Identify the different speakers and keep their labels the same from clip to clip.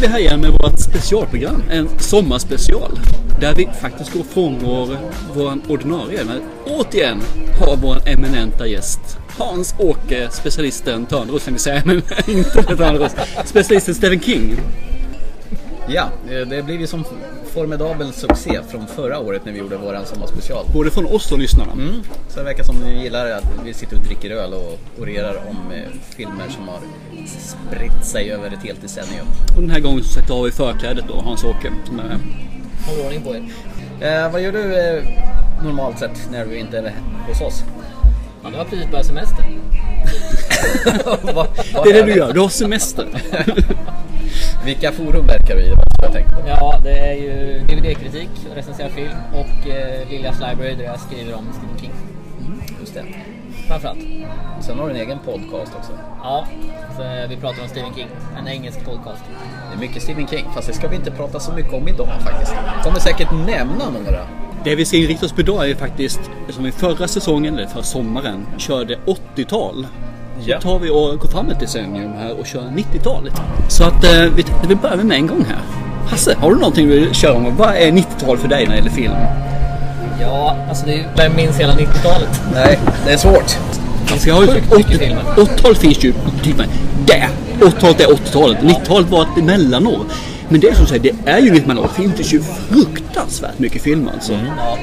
Speaker 1: Vi här igen med vårt specialprogram, en sommarspecial. Där vi faktiskt går från vår, vår ordinarie, men återigen har vår eminenta gäst Hans-Åke, specialisten Törnros tänkte säga, men inte Törnros. Specialisten Stephen King.
Speaker 2: Ja, eh, det blir ju som formidabel succé från förra året när vi gjorde våran sommarspecial.
Speaker 1: Både från oss och lyssnarna.
Speaker 2: Mm. Så det verkar som ni gillar att vi sitter och dricker öl och orerar om eh, filmer som har spritt sig över ett helt decennium.
Speaker 1: Och den här gången så sagt har vi förklädet då, Hans-Åke. Som är
Speaker 3: Håller ordning på er.
Speaker 2: Eh, vad gör du eh, normalt sett när du inte är hos oss?
Speaker 3: Ja, du har precis börjat semester.
Speaker 2: Vad- vad
Speaker 1: Det är det du gör, du har semester.
Speaker 2: Vilka forum verkar du i? Jag?
Speaker 3: Ja, det är ju DVD-kritik, recensera film och eh, Liljas Library där jag skriver om Stephen King.
Speaker 2: Just det.
Speaker 3: Framförallt.
Speaker 2: Sen har du en egen podcast också.
Speaker 3: Ja, så vi pratar om Stephen King. En engelsk podcast.
Speaker 2: Det är mycket Stephen King, fast det ska vi inte prata så mycket om idag faktiskt. Kommer säkert nämna några.
Speaker 1: Det vi ska inrikta oss på idag är faktiskt, som vi förra säsongen, eller förra sommaren, körde 80-tal. Så
Speaker 2: Ja.
Speaker 1: tar vi och går fram ett decennium här och kör 90-talet. Så att eh, vi börjar med en gång här. Hasse, har du någonting du vill köra om? Vad är 90-tal för dig när det gäller film?
Speaker 3: Ja, alltså det är. Vem minns hela 90-talet?
Speaker 2: Nej, det är svårt.
Speaker 1: Alltså jag har ju
Speaker 3: Sjukt mycket filmer.
Speaker 1: 80-talet finns ju, typ där. 80-talet är 80-talet. 90-talet var ett mellanår. Men det är som säger, det är ju ett mellanår. Det finns ju fruktansvärt mycket filmer alltså.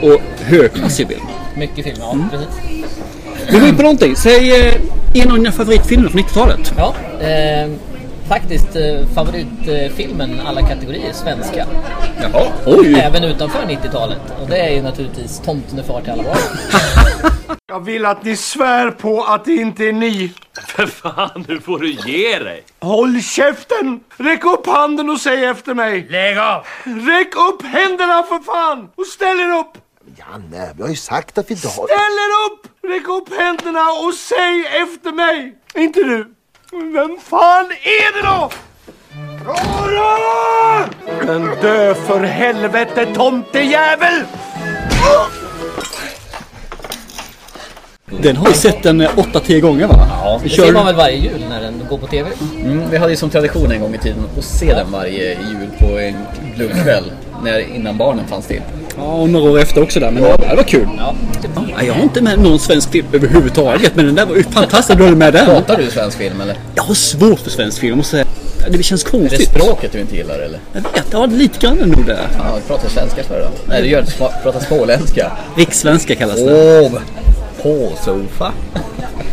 Speaker 1: Och högklassig film.
Speaker 3: Mycket film, ja precis.
Speaker 1: Vi går in på någonting. Säg eh, en av dina favoritfilmer från 90-talet.
Speaker 3: Ja, eh, faktiskt eh, favoritfilmen alla kategorier svenska.
Speaker 2: Jaha.
Speaker 1: Oj!
Speaker 3: Även utanför 90-talet. Och det är ju naturligtvis Tomten är far till alla barn.
Speaker 4: Jag vill att ni svär på att det inte är ni.
Speaker 5: För fan, nu får du ge dig!
Speaker 4: Håll käften! Räck upp handen och säg efter mig.
Speaker 5: Lägg av!
Speaker 4: Räck upp händerna för fan! Och ställ er upp!
Speaker 6: Janne, vi har ju sagt att vi inte har...
Speaker 4: Ställ er upp! Räck upp händerna och säg efter mig! Inte du. Vem fan är det då? Klara! Men dö för helvete tomtejävel!
Speaker 1: Den har vi sett den 8-10 gånger va? Ja.
Speaker 3: Det ser man
Speaker 1: kör...
Speaker 3: väl varje jul när den går på TV?
Speaker 2: Mm, vi hade ju som tradition en gång i tiden att se den varje jul på en glugkväll. När, innan barnen fanns till.
Speaker 1: Ja, och några år efter också där. Men det var kul.
Speaker 3: Ja.
Speaker 1: Ja, jag har inte med någon svensk film överhuvudtaget. Men den där var ju fantastisk du hade med den.
Speaker 2: Pratar du svensk film eller?
Speaker 1: Jag har svårt för svensk film. Jag måste säga. Det känns
Speaker 2: Är det
Speaker 1: konstigt.
Speaker 2: språket du inte gillar eller?
Speaker 1: Jag vet, ja lite grann nog det.
Speaker 2: Ja, du pratar svenska för då? Nej, du gör Pratar småländska.
Speaker 1: Rikssvenska kallas det.
Speaker 2: Åh! På sofa.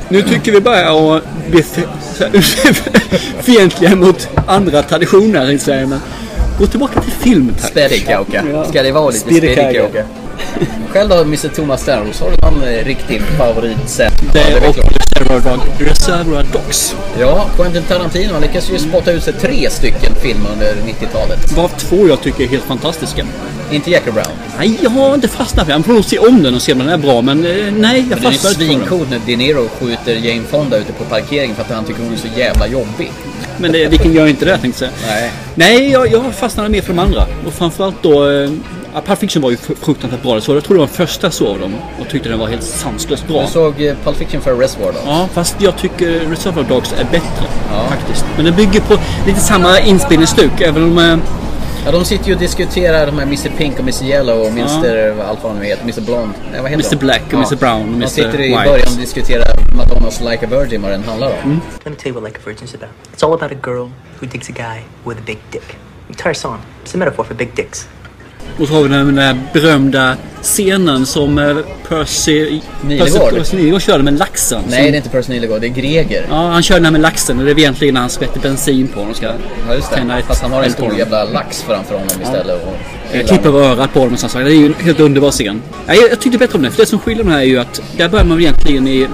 Speaker 1: Nu tycker vi bara att bli fientliga mot andra traditioner. säga, Men gå tillbaka till film tack. Ja.
Speaker 2: Ska det vara lite sperikauka? Själv då, Mr Thomas Stenros, har du någon eh, riktig favoritscen?
Speaker 1: Det
Speaker 2: Ja, är
Speaker 1: är
Speaker 2: väl
Speaker 1: och. Reservoir, Dog, Reservoir Dogs.
Speaker 2: Ja, Quentin Tarantino lyckas ju spotta ut sig tre stycken filmer under 90-talet.
Speaker 1: Varav två jag tycker är helt fantastiska.
Speaker 2: Inte Jackie Brown.
Speaker 1: Nej, jag har inte fastnat för den. Jag får nog se om den och se om den är bra. Men eh, nej, jag
Speaker 2: Det är
Speaker 1: fastnar inte för den.
Speaker 2: svincoolt när De Niro skjuter Jane Fonda ute på parkeringen för att han tycker hon är så jävla jobbig.
Speaker 1: Men det, vilken gör inte det tänkte jag.
Speaker 2: Nej.
Speaker 1: Nej, jag, jag fastnade mer för de andra. Och framförallt då... Eh, ja, Pulp Fiction var ju fr- fruktansvärt bra. Så jag tror det var den första jag såg dem och tyckte den var helt sanslöst bra.
Speaker 2: Du såg eh, Pulp Fiction för Reservoir då?
Speaker 1: Ja, fast jag tycker Reservoir Dogs är bättre faktiskt. Men den bygger på lite samma inspelningsstuk. Även om... Eh,
Speaker 2: Ja, de sitter ju och diskuterar de här Mr Pink och Mr Yellow och Mr. Allt vad de nu heter, Mr Blond. Nej, vad heter
Speaker 1: Mr.
Speaker 2: de?
Speaker 1: Black och Mr. Brown och
Speaker 2: De
Speaker 1: Mr.
Speaker 2: sitter i
Speaker 1: White.
Speaker 2: början och diskuterar Madonnas Like a Virgin vad den handlar om.
Speaker 7: Let me tell you what Like a Virgin's about. It's all about a girl who digs a guy with a big dick. The entire song. It's a metaphor for big dicks.
Speaker 1: Och så har vi den den där berömda scenen som eh, Percy...
Speaker 2: Nilegård.
Speaker 1: Percy Nilegård körde med laxen.
Speaker 2: Nej,
Speaker 1: som,
Speaker 2: det är inte Percy Nilegård, det är Greger.
Speaker 1: Ja, han körde den här med laxen och det är egentligen när han skvätter bensin på honom ska
Speaker 2: Ja, just det. Fast han har en stor jävla lax framför honom istället. Och
Speaker 1: Jag klipper över örat på och sånt. Det är ju en helt underbar scen. Ja, jag, jag tyckte bättre om den. För det som skiljer den här är ju att där börjar man egentligen i...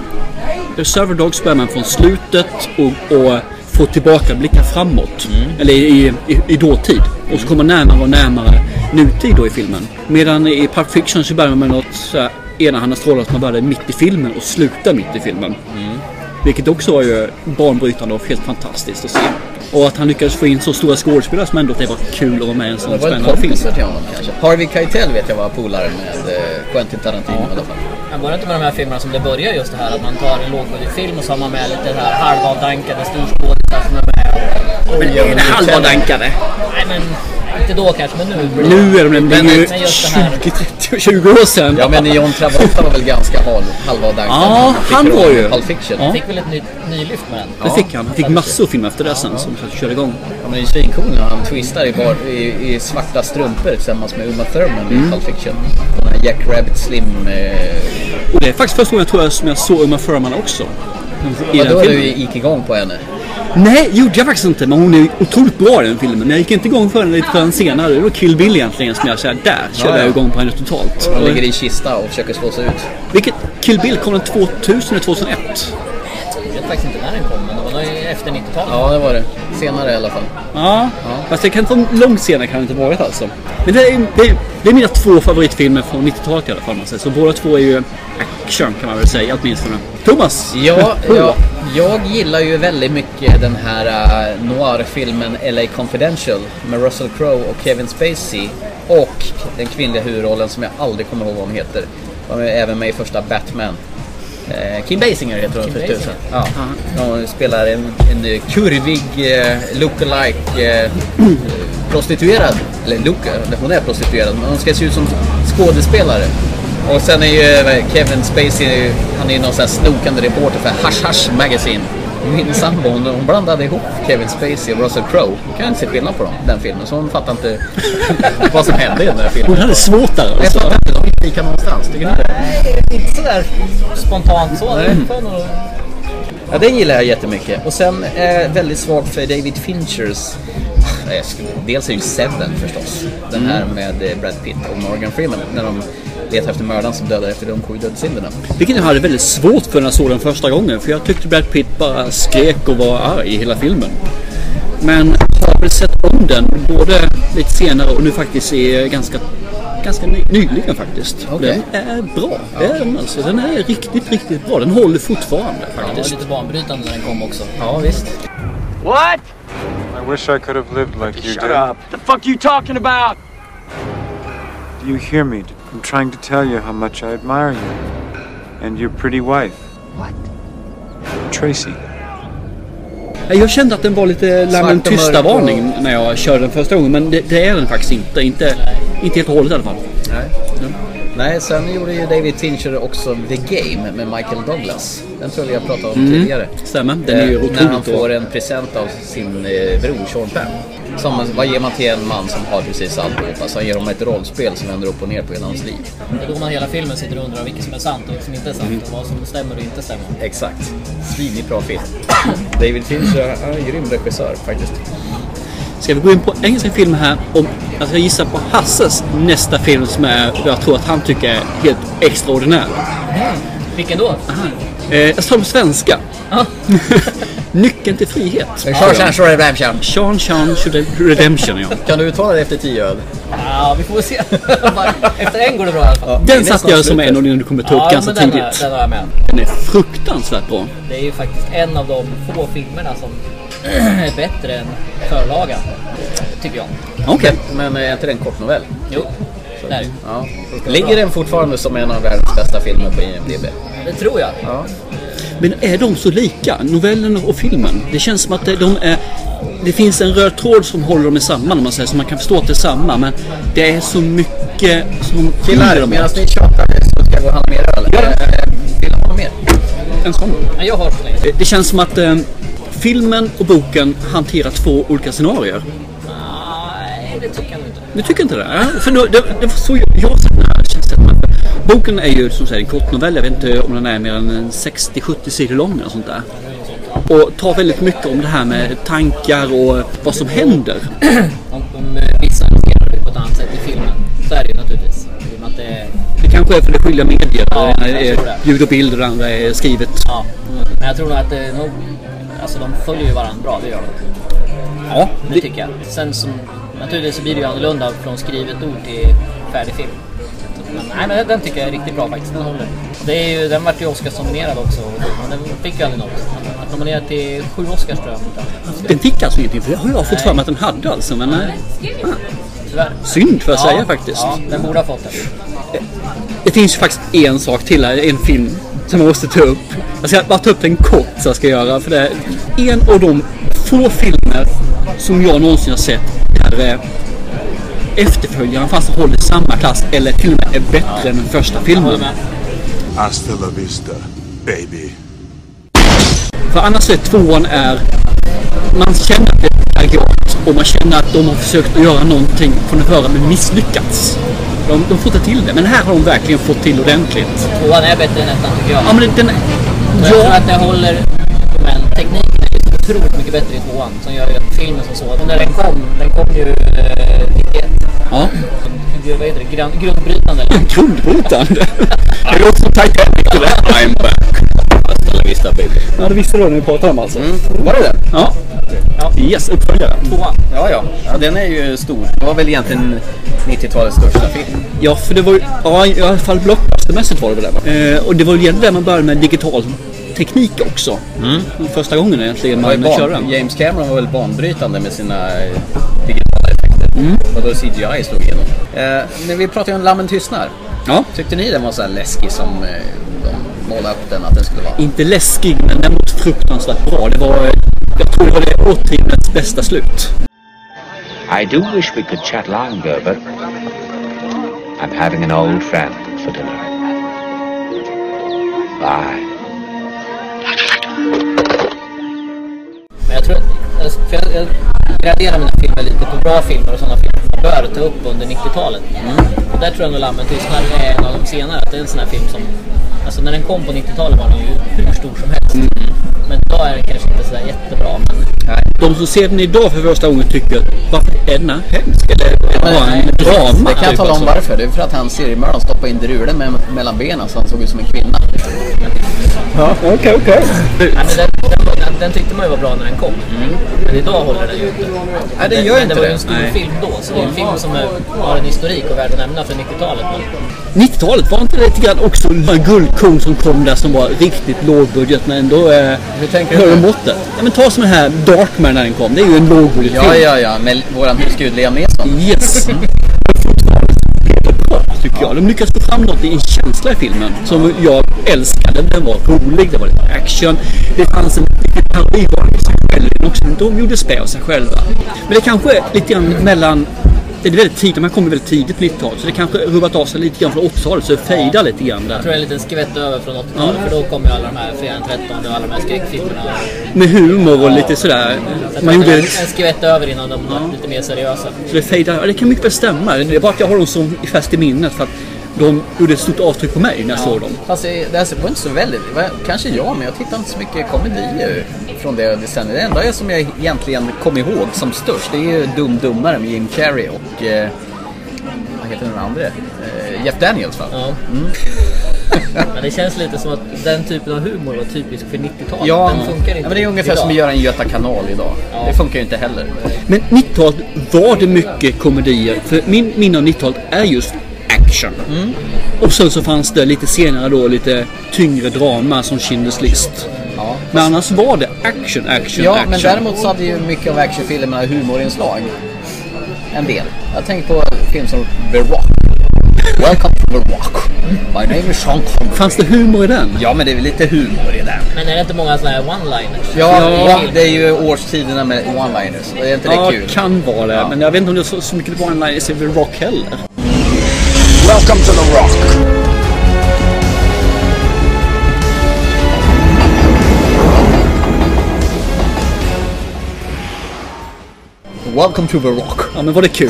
Speaker 1: Reservoir Dogs börjar man från slutet och, och får tillbaka blicka framåt. Eller i, i, i dåtid. Och så kommer man närmare och närmare nutid då i filmen. Medan i Pulp Fiction så börjar man med något så här enahanda strålar att man börjar mitt i filmen och slutar mitt i filmen. Vilket också var ju banbrytande och helt fantastiskt att se. Och att han lyckades få in så stora skådespelare som ändå att det var kul att vara med i en sån
Speaker 2: Det var en
Speaker 1: spännande film.
Speaker 2: kompisar till honom kanske. Harvey Keitel vet jag var polare med eh, Quentin Tarantino i alla fall.
Speaker 3: Men var det inte med de här filmerna som det börjar just det här att man tar en lågbudgetfilm och så har man med lite här halvavdankade storskådisar som är med
Speaker 1: Men är det halva dankade?
Speaker 3: Nej men, inte då kanske, men nu. blir
Speaker 1: Nu är de det är ju
Speaker 3: Men just det här-
Speaker 1: 20, 30, 20 år sedan.
Speaker 2: Ja men John Travolta var väl ganska hal, halvdankad.
Speaker 1: Ja, han var ju-
Speaker 2: Pulp Fiction.
Speaker 1: Ja.
Speaker 3: Fick väl ett nytt nylyft med den.
Speaker 1: Det fick han. Han fick massor av filmer efter det sen som faktiskt körde igång.
Speaker 2: Ja, men det är svincool när han twistar i, bar, i, i svarta strumpor tillsammans med Uma Thurman
Speaker 1: Mm.
Speaker 2: i Pulp Fiction. Den här Jack Rabbit Slim... Eh,
Speaker 1: Och det är faktiskt första gången jag tror jag som jag såg Uma Thurman också. I den
Speaker 2: du
Speaker 1: filmen.
Speaker 2: gick igång på henne?
Speaker 1: Nej, gjorde jag faktiskt inte. Men hon är otroligt bra i den filmen. Men jag gick inte igång för henne lite förrän senare. Det var Kill Bill egentligen som jag säger där körde
Speaker 2: Ja, ja.
Speaker 1: jag igång på henne totalt.
Speaker 2: Han ligger i kista och försöker slå sig ut.
Speaker 1: Vilket Kill Bill kom den 2000 eller 2001?
Speaker 3: Jag vet faktiskt inte när den kom, men det var efter 90-talet.
Speaker 2: Ja det var det. Senare i alla fall.
Speaker 1: Ja, fast det kan vara långt senare kan det inte varit alltså. Men det är, det, är, det är mina två favoritfilmer från 90-talet i alla fall. säger. Så båda två är ju action kan man väl säga åtminstone. Thomas!
Speaker 2: Ja, ja, jag gillar ju väldigt mycket den här uh, noir-filmen LA Confidential med Russell Crowe och Kevin Spacey. Och den kvinnliga huvudrollen som jag aldrig kommer ihåg vad hon heter. Är även med i första Batman. Eh, Kim Basinger heter hon för tusan. Ja. Hon spelar en, en kurvig eh, lookalike eh, prostituerad. Eller look, hon är prostituerad men hon ska se ut som skådespelare. Och sen är ju eh, Kevin Spacey, han är ju någon sån här snokande reporter för Hush Hush Magazine. Min sambo hon, hon blandade ihop Kevin Spacey och Russell Crowe. Hon kan inte se skillnad på dem, den filmen. Så hon fattar inte vad som hände i den här filmen.
Speaker 1: Hon hade svårt där
Speaker 2: Jag
Speaker 1: alltså.
Speaker 2: fattar inte, de inte lika någonstans. Tycker ni det?
Speaker 3: Inte sådär spontant så.
Speaker 2: Ja, den gillar jag jättemycket. Och sen är jag väldigt svag för David Finchers... Jag skulle- Dels är det ju Seven förstås. Den här med eh, Brad Pitt och Morgan Freeman. När de letar efter mördaren som dödar efter de sju dödssynderna.
Speaker 1: Vilket jag hade väldigt svårt för när jag såg den första gången. För jag tyckte Brad Pitt bara skrek och var arg i hela filmen. Men jag har väl sett om den både lite senare och nu faktiskt är ganska, ganska ny, nyligen faktiskt.
Speaker 2: Okej.
Speaker 1: Den är bra. Är den alltså. Den är riktigt, riktigt bra. Den håller fortfarande faktiskt.
Speaker 3: lite banbrytande när den kom också.
Speaker 2: Ja, visst.
Speaker 4: What?
Speaker 8: I wish I could have lived like you
Speaker 4: Shut
Speaker 8: did.
Speaker 4: up. The fuck you talking about?
Speaker 8: Do you hear me? I'm trying to tell you how much I admire you. And your pretty wife.
Speaker 6: What?
Speaker 8: Tracy.
Speaker 1: Jag kände att den var lite Lammen tysta varning när jag körde den första gången. Men det, det är den faktiskt inte. Inte, inte helt och hållet i alla fall.
Speaker 2: Nej. Nej, sen gjorde ju David Fincher också The Game med Michael Douglas. Den tror jag vi har pratat om tidigare.
Speaker 1: Stämmer. Den är ju
Speaker 2: Eh, när han
Speaker 1: otroligt
Speaker 2: får en present av sin eh, bror Sean Penn. Som, vad ger man till en man som har precis alltihop? Alltså han ger honom ett rollspel som vänder upp och ner på hela hans liv.
Speaker 3: Det är då man hela filmen sitter och undrar vilket som är sant och vilket som inte är sant. Och vad som stämmer och inte stämmer.
Speaker 2: Exakt. Svinigt bra film. David Fincher är en grym regissör faktiskt.
Speaker 1: Ska vi gå in på engelska filmer här? Om, alltså jag gissar på Hasses nästa film som är, jag tror att han tycker är helt extraordinär.
Speaker 3: Vilken då?
Speaker 1: Eh, jag tar på svenska.
Speaker 3: Ja.
Speaker 1: Nyckeln till frihet.
Speaker 2: Shawshank Redemption.
Speaker 1: Sean Sean Redemption ja.
Speaker 2: Kan du uttala det efter tio öl?
Speaker 3: Ja, vi får väl se. Efter en går det bra i alla fall.
Speaker 1: Den
Speaker 2: är
Speaker 1: satte jag som en av dina du kommer ta upp
Speaker 3: Ja,
Speaker 1: ganska
Speaker 3: den,
Speaker 1: tidigt.
Speaker 3: har- den har jag med.
Speaker 1: Den är fruktansvärt bra.
Speaker 3: Det är ju faktiskt en av de få filmerna som är bättre än förlagan. Tycker jag.
Speaker 1: Okej.
Speaker 2: Men är inte det en kort novell?
Speaker 3: Jo, det är det.
Speaker 2: Ja. Ligger den fortfarande som en av världens bästa filmer på IMDB?
Speaker 3: Det tror jag.
Speaker 2: Ja.
Speaker 1: Men är de så lika? Novellen och filmen? Det känns som att det- de är... Det finns en röd tråd som håller dem samman om man säger så man kan förstå att det är samma. Men det är så mycket som skiljer dem
Speaker 2: medan ni tjatar så ska jag gå och handla mer öl.
Speaker 1: Ja.
Speaker 2: Eh, Vill ni ha mer?
Speaker 1: En sån.
Speaker 3: Ja, jag har så länge.
Speaker 1: Det- Det känns som att eh, filmen och boken hanterar två olika scenarier.
Speaker 3: Nej, det tycker jag inte.
Speaker 1: Du tycker inte det? Ja, För nu, det, det var så jag, sett den här att- Boken är ju som sagt en kortnovell. Jag vet inte om den är mer än 60-70 sidor lång eller sånt där. Och tar väldigt mycket om det här med tankar och vad som händer.
Speaker 3: Om, om eh, vissa hanterar det på ett annat sätt i filmen. Så är det ju naturligtvis. Att det
Speaker 1: kanske är för det skilda medier.
Speaker 3: Ja,
Speaker 1: det är ljud och bild och det andra är skrivet.
Speaker 3: ja. Men jag tror nog att det. Alltså de följer ju varandra bra, det gör de.
Speaker 1: Ja,
Speaker 3: Det tycker jag. Sen som... Naturligtvis så blir det ju annorlunda från skrivet ord till färdig film. Men, nej, men den tycker jag är riktigt bra faktiskt. Den håller. Det är ju, den vart ju Oscarsnominerad också. Men den fick ju aldrig något. Den vart nominerad till sju Oscars tror jag.
Speaker 1: Den fick alltså ingenting. För det har jag fått för mig att den hade alltså. Men nej.
Speaker 3: Tyvärr.
Speaker 1: Synd får jag säga faktiskt.
Speaker 3: Ja, den borde ha fått den.
Speaker 1: Det finns ju faktiskt en sak till här. En film som jag måste ta upp. Jag ska bara ta upp den kort så jag ska göra. För det är en av de få filmer som jag någonsin har sett där eh, efterföljaren fast håller samma klass eller till och med är bättre än den första filmen.
Speaker 6: Hasta la vista, baby.
Speaker 1: För annars är tvåan är... Man känner att det är plagiat och man känner att de har försökt att göra någonting från den förra men misslyckats. De, de får inte till det, men här har de verkligen fått till ordentligt.
Speaker 3: Tvåan är bättre än ettan tycker jag.
Speaker 1: Ja, men den...
Speaker 3: Och jag tror
Speaker 1: Ja,
Speaker 3: att det håller, men tekniken är ju så otroligt mycket bättre i tvåan. Som gör ju att filmen som sådan, när den kom, den kom ju eh, 91.
Speaker 1: ja.
Speaker 3: Gud, Vad heter det? Grund, grundbrytande eller?
Speaker 1: Grundbrytande. Det låter som Titanic det där.
Speaker 2: I'm back. Baby.
Speaker 1: Ja, det visste du när vi pratade om alltså.
Speaker 2: Var det det?
Speaker 1: Ja. Yes, uppföljare.
Speaker 3: Tvåan.
Speaker 2: Ja, ja. ja. Den är ju stor. Det var väl egentligen 90-talets största film.
Speaker 1: Ja, för det var ju, ja, i alla fall blockbustermässigt var det väl det. Eh, och det var ju egentligen där man började med digital teknik också. Första gången egentligen
Speaker 2: ju
Speaker 1: man körde
Speaker 2: ban-
Speaker 1: den.
Speaker 2: James Cameron var väl banbrytande med sina eh, digitala effekter. Och då CGI slog igenom. Eh, när vi pratade om Lammen tystnar.
Speaker 1: Ja.
Speaker 2: Tyckte ni den var så här läskig som eh, de målade upp den att den skulle vara?
Speaker 1: Inte läskig, men den var fruktansvärt bra. Det var, jag tror det var det årtiondets bästa slut.
Speaker 9: I do wish we could chat longer, but I'm having an old friend for dinner. Bye.
Speaker 3: Men jag tror att, för jag, jag graderar mina filmer lite på bra filmer och sådana filmer man bör ta upp under 90-talet. Och där tror jag nog Lammen tystnar är en av de senare. Att det är en sån här film som, alltså när den kom på 90-talet var den ju hur stor som helst. Men idag är den kanske inte sådär jättebra. Men
Speaker 1: De som ser den idag för första gången tycker varför är den här hemsk? Eller bara en drama?
Speaker 2: Det kan jag
Speaker 1: typ,
Speaker 2: tala om
Speaker 1: alltså?
Speaker 2: varför. Det är för att han seriemördaren stoppade in drulen med, mellan benen så han såg ut som en kvinna.
Speaker 1: Ja, okej, okej.
Speaker 3: Nej, men den, den, den, den tyckte man ju var bra när den kom. Men idag håller den ju inte.
Speaker 2: Nej, den gör
Speaker 3: men
Speaker 2: inte
Speaker 3: det var ju en stor
Speaker 2: Nej.
Speaker 3: film då. Så det är en film som är, har en historik och värd att nämna för 90-talet. Men
Speaker 1: 90-talet var inte det lite grann också en guldkorn som kom där som var riktigt lågbudget men ändå eh, höll måttet. Ja, men ta som den här Darkman när den kom. Det är ju en lågbudgetfilm.
Speaker 2: Ja, ja, ja. Med våran husgud Liam Neeson.
Speaker 1: Yes. Tycker jag. De lyckas få fram något i en känsla i filmen som jag älskade. Den var rolig, det var lite action. Det fanns en liten parodivarning på sig själv i också. De gjorde spä av sig själva. Men det kanske är lite grann mellan det är väldigt tidigt, de här kommer väldigt tidigt på 90-talet så det kanske rubbat av sig lite grann från 80-talet så det fejdar lite grann
Speaker 3: jag
Speaker 1: där.
Speaker 3: tror det är en liten skvätt över från 80-talet. För då kom ju alla de här Fredagen 13 och alla de här skräckfilmerna.
Speaker 1: Med humor och lite sådär.
Speaker 3: Så
Speaker 1: Man
Speaker 3: det
Speaker 1: gjorde
Speaker 3: en skvätt över innan de var lite mer seriösa.
Speaker 1: Så det fejdar. Ja, det kan mycket väl stämma. Det är bara att jag har dem som fäst i minnet för att de gjorde ett stort avtryck på mig när jag såg dem.
Speaker 2: Fast det, det här var inte så väldigt, kanske jag, men jag tittar inte så mycket komedier från det decenniet. Det enda som jag egentligen kom ihåg som störst, det är ju Dum Dummare med Jim Carrey och eh, vad heter den andra? Eh, Jeff Daniels va?
Speaker 3: Ja. Men det känns lite som att den typen av humor var typisk för 90-talet.
Speaker 2: Ja,
Speaker 3: den funkar inte
Speaker 2: ja, men det är ungefär
Speaker 3: idag.
Speaker 2: som att göra en Göta kanal idag.
Speaker 3: Ja.
Speaker 2: Det funkar ju inte heller.
Speaker 1: Men 90-talet var det mycket komedier. För min minne av 90-talet är just action.
Speaker 2: Mm.
Speaker 1: Och sen så fanns det lite senare då lite tyngre drama som Schindler's list.
Speaker 2: Ja.
Speaker 1: Men annars var det action, action,
Speaker 2: Ja,
Speaker 1: action.
Speaker 2: men däremot så hade ju mycket av actionfilmerna humorinslag. En del. Jag tänker på film som The Rock. Welcome to The Rock. My name is Sean Connery.
Speaker 1: Fanns det humor i den?
Speaker 2: Ja, men det är väl lite humor i den.
Speaker 3: Men är det inte många sådana här one-liners?
Speaker 2: Ja, ja, det är ju årstiderna med one-liners. Det är inte det
Speaker 1: Ja,
Speaker 2: kul?
Speaker 1: kan vara det.
Speaker 2: Ja.
Speaker 1: Men jag vet inte om det är så, så mycket one-liners i The Rock heller.
Speaker 6: Welcome to the Rock.
Speaker 2: Welcome to The Rock.
Speaker 1: Ja, men var det kul?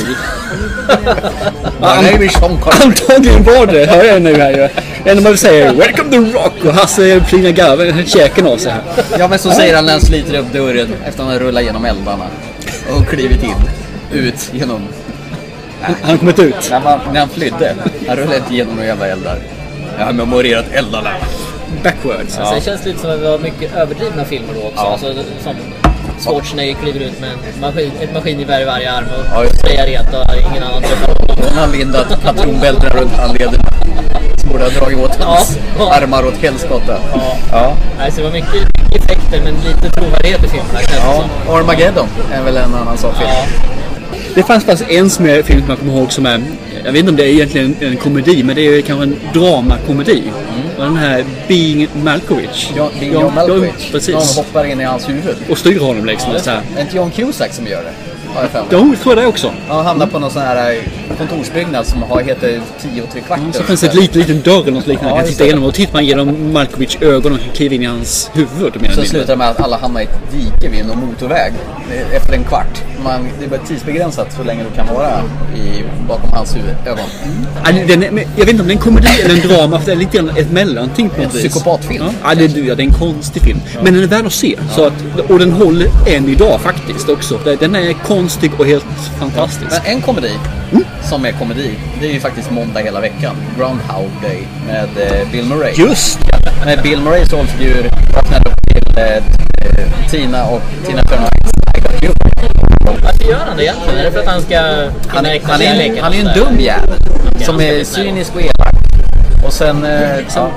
Speaker 2: My name is Sean Connery.
Speaker 1: Antagligen var det, hör jag nu här ju. När man säger Welcome to Rock och Hasse plinar garven, käken av sig här.
Speaker 2: Ja, men så säger han när han sliter upp dörren efter att han har rullat genom eldarna. Och klivit in. Ut genom...
Speaker 1: Han har kommit ut.
Speaker 2: När, man, när han flydde. Han rullade inte genom några jävla eldar. Jag har memorerat eldarna.
Speaker 1: Backwards.
Speaker 3: Alltså, det känns lite som att det var mycket överdrivna filmer då också.
Speaker 2: Ja.
Speaker 3: Alltså, som Schwarzenegger kliver ut med en maskin, ett maskingevär i varje arm och
Speaker 2: Ja,
Speaker 3: sprayar rent och ingen annan träffar honom.
Speaker 2: Hon har lindat patronbältena runt handlederna. Som borde ha dragit åt hans
Speaker 3: Ja.
Speaker 2: armar åt helskotta.
Speaker 3: Ja.
Speaker 2: Ja.
Speaker 3: Alltså, det var mycket, mycket effekter men lite trovärdighet i filmerna
Speaker 2: ja. Armageddon är väl en annan sån film.
Speaker 3: Ja.
Speaker 1: Det fanns faktiskt en som jag, film som jag kommer ihåg som är, jag vet inte om det är egentligen en komedi, men det är kanske en dramakomedi. Och den här Being Malkovich.
Speaker 2: Det är John Malkovich.
Speaker 1: precis.
Speaker 2: Någon hoppar in i hans huvud.
Speaker 1: Och styr honom liksom. så här.
Speaker 2: Är det inte John Cusack som gör det? Har jag för mig.
Speaker 1: Tror det också.
Speaker 2: Han hamnar på någon sån här eh, kontorsbyggnad som har, heter 10 och 3 kvart.
Speaker 1: Så finns det ett litet, liten dörr eller något liknande
Speaker 2: Ja,
Speaker 1: kan titta
Speaker 2: det.
Speaker 1: igenom. Och tittar man genom Malkovichs ögon och kan kliva in i hans huvud.
Speaker 2: Så slutar det med att alla hamnar i ett dike vid någon motorväg eh, efter en kvart. Man, det är bara tidsbegränsat så länge du kan vara i, bakom hans huvud, ögon.
Speaker 1: Ja, det- den är, jag vet inte om det är en komedi eller en drama, för det är lite grann ett mellanting på
Speaker 2: En
Speaker 1: något vis.
Speaker 2: psykopatfilm.
Speaker 1: Ja, ja, det, ja, det är en konstig film. Men den är värd att se. Så att, och den håller än idag faktiskt också. Den är konstig och helt fantastisk.
Speaker 2: Men en komedi som är komedi, det är ju faktiskt måndag hela veckan. Groundhog Day med eh, Bill Murray.
Speaker 1: Just
Speaker 2: Med Bill Murrays rollfigur vaknade upp till eh, Tina och Tina Turner. I got you.
Speaker 3: Varför gör han det egentligen? Är det för att han ska
Speaker 2: Han, är- han, är, en- han är ju en dum jävel.
Speaker 3: Okej,
Speaker 2: Som är cynisk och elak. Och sen, eh, ja,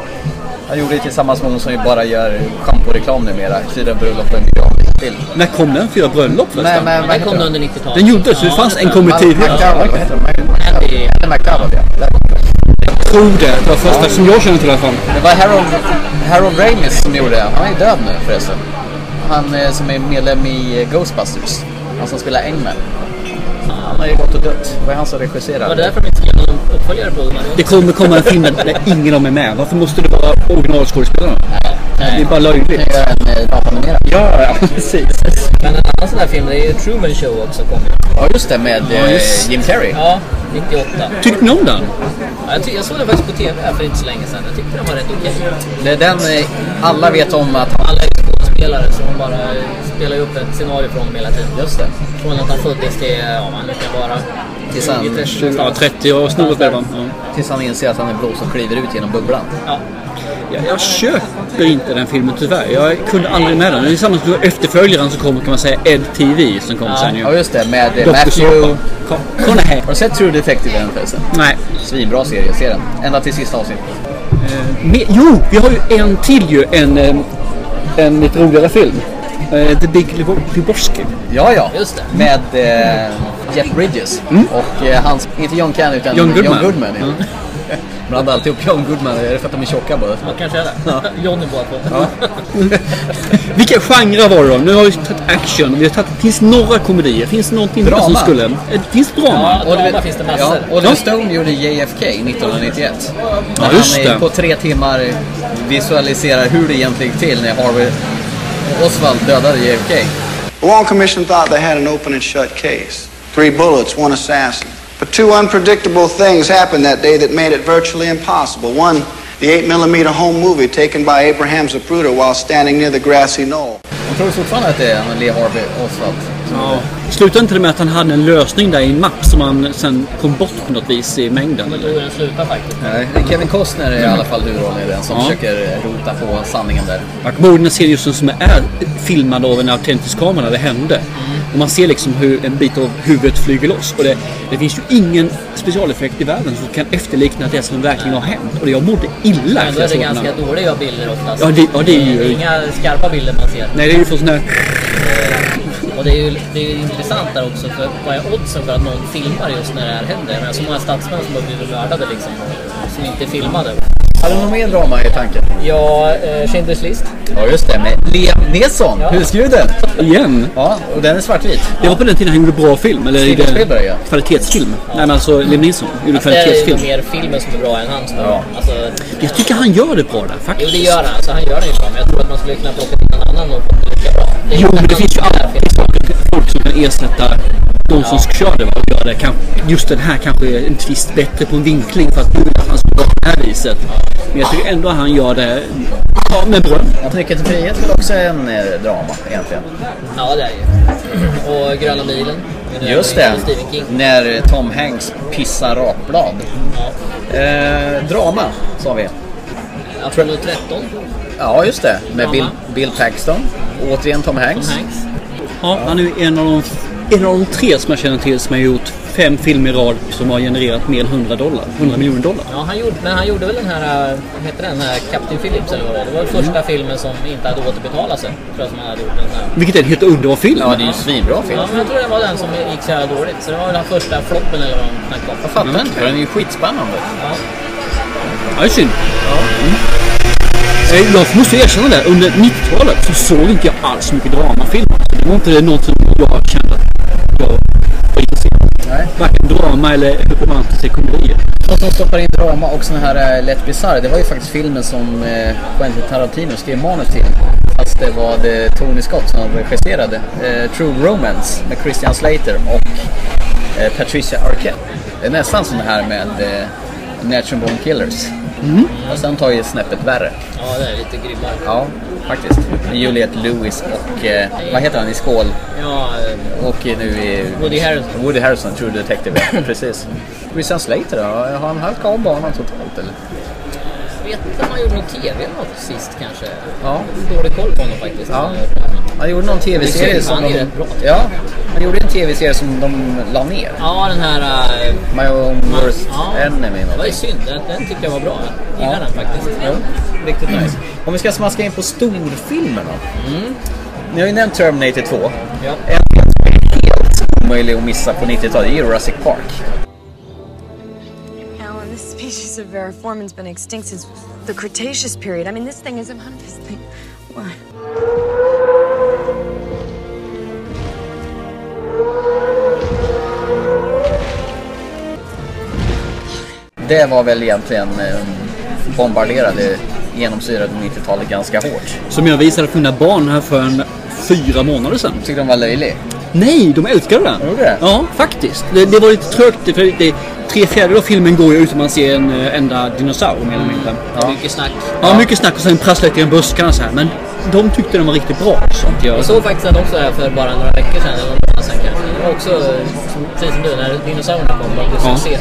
Speaker 2: han gjorde det tillsammans med hon som ju bara gör schamporeklam numera. Fyra bröllop och en begravning till.
Speaker 1: När kom den? Fyra bröllop
Speaker 2: Nej,
Speaker 1: förresten?
Speaker 2: men vad
Speaker 3: Den kom
Speaker 2: heter
Speaker 3: under 90-talet.
Speaker 1: Den gjordes, så det fanns en
Speaker 2: den?
Speaker 3: Andy-
Speaker 2: McDowell, ja.
Speaker 1: Jag tror det. Det var första som jag kände till i alla fall.
Speaker 2: Det var Harold, Harold Ramis som gjorde det. Han är död nu förresten. Han eh, som är medlem i eh, Ghostbusters. Han som spelar Engman. Han har ju gått och dött. Det var han som regisserade.
Speaker 3: Var det därför de inte skrev någon uppföljare på den?
Speaker 1: Det kommer komma en film där ingen av dem är med. Varför måste det vara originalskådespelarna? Det är bara löjligt.
Speaker 2: kan göra en eh, datanimerad.
Speaker 1: Ja, ja, precis.
Speaker 3: Men en annan sån här film, det är ju Truman Show också kommer.
Speaker 2: Ja just det, med
Speaker 1: Ja,
Speaker 2: eh,
Speaker 1: just-
Speaker 2: Jim Carrey.
Speaker 3: Ja, 98.
Speaker 1: Tyckte ni om den?
Speaker 3: Ja, jag, ty- jag såg den faktiskt på TV här för inte så länge sedan. Jag tyckte den var rätt okej.
Speaker 2: Det är den eh, alla vet om att.
Speaker 3: Alla är skådespelare så de bara spelar ju upp ett scenario från dem hela tiden.
Speaker 2: Just det.
Speaker 3: Från att han föddes till, ja man kan vara
Speaker 2: Tills han-
Speaker 3: 20, 30
Speaker 1: Ja,
Speaker 3: någonstans.
Speaker 1: 30 år snurrat med va? Ja.
Speaker 2: Tills han inser att han är blås och kliver ut genom bubblan.
Speaker 3: Ja.
Speaker 1: Jag, jag köper inte den filmen tyvärr. Jag kunde aldrig med den. Det är samma som efterföljaren som kommer kan man säga Ed TV som kom sen ju.
Speaker 2: Ja just det, med eh,
Speaker 1: Dr.
Speaker 2: Matthew...
Speaker 1: Här.
Speaker 2: Har du sett True Detective än förresten?
Speaker 1: Nej.
Speaker 2: Svinbra serie, se den. Ända till sista avsnittet.
Speaker 1: Me- jo, vi har ju en till ju. En, eh, en lite roligare film. Eh, The Big Lebowski.
Speaker 2: Ja, ja.
Speaker 3: Just det.
Speaker 2: Med eh, Jeff Bridges. Och eh, hans, inte John Cann utan
Speaker 1: John Goodman.
Speaker 2: John Goodman ja. Man blandar alltid upp John Goodman, är det för att de är tjocka bara?
Speaker 3: Ja, kanske är det. Johnny båda två.
Speaker 1: Vilka genrer var det då? Nu har vi tagit action. Vi har tagit, finns några komedier. Finns det någonting mer som
Speaker 2: Drama.
Speaker 1: skulle... Det finns drama.
Speaker 3: Ja, drama finns det massor.
Speaker 2: Ja, Oliver Stone gjorde JFK 1991.
Speaker 1: Ja, just
Speaker 2: han eh,
Speaker 1: det.
Speaker 2: på tre timmar visualiserar hur det egentligen gick till när Harvey Oswald dödade JFK.
Speaker 10: The Warren Commission thought they had an open and shut case. Three bullets, one assassin. But two unpredictable things happened that day that made it virtually impossible. One, the 8 millimeter home movie taken by Abraham Zapruder while standing near the grassy knoll.
Speaker 2: Tror fortfarande att det är Lee Harvey Oswald.
Speaker 1: Ja. Slutade inte det med att han hade en lösning där i en mapp som han sen kom bort på något vis i mängden?
Speaker 3: Är den slutar faktiskt.
Speaker 2: Nej, det är Kevin Costner är i alla fall huvudrollen i den som
Speaker 1: Ja.
Speaker 2: försöker rota på sanningen där.
Speaker 1: Jag kommer ihåg den serien just som är filmad av en autentisk kamera när det hände. Och man ser liksom hur en bit av huvudet flyger loss. Och det, det finns ju ingen specialeffekt i världen som kan efterlikna det som verkligen har hänt. Och jag mådde illa
Speaker 3: Men då
Speaker 1: efter
Speaker 3: är
Speaker 1: jag
Speaker 3: det ganska dåliga bilder oftast.
Speaker 1: Ja, det- ja, det är ju-
Speaker 3: inga skarpa bilder man ser.
Speaker 1: Nej, det är ju för sån här...
Speaker 3: Och det är ju det är ju intressant där också för vad är oddsen för att någon filmar just när det här händer? Men så många statsmän som har blivit mördade liksom. Som inte filmade.
Speaker 2: Har du någon mer drama i tanken?
Speaker 3: Ja, eh, Schindler's list.
Speaker 2: Ja just det, med Liam Neeson,
Speaker 3: Ja.
Speaker 2: husguden.
Speaker 1: Igen?
Speaker 2: Ja, och den är svartvit.
Speaker 1: Det var på den tiden han gjorde bra film. Eller det-
Speaker 2: ja.
Speaker 1: Kvalitetsfilm. Nej men alltså Liam Neeson gjorde
Speaker 3: Alltså, det är ju
Speaker 1: kvalitetsfilm.
Speaker 3: mer filmen som är bra än hans. Ja. Alltså,
Speaker 1: Jag tycker han gör det bra där
Speaker 3: jo,
Speaker 1: faktiskt.
Speaker 3: det gör han. Alltså, han gör det ju bra. Men jag tror att man skulle kunna plocka in någon annan och få det lika bra. är
Speaker 1: Jo, men det finns ju
Speaker 3: som är
Speaker 1: kan ersätta de som kör det va, och gör det. Kan, just den här kanske är en twist bättre på en vinkling för att du vill att han ska vara på det här viset. Men jag tycker ändå att han gör det ja, med beröm.
Speaker 2: Att Nyckeln till frihet är väl också en eh, drama egentligen.
Speaker 3: Ja, det är ju. Och Gröna milen.
Speaker 2: Just det, när Tom Hanks pissar rakblad. Eh, drama, sa vi.
Speaker 3: Apollo 13.
Speaker 2: Ja, just det. Med. Bill, Bill Paxton. Återigen Tom Hanks.
Speaker 3: Tom Hanks.
Speaker 1: Ja, han är en av de, en av de tre som jag känner till som har gjort fem filmer i rad som har genererat mer än 100 dollar. 100 miljoner dollar.
Speaker 3: Ja, han gjorde, men han gjorde väl den här, äh, vad heter den här Captain Phillips eller vad det var? Det var
Speaker 1: Mm.
Speaker 3: första filmen som inte hade återbetalat sig. Tror jag som han hade gjort den här.
Speaker 1: Vilket är en helt underbar film.
Speaker 2: Ja, det är ju en svinbra film.
Speaker 3: Ja, men jag tror det var den som gick så här dåligt. Så det var väl den första floppen eller vad de snackade om.
Speaker 2: Jag fattar inte, för den är ju skitspännande.
Speaker 3: Ja.
Speaker 1: Ja, det är synd. Mm. Eh, Jag måste erkänna det. Under 90-talet så såg inte jag alls mycket dramafilmer. Så det var inte något som jag kände att jag var intresserad av.
Speaker 2: Nej.
Speaker 1: Varken drama eller romantiska komedier.
Speaker 2: De som stoppar in drama och sån här uh, Let Bizarre, det var ju faktiskt filmen som uh, Quentin Tarantino skrev manus till. Fast det var det Tony Scott som regisserade. Eh, True Romance med Christian Slater och eh, Patricia Arquette. Det är nästan sån här med Natural Born Killers.
Speaker 1: Mm.
Speaker 2: Och sen tar ju snäppet värre.
Speaker 3: Ja, det är lite grymmare.
Speaker 2: Ja, faktiskt. Med Juliette Lewis och, eh, vad heter han i Skål?
Speaker 3: Ja, eh,
Speaker 2: Och nu i...
Speaker 3: Woody Harrelson.
Speaker 2: Woody Harrelson, True Detective. Precis. Christian Slater då? Har han halkat av banan totalt eller?
Speaker 3: jag vet inte om han gjorde någon TV eller något sist kanske.
Speaker 2: Ja.
Speaker 3: Dålig koll på honom faktiskt.
Speaker 2: Ja. Han gjorde någon tv-serie som
Speaker 3: Han är
Speaker 2: de...
Speaker 3: rätt bra.
Speaker 2: Ja, han gjorde en tv-serie som de la ner.
Speaker 3: Ja, den här... äh,
Speaker 2: My own worst
Speaker 3: ja,
Speaker 2: enemy.
Speaker 3: Det var ju synd. Den, den tyckte jag var bra. Jag gillar
Speaker 2: Ja.
Speaker 3: den faktiskt.
Speaker 2: Jo, riktigt nice. Om vi ska smaska in på storfilmerna. Ni har ju nämnt Terminator 2.
Speaker 3: Mm. Ja.
Speaker 2: En film som är helt omöjlig att missa på 90-talet är Jurassic Park.
Speaker 11: Alan, this species of Veriformin's been extinct since the Cretaceous period. I mean, this thing is a this thing. Why?
Speaker 2: Det var väl egentligen eh, bombarderade, genomsyrade 90-talet ganska hårt.
Speaker 1: Som jag visade för mina barn här för en fyra månader sedan.
Speaker 2: Tyckte de var löjlig?
Speaker 1: Nej, de älskade den.
Speaker 2: Gjorde det?
Speaker 1: Ja, faktiskt. Det, det var lite trögt. För det, tre fjärdedelar av filmen går ju utan man ser en eh, enda dinosaur mer eller mindre.
Speaker 3: Ja. Mycket snack.
Speaker 1: Ja, mycket snack och sen prasslar lite i buskarna så här. Men de tyckte den var riktigt bra. Sånt jag...
Speaker 3: Jag såg faktiskt den också här för bara några veckor sedan, eller någon månad sedan kanske. Det var också, som- precis som du, när dinosaurierna kom, det
Speaker 1: Ja.
Speaker 3: succé.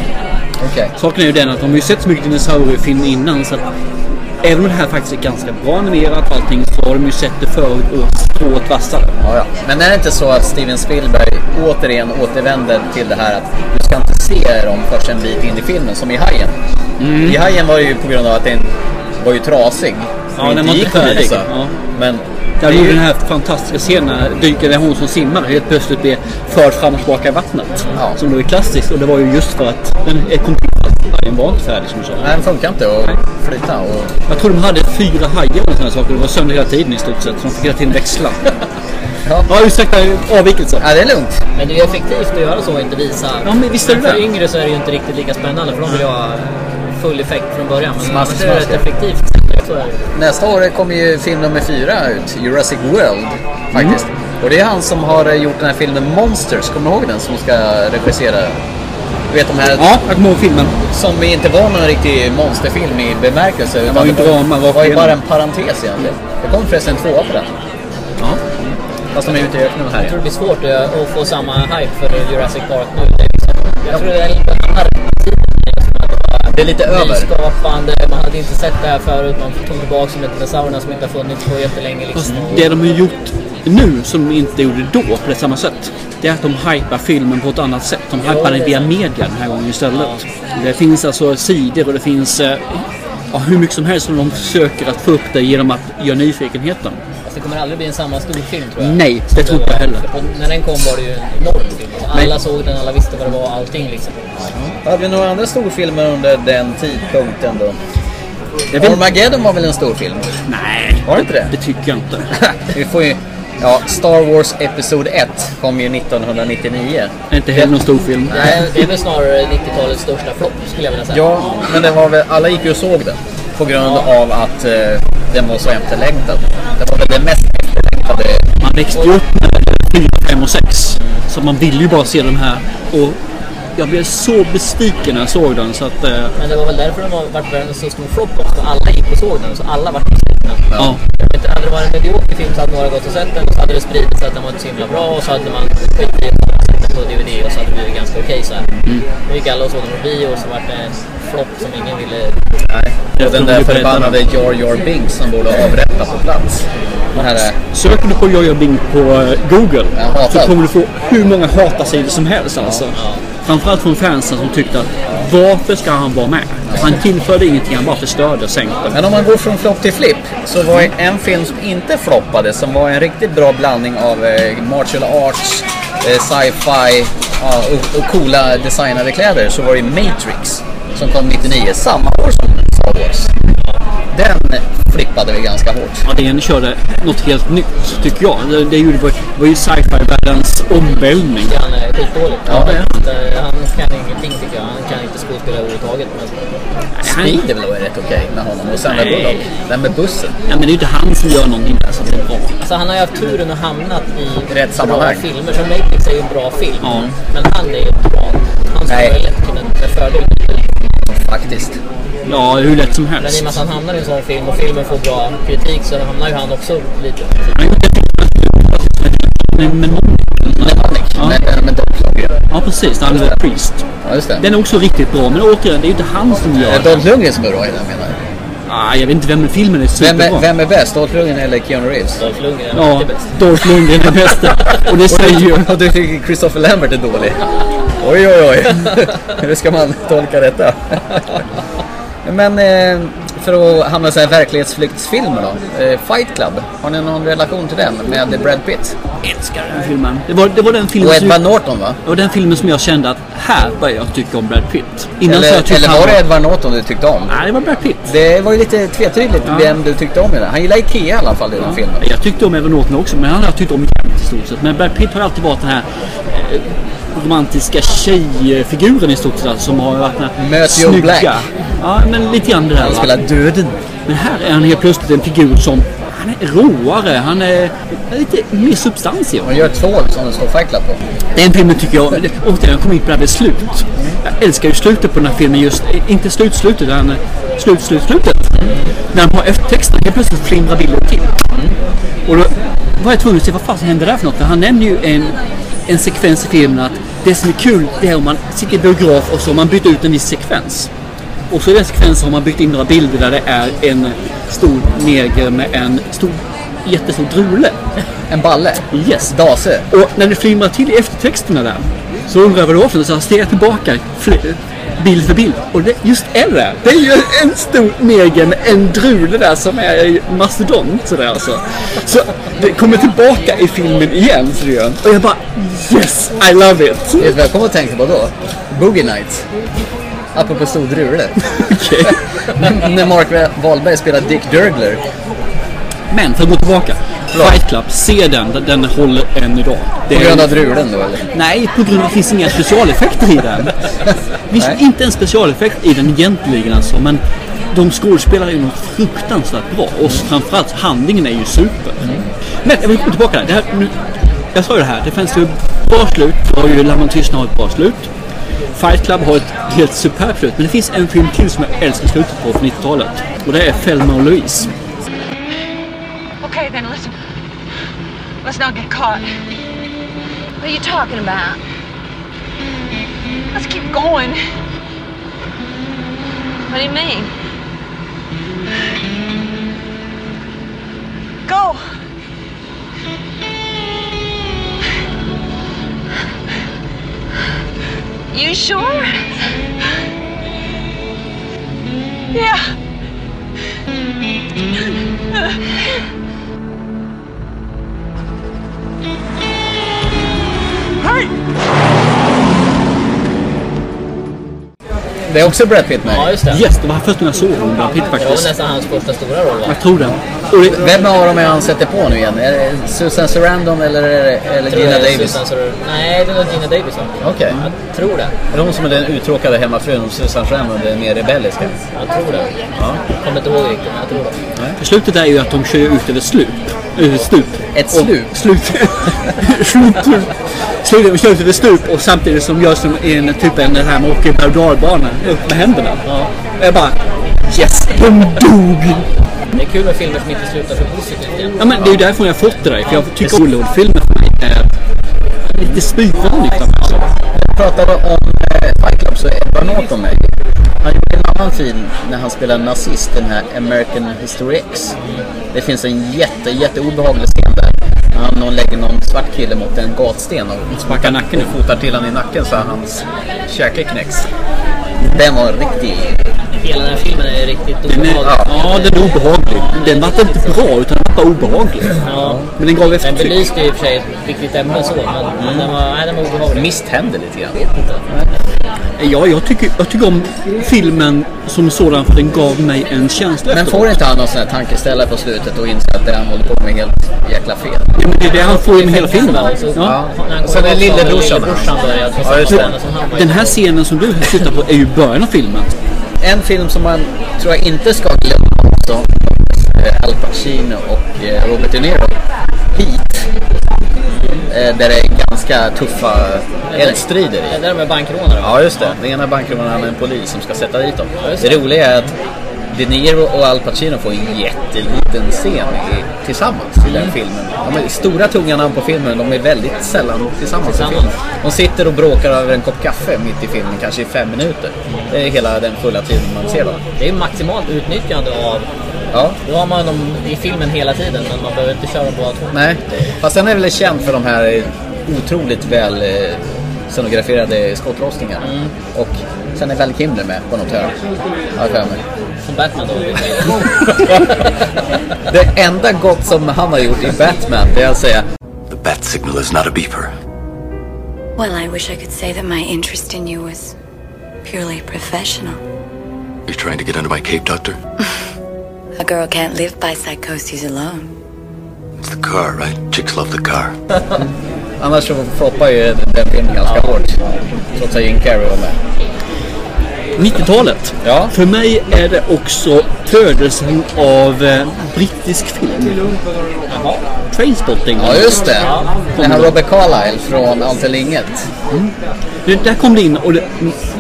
Speaker 2: Okej.
Speaker 1: Saken är ju den att de har ju sett så mycket dinosauriefilm innan så att även om det här faktiskt är ganska bra animerat och allting så har de ju sett det förut och strået vassare.
Speaker 2: Ja, ja. Men är det inte så att Steven Spielberg återigen återvänder till det här att du ska inte se dem först en bit in i filmen, som i Hajen.
Speaker 1: Mm.
Speaker 2: I Hajen var det ju på grund av att den var ju trasig.
Speaker 1: Ja, den var inte färdig. Ja.
Speaker 2: Men
Speaker 1: Där
Speaker 2: det är ju-
Speaker 1: den här fantastiska scenen dyker där hon som simmar helt plötsligt blir förd fram och tillbaka i vattnet.
Speaker 2: Ja.
Speaker 1: Som då är klassiskt och det var ju just för att den är kom till fast. Den var inte färdig som du sa.
Speaker 2: Nej, den funkar inte att flyta. Och...
Speaker 1: Jag tror de hade fyra hajar och sådana saker. Det var sönder hela tiden i stort sett. Så de fick hela tiden växla.
Speaker 2: Ja.
Speaker 1: ja, ursäkta avvikelse.
Speaker 2: Ja, det är lugnt.
Speaker 3: Men det är ju effektivt att göra så och inte visa.
Speaker 1: Ja, men visst är det
Speaker 3: För
Speaker 1: det.
Speaker 3: yngre så är det ju inte riktigt lika spännande för de vill ju ha full effekt från början. Men
Speaker 2: Smask,
Speaker 3: är det ett
Speaker 2: ja.
Speaker 3: effektivt. Så är det.
Speaker 2: Nästa år kommer ju film nummer fyra ut, Jurassic World, faktiskt. Och det är han som har gjort den här filmen Monsters, kommer du ihåg den? Som ska regissera. Du vet de här...
Speaker 1: Ja, jag kommer ihåg filmen.
Speaker 2: Som inte var någon riktig monsterfilm i bemärkelse. utan
Speaker 1: var ju
Speaker 2: det
Speaker 1: drama
Speaker 2: var ju bara en parentes egentligen. Det kom förresten en tvåa på den.
Speaker 1: Ja.
Speaker 2: Fast de är ute i öknen här
Speaker 3: Jag tror det blir svårt att få samma hype för Jurassic Park nu. Det är liksom, jag tror det är det
Speaker 2: är lite över.
Speaker 3: Nyskapande, man hade inte sett det här förut. Man tog tillbaka som ett dinosaurierna som inte har funnits på jättelänge.
Speaker 1: Fast
Speaker 3: Liksom. Och-
Speaker 1: det de har gjort nu som de inte gjorde då på det samma sätt. Det är att de hypar filmen på ett annat sätt. De hypar den via media den här gången istället. Det finns alltså sidor och det finns eh, ja, hur mycket som helst som de försöker att få upp det genom att göra nyfikenheten.
Speaker 3: Det kommer aldrig bli en samma stor film tror jag.
Speaker 1: Nej, det tror inte jag heller.
Speaker 3: När den kom var det ju en enorm film.
Speaker 1: Nej.
Speaker 3: alla såg den, alla visste vad det var, allting liksom.
Speaker 2: Hade vi några andra storfilmer under den tidpunkten då?
Speaker 1: Jag vet-
Speaker 2: Armageddon var väl en storfilm?
Speaker 1: Nej,
Speaker 2: Var det inte det?
Speaker 1: det tycker jag inte.
Speaker 2: vi får ju... Ja, Star Wars Episod 1 kom ju 1999.
Speaker 1: Det är inte heller någon stor film.
Speaker 3: Är, det är väl snarare 90-talets största flopp skulle jag vilja säga.
Speaker 2: Ja, men det var väl, alla gick ju och såg den. På grund av att eh, den var så efterlängtad. Det var väl den mest efterlängtade...
Speaker 1: Man växte ju upp med 4, 5 och 6. Så man ville ju bara se de här. Och jag blev så besviken när jag såg den så att... Eh,
Speaker 3: Men det var väl därför den var, vart en så stor flopp också. Alla gick och såg den, så alla vart besvikna.
Speaker 1: ja.
Speaker 3: Jag vet inte, Hade det varit en medioker film så hade några gått och sett den och så hade det spridit sig att den var inte så himla bra och så hade man skitit i den på DVD och så hade det blivit ganska okej så här. Nu gick alla och såg den på bio och så vart det en flopp som ingen ville...
Speaker 1: Jag
Speaker 2: den där förbannade Jar Jar Binks som borde avrättas på plats. Här...
Speaker 1: Söker du på Jojo Bing på eh, Google så kommer du få hur många hatarsidor som helst alltså. Framförallt från fansen som tyckte att varför ska han vara med? Han tillförde ingenting, han bara förstörde och sänkte.
Speaker 2: Men om man går från flopp till flipp så var en film som inte floppade som var en riktigt bra blandning av eh, martial arts, eh, sci-fi och, och coola designade kläder så var det Matrix som kom 99, samma år som Star Wars. Den flippade vi ganska hårt.
Speaker 1: Ja, den körde något helt nytt tycker jag. Det, det, gjorde, det var ju sci-fi-världens omvälvning.
Speaker 3: Han är skitdålig.
Speaker 1: Ja, är
Speaker 3: han. Kan ingenting tycker jag. Han kan inte skådespela överhuvudtaget. Men...
Speaker 2: Speed är väl rätt okej med honom och Sandra
Speaker 1: Nej.
Speaker 2: Den med bussen.
Speaker 1: Ja, men det är ju inte han som gör någonting där som är bra.
Speaker 3: Alltså han har ju haft turen att hamnat i
Speaker 2: Rätt sammanhang.
Speaker 3: filmer. Som Matrix är ju en bra film.
Speaker 1: Ja.
Speaker 3: Men han är ju inte bra. Han skulle lätt kunna med fördel
Speaker 2: Faktiskt.
Speaker 1: Ja, hur lätt som
Speaker 3: Men i och
Speaker 1: helst.
Speaker 3: med att han hamnar i en sån film och filmen får bra kritik så hamnar ju han också lite...
Speaker 1: Men, men,
Speaker 2: Ja. Med, Lundgren.
Speaker 1: ja, precis. Han var Priest.
Speaker 2: Ja, just det.
Speaker 1: Den är också riktigt bra, men återigen, det är ju inte han som gör den.
Speaker 2: Dolph Lundgren som är bra i den menar du?
Speaker 1: Ah, jag vet inte vem i filmen är
Speaker 2: Vem
Speaker 1: superbra.
Speaker 2: är, vem är bäst? Dolph Lundgren eller Keanu Reeves?
Speaker 3: Dolph Lundgren är
Speaker 1: Ja,
Speaker 3: bäst.
Speaker 1: Dolph Lundgren är bästa. Och det säger ju...
Speaker 2: Och du tycker Christopher Lambert är dålig? Oj, oj, oj. Hur ska man tolka detta? Men eh, för att hamna i så här verklighetsflyktsfilmer då. Eh, Fight Club. Har ni någon relation till den med Brad Pitt?
Speaker 1: älskar den filmen. Det var, det var den filmen
Speaker 2: Och
Speaker 1: som...
Speaker 2: Edward Norton va?
Speaker 1: Det var den filmen som jag kände att här börjar jag tycka om Brad Pitt. Innan så
Speaker 2: Eller,
Speaker 1: jag tyckte
Speaker 2: eller
Speaker 1: han
Speaker 2: var det Edward Norton du tyckte om?
Speaker 1: Nej, det var Brad Pitt.
Speaker 2: Det var ju lite tvetydigt
Speaker 1: Ja.
Speaker 2: vem du tyckte om i den. Han gillar Ikea i alla fall i den filmen.
Speaker 1: Jag tyckte om Edward Norton också, men han har jag tyckt om jämt i stort sett. Men Brad Pitt har alltid varit den här eh, romantiska tjejfiguren i stort sett som har varit den här
Speaker 2: Möt
Speaker 1: snygga.
Speaker 2: Black.
Speaker 1: Ja, men lite grann det där.
Speaker 2: Han spelar döden.
Speaker 1: Men här är han helt plötsligt en figur som han är råare, han är lite mer substans i honom.
Speaker 2: Han gör två som det står Club på.
Speaker 1: Den filmen tycker jag, återigen jag kommer in på det här med slut. Jag älskar ju slutet på den här filmen just, inte slutslutet utan slut, slut, slutet. När de har eftertexterna, helt plötsligt flimrar bilden till. Och då var jag tvungen att se vad fan hände där för något. För han nämner ju en, en sekvens i filmen att det som är kul det är om man sitter i biograf och så har man bytt ut en viss sekvens. Och så i den sekvensen har man byggt in några bilder där det är en stor neger med en stor, jättestor drule.
Speaker 2: En balle?
Speaker 1: Yes.
Speaker 2: Dase?
Speaker 1: Och när det flimrar till i eftertexterna där så undrar jag vad det var för något. Så jag stirrar tillbaka bild för bild. Och det, just är det. Det är ju en stor neger med en drule där som är mastodont sådär alltså. Så det kommer tillbaka i filmen igen så det gör. Och jag bara yes, I love it.
Speaker 2: Vet du vad jag kommer att tänka på då? Boogie Nights. Apropå stor drule.
Speaker 1: Okej.
Speaker 2: När Mark Wahlberg spelar Dick Durgler.
Speaker 1: Men för att gå tillbaka. Fight Club, se den. Den- håller än idag. Det
Speaker 2: På grund av drulen då eller?
Speaker 1: Nej, på grund av att det finns inga specialeffekter i den. Det finns
Speaker 2: Nej.
Speaker 1: inte en specialeffekt i den egentligen alltså. Men de skådespelar ju något fruktansvärt bra. Och framförallt handlingen är ju super. Men jag vill gå tillbaka där. Det här, nu, jag sa ju det här. Det finns ju bra slut. Det har ju Lamman Tystnad har ett bra slut. Fight Club har ett helt superbt slut. Men det finns en film till som jag älskar slutet på från 90-talet. Och det är Felma och Louise.
Speaker 11: Okay, then listen. Let's not get caught. What are you talking about? Let's keep going. What do you mean? Go. You sure? Yeah.
Speaker 4: Hey!
Speaker 2: Det är också Brad Pitt med.
Speaker 3: Ja, just det.
Speaker 1: Yes, det var först när jag såg honom. Brad Pitt
Speaker 3: Det var
Speaker 1: faktiskt.
Speaker 3: nästan hans första stora roll va?
Speaker 1: Jag tror det. Och det
Speaker 2: Vem av dem är han sätter på nu igen? Är det Susan Sarandon eller, är det- eller Gina
Speaker 3: det är
Speaker 2: Davis?
Speaker 3: Susan Sarandon. Nej, det är nog Gina Davis?
Speaker 2: Okej.
Speaker 3: Jag tror det.
Speaker 2: Är det hon som är den uttråkade hemmafrun och Susan Sarandon är mer rebelliska?
Speaker 3: Jag tror det.
Speaker 2: Ja.
Speaker 3: Kommer inte ihåg riktigt, men jag tror det.
Speaker 1: För slutet är ju att de kör ut över slup. Över stup.
Speaker 2: Ett
Speaker 1: Och-
Speaker 2: slup?
Speaker 1: Slut. slut. Slut. De kör ut över stup och samtidigt som gör som en typ en den här man åker berg och upp med händerna. Och jag bara yes, de dog!
Speaker 3: Det är kul med filmer som inte slutar så positivt.
Speaker 1: Ja men det är ju därför jag har fått det där. För jag tycker Hollywoodfilmer för mig är lite spikvanligt. Alltså.
Speaker 2: pratade om eh, Fight Club så är Edward Norton med. Han gjorde en annan film när han spelade nazist, den här American History X. Det finns en jätte, jätte obehaglig scen där. Han någon lägger någon svart kille mot en gatsten och
Speaker 1: Sparkar nacken
Speaker 2: och fotar till han i nacken så hans käke knäcks. Den var riktig...
Speaker 3: Hela den här filmen är riktigt
Speaker 1: Den är,
Speaker 3: obehaglig.
Speaker 1: ja, den är obehaglig. Den var inte bra utan den var obehaglig.
Speaker 3: Ja.
Speaker 1: Men den gav
Speaker 3: Den
Speaker 1: eftertryck.
Speaker 3: belyste ju i och för sig ett viktigt ämne så, men den, var, nej, den var obehaglig.
Speaker 2: Mist händer lite grann.
Speaker 1: Ja, jag tycker, jag tycker om filmen som sådan för den gav mig en känsla
Speaker 2: Men
Speaker 1: efteråt.
Speaker 2: får inte han någon sån här tankeställare på slutet och inse att det han håller på med är helt jäkla fel?
Speaker 1: Ja, men det är det han får med hela filmen.
Speaker 3: Så-
Speaker 1: Ja.
Speaker 2: Och sen är lillebrorsan Ja, just det.
Speaker 1: Den här scenen som du syftar på är ju början av filmen.
Speaker 2: En film som man tror jag inte ska glömma också. eh, Al Pacino och eh, Robert De Niro. Heat. Eh, Där det är ganska tuffa eldstrider i.
Speaker 3: Det där med bankrånare va?
Speaker 2: Ja just det. Den ena bankrånaren är en polis som ska sätta dit dem. Det roliga är att De Niro och Al Pacino får en jätteliten scen i, tillsammans i den filmen. De är stora tunga namn på filmen, de är väldigt sällan tillsammans,
Speaker 3: Tillsammans.
Speaker 2: i filmen. De sitter och bråkar över en kopp kaffe mitt i filmen, kanske i fem minuter. Det är hela den fulla tiden man ser dem.
Speaker 3: Det är maximalt utnyttjande av...
Speaker 2: Ja.
Speaker 3: Då har man dem i filmen hela tiden, men man behöver inte köra båda två.
Speaker 2: Nej, fast den är väl känd för de här eh, otroligt väl eh, scenograferade skottlossningarna. Och sen är Val Kilmer med på något hörn. Har jag.
Speaker 3: Som Batman då.
Speaker 2: Det enda gott som han har gjort i Batman, det är att säga
Speaker 12: The bat signal is not a beeper.
Speaker 13: Well, I wish I could say that my interest in you was purely professional.
Speaker 12: You're trying to get under my cape, Doctor?
Speaker 13: A girl can't live by psychoses alone.
Speaker 12: It's the car, right? Chicks love the car.
Speaker 2: Annars så floppar ju den filmen ganska hårt. Trots att Jim Carrey var med.
Speaker 1: 90-talet.
Speaker 2: Ja.
Speaker 1: För mig är det också födelsen av eh, brittisk film. Trainspotting.
Speaker 2: Ja, just det. Den här Robert Carlyle från Allt eller inget.
Speaker 1: Det, där kom det in och det,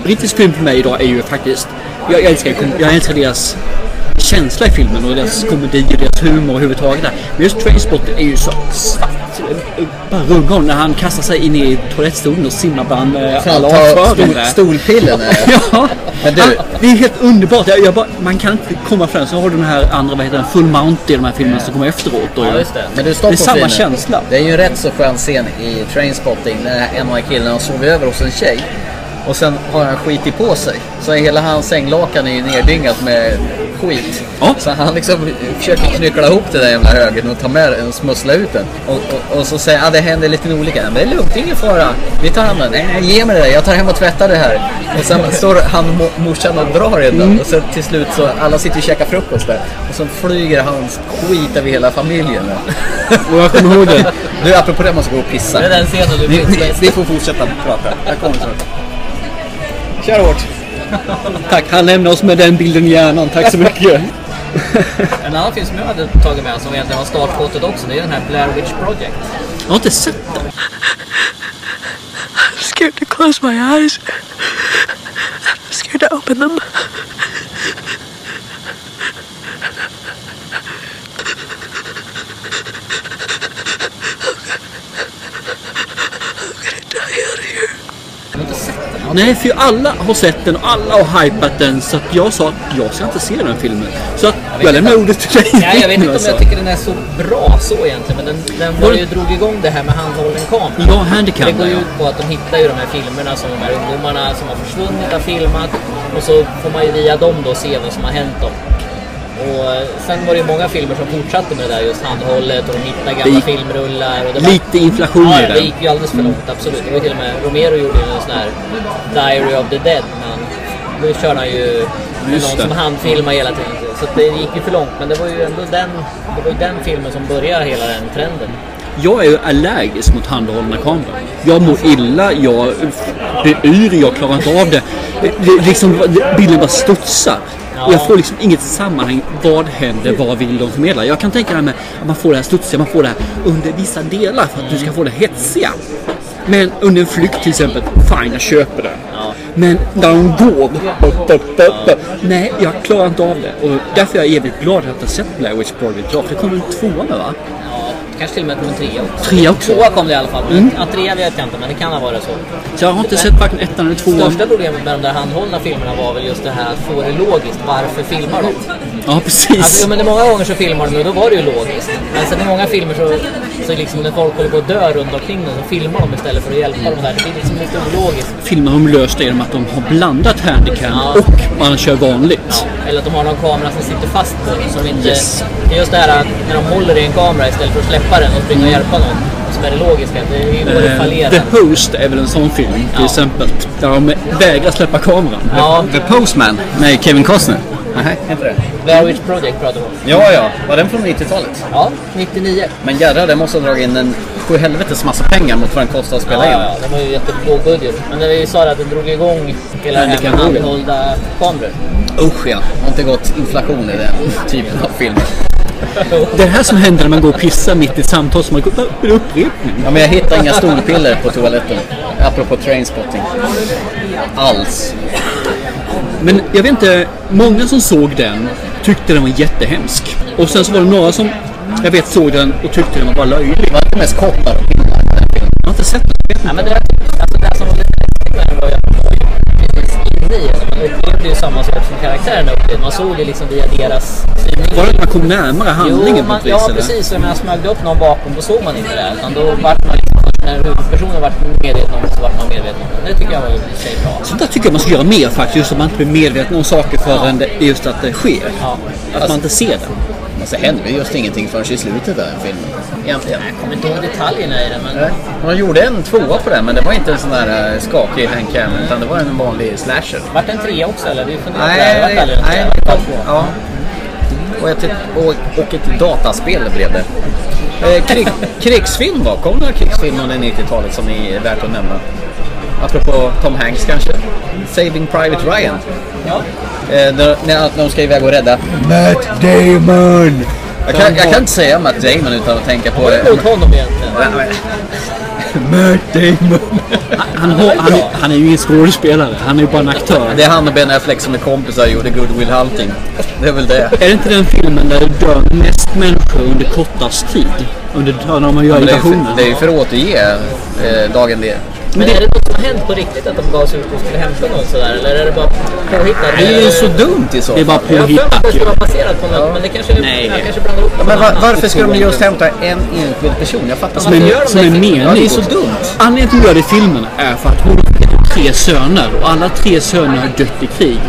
Speaker 1: brittisk film för mig idag är ju faktiskt... Jag älskar, jag älskar deras känsla i filmen och deras komedi och deras humor överhuvudtaget. Men just Trainspotting är ju så svart. Bara rundgång när han kastar sig in i toalettstolen och simmar bland eh, alla
Speaker 2: Ta
Speaker 1: avföring
Speaker 2: stol,
Speaker 1: där.
Speaker 2: stolpillen. eh.
Speaker 1: Ja,
Speaker 2: Men du-
Speaker 1: han, det är helt underbart. Jag, jag bara, man kan inte komma fram. Så har du den här andra, vad heter den, Full Mount i de här filmerna som kommer efteråt. Och,
Speaker 2: Ja, just det. Men du
Speaker 1: det är samma
Speaker 2: filmen.
Speaker 1: känsla.
Speaker 2: Det är ju en rätt så skön scen i Trainspotting när en av killarna sover över hos en tjej. Och sen har han skitit på sig. Så hela hans sänglakan är ju neddyngat med skit. Så han liksom försöker knyckla ihop det där jävla högen och ta med den och smussla ut den. Och, och, och så säger han, ah, det händer lite olika. Men det är lugnt, ingen fara. Vi tar hand om det. Nej, nej, ge mig det där. Jag tar hem och tvättar det här. Och sen står han mo- morsan och drar i den. Och sen till slut så, alla sitter och käkar frukost där. Och så flyger hans skit över hela familjen.
Speaker 1: Och jag kommer ihåg det.
Speaker 2: Du, apropå det, måste gå och pissa.
Speaker 3: Det är den scenen du minns
Speaker 2: ni, ni får fortsätta prata. Jag kommer snart. Kör hårt.
Speaker 1: Tack, han lämnar oss med den bilden i hjärnan. Tack så mycket.
Speaker 3: En annan film som jag hade tagit med som egentligen var startskottet också, det är den här Blair Witch Project.
Speaker 1: Jag har inte sett den.
Speaker 14: I'm scared to close my eyes. I'm scared to open them.
Speaker 1: Nej, för alla har sett den och alla har hypat den. Så att jag sa att jag ska inte se den filmen. Så att jag lämnar ordet till dig.
Speaker 3: Ja, jag vet inte om
Speaker 1: alltså.
Speaker 3: jag tycker den är så bra så egentligen, men den, den var ju, drog igång det här med handhållen kamera.
Speaker 1: Ja, handicap,
Speaker 3: Det går ju ut på att de hittar ju de här filmerna som de här ungdomarna som har försvunnit har filmat och så får man ju via dem då se vad som har hänt dem. Och eh, sen var det ju många filmer som fortsatte med det där just handhållet och de hittade gamla
Speaker 1: gick
Speaker 3: filmrullar. Och det var,
Speaker 1: lite inflation
Speaker 3: ja,
Speaker 1: i
Speaker 3: det
Speaker 1: den.
Speaker 3: gick ju alldeles för långt, absolut. Det var till och med, Romero gjorde ju en sån här Diary of the Dead. Men då körde han ju med
Speaker 1: Just
Speaker 3: någon
Speaker 1: det.
Speaker 3: som handfilmade hela tiden. Så det gick ju för långt. Men det var ju ändå den, det var ju den filmen som började hela den trenden.
Speaker 1: Jag är ju allergisk mot handhållna kameror. Jag mår illa, jag blir yr, jag klarar inte av det. det liksom, bilden bara studsar. Och jag får liksom inget sammanhang. Vad händer? Vad vill de förmedla? Jag kan tänka mig att man får det här studsiga, man får det här under vissa delar för att du ska få det hetsiga. Men under en flykt till exempel, fine jag köper det. Men när de går, nej jag klarar inte av det. Och därför är jag evigt glad att jag sett Blair Witch Project. Ja, för det kommer en tvåa med va?
Speaker 3: Ja, kanske till och med en trea också.
Speaker 1: Trea också?
Speaker 3: Tvåa kom det i alla fall.
Speaker 1: Mm.
Speaker 3: Ja, trea vet jag inte, men det kan ha varit så.
Speaker 1: Så jag har inte sett varken ettan eller tvåan.
Speaker 3: Största problemet med de där handhållna filmerna var väl just det här att få det logiskt. Varför filmar de?
Speaker 1: Ja, precis.
Speaker 3: Alltså, ja, men det många gånger så filmar de och då var det ju logiskt. Men sen i många filmer så, så liksom när folk håller på att dö runt omkring dem så filmar de istället för att hjälpa dem där. Det blir liksom lite ologiskt.
Speaker 1: Filmen har de löst det genom att de har blandat handicam
Speaker 3: Ja.
Speaker 1: och man kör vanligt.
Speaker 3: Eller att de har någon kamera som sitter fast på dem, som inte...
Speaker 1: Yes.
Speaker 3: Det är just det här att när de håller i en kamera istället för att släppa den och springa och hjälpa någon. Som är det logiska. Det är ju då det
Speaker 1: Eh,
Speaker 3: fallerar.
Speaker 1: The Host är väl en sån film till
Speaker 3: Ja.
Speaker 1: exempel. Där de vägrar släppa kameran.
Speaker 3: Ja.
Speaker 2: The Postman? Nej, Kevin Costner? Nej, inte det.
Speaker 3: Blair Witch Project pratar vi om.
Speaker 2: Ja, ja. Var den från 90-talet?
Speaker 3: Ja, 99.
Speaker 2: Men jädrar, den måste ha dragit in en sju helvetes massa pengar mot vad den kostade att spela
Speaker 3: ja,
Speaker 2: in.
Speaker 3: ja, ja, det var ju jättelåg budget. Men det vi sa att den drog igång hela det här med handhållda kameror.
Speaker 2: Usch ja, det har inte gått inflation i den typen av filmer.
Speaker 1: Det är här som händer när man går och pissar mitt i ett samtal som man går en upprepning.
Speaker 2: Ja, men jag hittar inga stolpiller på toaletten. Apropå trainspotting. Alls.
Speaker 1: Men jag vet inte, många som såg den tyckte den var jättehemsk. Och sen så var det några som jag vet såg den och tyckte den var bara löjlig.
Speaker 2: Var det mest koppar och pinnar?
Speaker 1: Jag har inte sett den.
Speaker 3: Ja, men det, alltså precis inne i det. Man upplevde ju samma sak som karaktärerna upplevde. Man såg ju liksom via deras synvinkel.
Speaker 1: Var det att man kom närmare handlingen
Speaker 3: jo,
Speaker 1: på
Speaker 3: man,
Speaker 1: ett vis?
Speaker 3: Ja,
Speaker 1: eller?
Speaker 3: precis. Och när man smög upp någon bakom då såg man inte det. Utan då vart man liksom, när huvudpersonen vart medveten om det så vart man medveten om det. Det tycker jag var i sig bra.
Speaker 1: Sånt där tycker jag man ska göra mer faktiskt. Just att man inte blir medveten om saker förrän det, just att det sker. Att man inte ser det.
Speaker 2: Alltså, det händer ju just ingenting förrän i slutet av den filmen. Egentligen.
Speaker 3: Jag kommer inte ihåg detaljerna i den men...
Speaker 2: Man gjorde en tvåa på den, men det var inte en sån där eh, skakig handcam, utan det var en vanlig slasher.
Speaker 3: Vart det en trea också eller? Det funderar
Speaker 2: Nej, nej, nej. Ja. Och ett, och, och ett dataspel blev det. Eh, krig, krigsfilm då? Kom det några krigsfilm under 90-talet som är värt att nämna? Apropå Tom Hanks kanske? Saving Private Ryan.
Speaker 3: Ja.
Speaker 2: Eh, när, när de ska iväg och rädda
Speaker 6: Matt Damon!
Speaker 2: Jag kan, jag kan inte säga Matt Damon utan att tänka på...
Speaker 3: Vad är det mot honom egentligen?
Speaker 1: Matt Damon. Han, han, är- han är ju ingen skådespelare. Han är ju bara en aktör.
Speaker 2: Det är han och Ben Affleck som är kompisar och gjorde Good Will Hunting. Det är väl det.
Speaker 1: Är det inte den filmen där det dör mest människor under kortast tid? Under, när man gör
Speaker 2: det,
Speaker 1: invasionen?
Speaker 2: för, det är ju för att återge eh, dagen det.
Speaker 3: Men är det något som har hänt på riktigt att de gav sig ut och skulle hämta någon sådär? Eller är det bara påhittat?
Speaker 2: Det är ju så dumt i så
Speaker 1: Det är bara
Speaker 2: fall.
Speaker 3: Jag har för mig
Speaker 1: påhittat
Speaker 3: att det skulle vara baserat på något, men det kanske,
Speaker 1: Nej.
Speaker 3: jag kanske blandar ihop det
Speaker 2: Ja, men var, varför ska de just hämta en enskild person? Jag fattar
Speaker 1: Som
Speaker 2: inte.
Speaker 1: är, som är menig.
Speaker 2: Ja, det är så dumt.
Speaker 1: Anledningen till att de gör det i filmen är för att hon har tre söner och alla tre söner har dött i krig.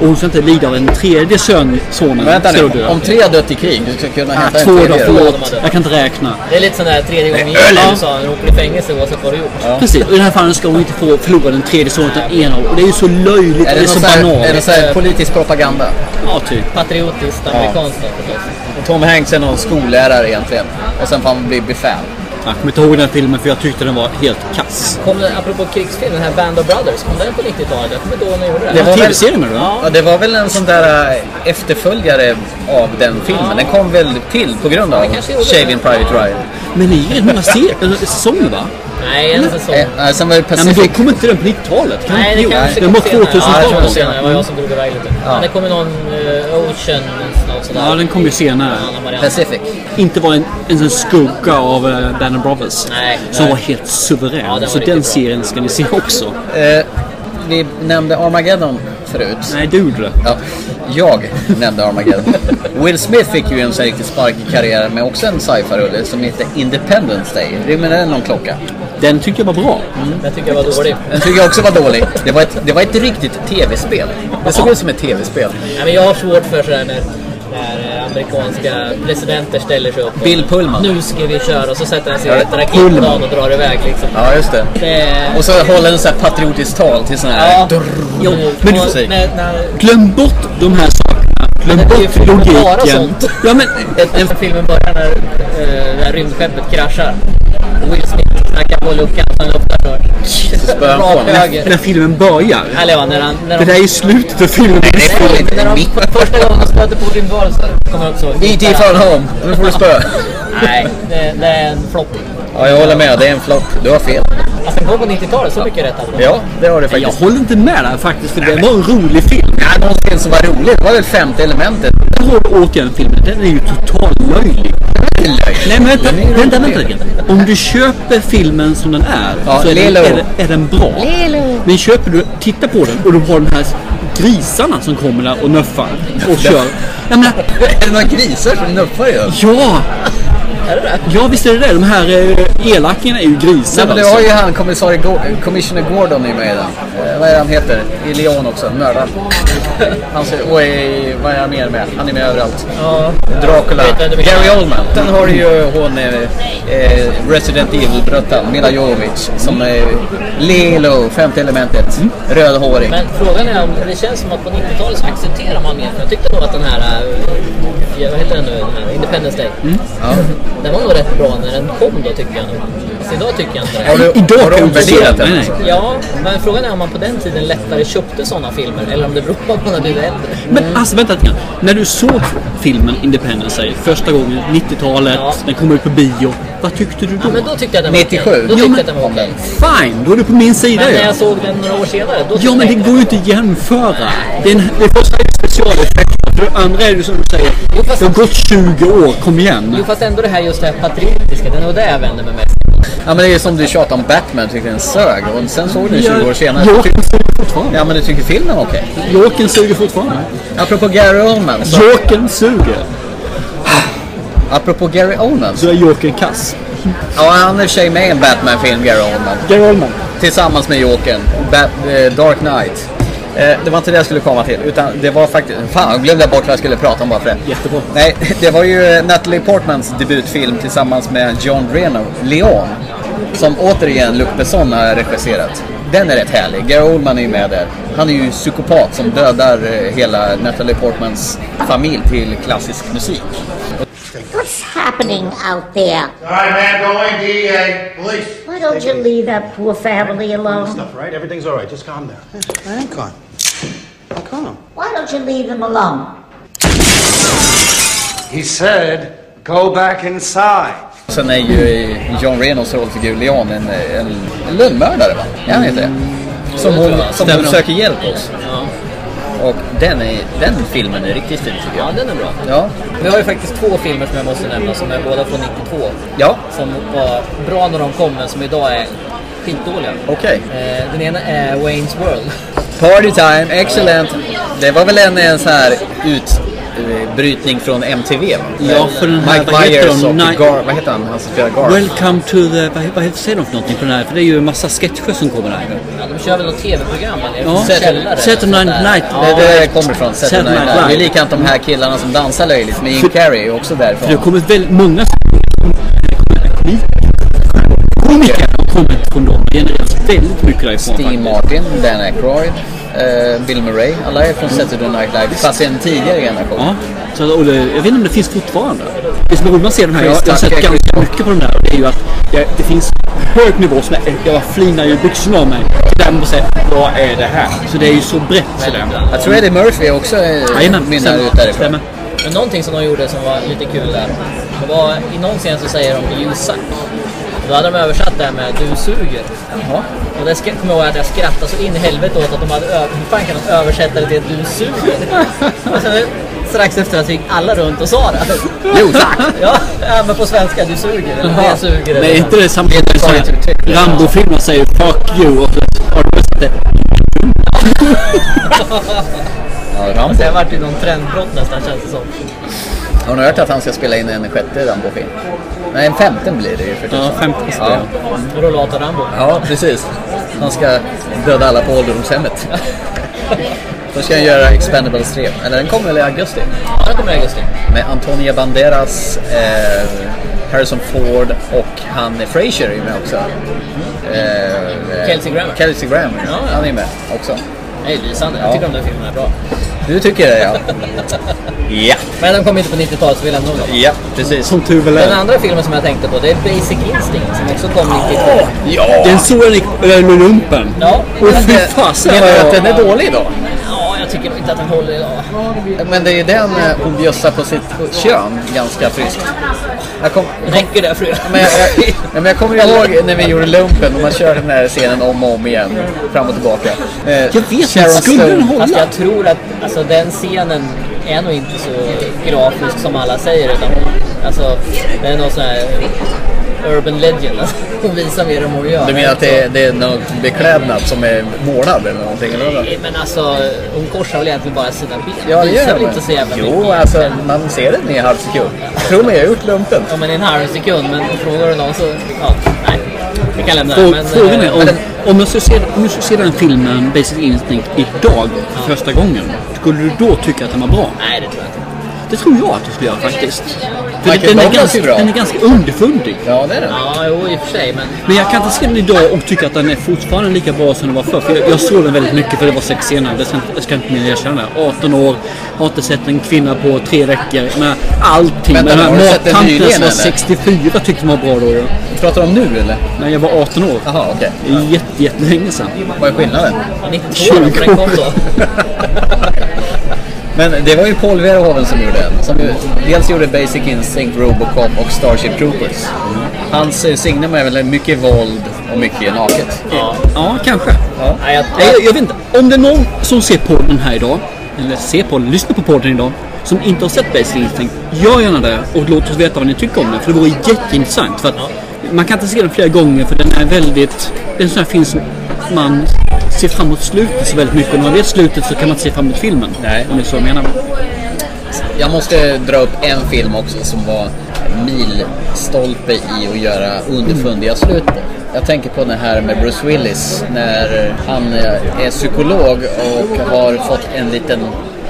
Speaker 1: Och hon ska inte lida av en tredje son, sonen.
Speaker 2: Vänta nu,
Speaker 1: dö.
Speaker 2: om tre har dött i krig, du ska kunna
Speaker 1: Ah,
Speaker 2: hämta en
Speaker 1: två då,
Speaker 2: tredje.
Speaker 1: förlåt. Jag kan inte räkna.
Speaker 3: Det är lite sån där tredje gången
Speaker 1: Ja.
Speaker 3: gillt i USA. Du åker i fängelse oavsett vad du gjort.
Speaker 1: Precis, och i det här fallet ska hon inte få förlora den tredje sonen utan en av. Och det är ju så löjligt,
Speaker 2: Är
Speaker 1: det
Speaker 2: det,
Speaker 1: är så banalt.
Speaker 2: är det så här politisk propaganda?
Speaker 1: Ja, typ.
Speaker 3: Patriotiskt amerikanskt då förstås.
Speaker 2: Och Tom Hanks är någon skollärare egentligen. Och sen får han bli befäl.
Speaker 1: Jag kommer inte ihåg den filmen för jag tyckte den var helt kass.
Speaker 3: Kom den, apropå krigsfilm, den här Band of Brothers, kom den på 90-talet? Jag kommer inte ihåg när de gjorde det.
Speaker 2: Det var väl-
Speaker 1: TV-serien det va?
Speaker 2: Ja, det var väl en sån där äh, efterföljare av den filmen. Den kom väl till på grund av Shaving. Private Ryan.
Speaker 1: Men det är rätt många säsonger va?
Speaker 3: Nej, en säsong.
Speaker 2: Eh, nej, sen var det
Speaker 1: Nej men
Speaker 2: Pacific.
Speaker 1: då kom inte den på 90-talet. Kan
Speaker 3: Nej, det
Speaker 1: inte-
Speaker 3: kanske
Speaker 1: Den
Speaker 3: kom
Speaker 1: var
Speaker 3: senare.
Speaker 1: 2000
Speaker 3: Ja, det var
Speaker 1: talet
Speaker 3: senare. Det var jag som drog iväg lite.
Speaker 2: Ja.
Speaker 3: Men det kom ju någon uh, Ocean, något sådär.
Speaker 1: Ja, den kom ju senare.
Speaker 2: Pacific.
Speaker 1: Inte var en, en skugga av uh, Band of Brothers.
Speaker 3: Nej,
Speaker 1: Som
Speaker 3: nej.
Speaker 1: var helt suverän.
Speaker 3: Ja, den var
Speaker 1: så den
Speaker 3: bra.
Speaker 1: serien ska ni se också.
Speaker 2: Eh, vi nämnde Armageddon förut.
Speaker 1: Nej, du gjorde det.
Speaker 2: Ja, jag nämnde Armageddon. Will Smith fick ju en sån riktigt spark i karriären med också en sci-fi-rulle som heter Independence Day. Rymmer den någon klocka?
Speaker 1: Den tyckte jag var bra.
Speaker 3: Den tycker jag var dålig.
Speaker 2: Den tycker jag också var dålig. Det var ett, det var ett riktigt tv-spel. Det såg ut som ett tv-spel.
Speaker 3: Ja, men jag har svårt för sådär när, när eh, amerikanska presidenter ställer sig upp och
Speaker 2: Bill Pullman.
Speaker 3: nu ska vi köra och så sätter han sig i ett raketplan och drar iväg liksom.
Speaker 2: Ja, just det.
Speaker 3: Det,
Speaker 2: Och så håller sån här patriotiskt tal till sån här...
Speaker 3: ja,
Speaker 1: Jo,
Speaker 3: men,
Speaker 1: du-
Speaker 3: när, när,
Speaker 1: Glöm bort de här sakerna. Glöm
Speaker 3: Men
Speaker 1: bort
Speaker 3: filmen bara
Speaker 1: logiken.
Speaker 3: sånt.
Speaker 1: Ja, men
Speaker 3: Den filmen börjar när, när rymdskeppet kraschar. Will Smith knackar på luckan så han luktar så.
Speaker 2: Så spöar han på
Speaker 3: höger.
Speaker 1: när filmen börjar.
Speaker 3: Eller när han... När
Speaker 1: Det
Speaker 3: de,
Speaker 1: där är ju slutet av filmen.
Speaker 2: Det får
Speaker 3: Nej, när de, första gången de stöter på rymdvarelser kommer upp så.
Speaker 2: E.T. phone home. Nu får du spö.
Speaker 3: Nej, det, det är en flopp.
Speaker 2: Ja, jag håller med. Det är en flopp. Du har fel.
Speaker 3: Alltså den kom på 90-talet, så mycket rätt hade de.
Speaker 2: Ja, det har du
Speaker 1: Jag
Speaker 2: faktiskt.
Speaker 1: håller inte med där faktiskt, för det var en rolig film.
Speaker 2: Ja, någon film som var rolig. Det var väl femte elementet.
Speaker 1: Där har du återigen filmen. Den är ju totalt löjlig. Nej men vänta, vänta, vänta lite. Om du köper filmen som den är
Speaker 2: Ja,
Speaker 1: så är den,
Speaker 2: Lilo.
Speaker 1: är, den- är den bra. Men köper du, tittar på den och du har den här grisarna som kommer där och nuffar och kör. Jag menar,
Speaker 2: är det några grisar som nuffar ju?
Speaker 1: Ja!
Speaker 3: Är det det?
Speaker 1: Ja visst är det det. De här eh, elakingarna är ju grisar
Speaker 2: Nej, men det
Speaker 1: alltså.
Speaker 2: har ju han, kommissarie Go- Commissioner Gordon är med i den. Eh, vad är han heter? I Leon också, mördaren. Han ser, och i, vad är han mer med? Han är med överallt.
Speaker 3: Ja.
Speaker 2: Dracula.
Speaker 3: Det
Speaker 2: Gary Oldman. Sen har du ju hon eh, eh, Resident Evil-bröttan, Mila Jovovich. Som är Lilo, femte elementet. Rödhårig.
Speaker 3: Men frågan är om det känns som att på 90-talet så accepterar man mer. För jag tyckte nog att den här, vad heter den nu, den här Independence Day.
Speaker 2: Ja.
Speaker 3: Den var nog rätt bra när den kom då tycker jag nog. Fast idag tycker jag inte det.
Speaker 2: Har du- Idag har du omvärderat den? Nej,
Speaker 3: Ja, men frågan är om man på den tiden lättare köpte sådana filmer eller om det beror på att man har blivit äldre.
Speaker 1: Men alltså vänta lite grann. När du såg filmen Independence Day första gången, 90-talet, den kom ut på bio. Vad tyckte du då?
Speaker 3: Ja, men då tyckte jag den var
Speaker 2: 97.
Speaker 3: okej. Då
Speaker 1: Ja,
Speaker 3: tyckte
Speaker 1: men-
Speaker 3: jag den var okej.
Speaker 1: Fine, då är du på min sida
Speaker 3: Men
Speaker 1: ju.
Speaker 3: när jag såg den några år senare, då
Speaker 1: Ja
Speaker 3: tyckte
Speaker 1: men det
Speaker 3: inte
Speaker 1: går ju inte att jämföra. Det, är en, det första är specialeffekter. För det andra är det som du säger. Det har gått 20 år, kom igen.
Speaker 3: Jo fast ändå det här just det här patriotiska, det är nog det jag vänder mig mest
Speaker 2: Ja men det är som du tjatade om Batman, tyckte den sög. Och sen såg du den 20 år senare.
Speaker 1: Jokern suger fortfarande.
Speaker 2: Ja men du tycker filmen var okej?
Speaker 1: Jokern suger fortfarande.
Speaker 2: Apropå Gary Oldman. Så,
Speaker 1: Jokern suger.
Speaker 2: Apropå Gary Oldman.
Speaker 1: Så är Jokern kass.
Speaker 2: Ja han är i sig med i en Batman-film, Gary Oldman.
Speaker 1: Gary Oldman.
Speaker 2: Tillsammans med Jokern. Eh, Dark Knight. Eh, det var inte det jag skulle komma till. Utan det var faktiskt... Fan, jag glömde bort vad jag skulle prata om bara för det.
Speaker 1: Jättebra.
Speaker 2: Nej, det var ju Natalie Portmans debutfilm tillsammans med John Reno, Leon. Som återigen Luc Besson har regisserat. Den är rätt härlig. Gary Oldman är ju med där. Han är ju psykopat som dödar eh, hela Natalie Portmans familj till klassisk musik.
Speaker 15: What's happening out there?
Speaker 16: All right, man, go in, DEA, police.
Speaker 15: Why don't you leave that poor family alone?
Speaker 16: Stuff, right? Everything's all right. Just calm down. I ain't calm. I'm calm.
Speaker 15: Why don't you leave them alone?
Speaker 6: He said, go back inside.
Speaker 2: Sen är ju eh, John Renos rollfigur Leon en, eh, en, en lönnmördare va? Är han inte det? Som hon, som hon söker hjälp hos. Och den, är, den filmen är riktigt fin tycker jag.
Speaker 3: Ja, den är bra.
Speaker 2: Ja.
Speaker 3: Vi har ju faktiskt två filmer som jag måste nämna som är båda från 92.
Speaker 2: Ja.
Speaker 3: Som var bra när de kom men som idag är skitdåliga.
Speaker 2: Okej.
Speaker 3: Eh, den ena är Wayne's World.
Speaker 2: Party time, excellent. Det var väl en, en så här utbrytning från MTV?
Speaker 1: Ja, för den här,
Speaker 2: Mike
Speaker 1: vad heter
Speaker 2: Myers
Speaker 1: de?
Speaker 2: och. Gar, vad heter han? Han som spelar Gar.
Speaker 1: Welcome to the... Vad, vad heter säger de för någonting på den här? För det är ju en massa sketcher som kommer där.
Speaker 3: Ja, de kör väl något tv-program eller?
Speaker 1: Ja. Saturday Night Night.
Speaker 2: Det är där det kommer ifrån.
Speaker 1: Saturday
Speaker 2: Saturday
Speaker 1: Night
Speaker 2: Live. Det är likadant de här killarna som dansar löjligt med Jim Carrey också
Speaker 1: För det har
Speaker 2: därifrån.
Speaker 1: kommit väldigt många kommit från dem. Det genereras väldigt mycket därifrån
Speaker 2: Steve Martin, Dan Aykroyd, eh, Bill Murray. Alla är från Saturday Night Live. Fast en tidigare generation.
Speaker 1: Ja, så, och det, jag vet inte om det finns fortfarande. Det som är roligt med att se de här, jag, jag har sett ganska mycket på de där. Och det är ju att det, det finns hög nivå som jag, jag flinar ju byxorna av mig. Till den och säger, vad är det här? Så det är ju så brett sådär.
Speaker 2: Jag tror Eddie Murphy också eh, mynnar ut därifrån.
Speaker 1: Stämmer.
Speaker 3: Men någonting som de gjorde som var lite kul där. Det var, I någon scen så säger de You suck. Då hade de översatt det här med Du suger.
Speaker 2: Jaha.
Speaker 3: Och det kommer jag ihåg att jag skrattade så in i helvete åt att de hade Hur fan kan de översätta det till Du suger? Och sen strax efter att gick alla runt och sa det.
Speaker 2: Jo tack!
Speaker 3: Ja, men på svenska Du suger. Eller Det suger.
Speaker 1: Men är inte det samtidigt som Rambo-filmen säger 'fuck you' och så har du bestämt det.
Speaker 2: Ja. Rambo.
Speaker 3: Det varit ju någon trendbrott nästan känns det som.
Speaker 2: Har ni hört att han ska spela in en sjätte Rambo-film? Nej, en femte blir det ju för tusan.
Speaker 1: Ja, femte ska
Speaker 2: ja.
Speaker 3: Rollator Rambo.
Speaker 2: ja, precis. Han ska döda alla på ålderdomshemmet. Då ska han göra Expendables 3. Eller den kommer väl i augusti?
Speaker 3: Ja, det kommer i augusti.
Speaker 2: Med Antonia Banderas, eh, Harrison Ford och han Fraser är ju med också. Eh,
Speaker 3: Kelsey Grammer.
Speaker 2: Kelsey Grammer,
Speaker 3: Ja, ja.
Speaker 2: han är med också.
Speaker 3: Det är lysande.
Speaker 2: Ja.
Speaker 3: Jag tycker de där filmerna är bra.
Speaker 2: Du tycker det ja. ja.
Speaker 3: Men de kom inte på 90-talet så vi lämnar då.
Speaker 2: Ja, precis.
Speaker 1: Som tur väl
Speaker 3: Den
Speaker 1: är.
Speaker 3: andra filmen som jag tänkte på det är Basic Instinct som också kom 92.
Speaker 2: Ja!
Speaker 1: Den såg den i äh, lumpen.
Speaker 3: Ja,
Speaker 1: Och fy
Speaker 3: det-
Speaker 1: fasen vad
Speaker 2: du att
Speaker 1: jag...
Speaker 2: den är dålig då?
Speaker 3: Ja, jag tycker nog inte att den håller idag.
Speaker 2: Men det är den eh, hon bjussar på sitt kön ganska friskt. Jag kom,
Speaker 3: Räcker det fru?
Speaker 2: men jag, jag, ja, men jag kommer ihåg när vi gjorde lumpen och man kör den här scenen om och om igen. Fram och tillbaka. Eh,
Speaker 1: Jag vet inte,
Speaker 2: Sharon
Speaker 1: skulle den
Speaker 2: Stone.
Speaker 1: hålla?
Speaker 3: Fast jag tror att alltså, den scenen är nog inte så grafisk som alla säger. Utan, alltså, det är någon sån här urban legend. Hon visar mer än vad hon gör.
Speaker 2: Du menar att det är, det är någon beklädnad som är målad eller någonting?
Speaker 3: Nej, men alltså hon korsar väl egentligen bara sina ben.
Speaker 2: Ja, det
Speaker 3: visar väl inte så jävla
Speaker 2: Jo,
Speaker 3: mycket.
Speaker 2: alltså
Speaker 3: egentligen.
Speaker 2: man ser det i en halv sekund. Tro mig, jag har gjort lumpen.
Speaker 3: Ja, men i en halv sekund. Men frågar du någon så... Ja, nej. Vi kan lämna det.
Speaker 1: Frå- Frågan är
Speaker 3: eh,
Speaker 1: om, om jag skulle se, om jag skulle se den filmen Basic Instinct idag för första gången. Skulle du då tycka att den var bra?
Speaker 3: Nej, det tror jag inte.
Speaker 1: Det tror jag att du skulle göra faktiskt.
Speaker 2: Michael
Speaker 1: den, är ganska,
Speaker 2: är bra.
Speaker 1: den är ganska underfundig.
Speaker 2: Ja, det är den.
Speaker 3: Ja, jo i och för sig. Men
Speaker 1: Men jag kan inte se den idag och tycka att den är fortfarande lika bra som den var förr. För jag, jag såg den väldigt mycket för det var sex scener. Det ska, inte- jag ska inte mer erkänna det. 18 år, har inte sett en kvinna på tre veckor. Men allting.
Speaker 2: Vänta,
Speaker 1: Men
Speaker 2: har du sett den
Speaker 1: mattanten
Speaker 2: nyligen,
Speaker 1: som var
Speaker 2: eller?
Speaker 1: 64 tyckte den var bra då. Ja.
Speaker 2: Pratar du om nu eller?
Speaker 1: Nej, jag var 18 år.
Speaker 2: Jaha, okej.
Speaker 1: Det är jätte, jättelänge sedan.
Speaker 2: Vad är skillnaden?
Speaker 3: 92 år, för den kom då.
Speaker 2: Men det var ju Paul Verhoeven som gjorde den. Som ju, dels gjorde Basic Instinct, Robocop och Starship Troopers. Hans eh, signum är väl mycket våld och mycket naket.
Speaker 3: Ja,
Speaker 1: Ja, kanske.
Speaker 3: ja jag,
Speaker 1: Nej, jag, jag vet inte. Om det är någon som ser på den här idag, eller ser på den, lyssnar på podden idag, som inte har sett Basic Instinct, gör gärna det och låt oss veta vad ni tycker om den. För det vore jätteintressant. För att Man kan inte se den flera gånger för den är väldigt... Det är en sån här som man ser fram emot slutet så väldigt mycket. Och när man vet slutet så kan man inte se fram emot filmen.
Speaker 2: Nej.
Speaker 1: Om det är så jag menar.
Speaker 2: Jag måste dra upp en film också som var milstolpe i att göra underfundiga slut på. Jag tänker på den här med Bruce Willis när han är psykolog och har fått en liten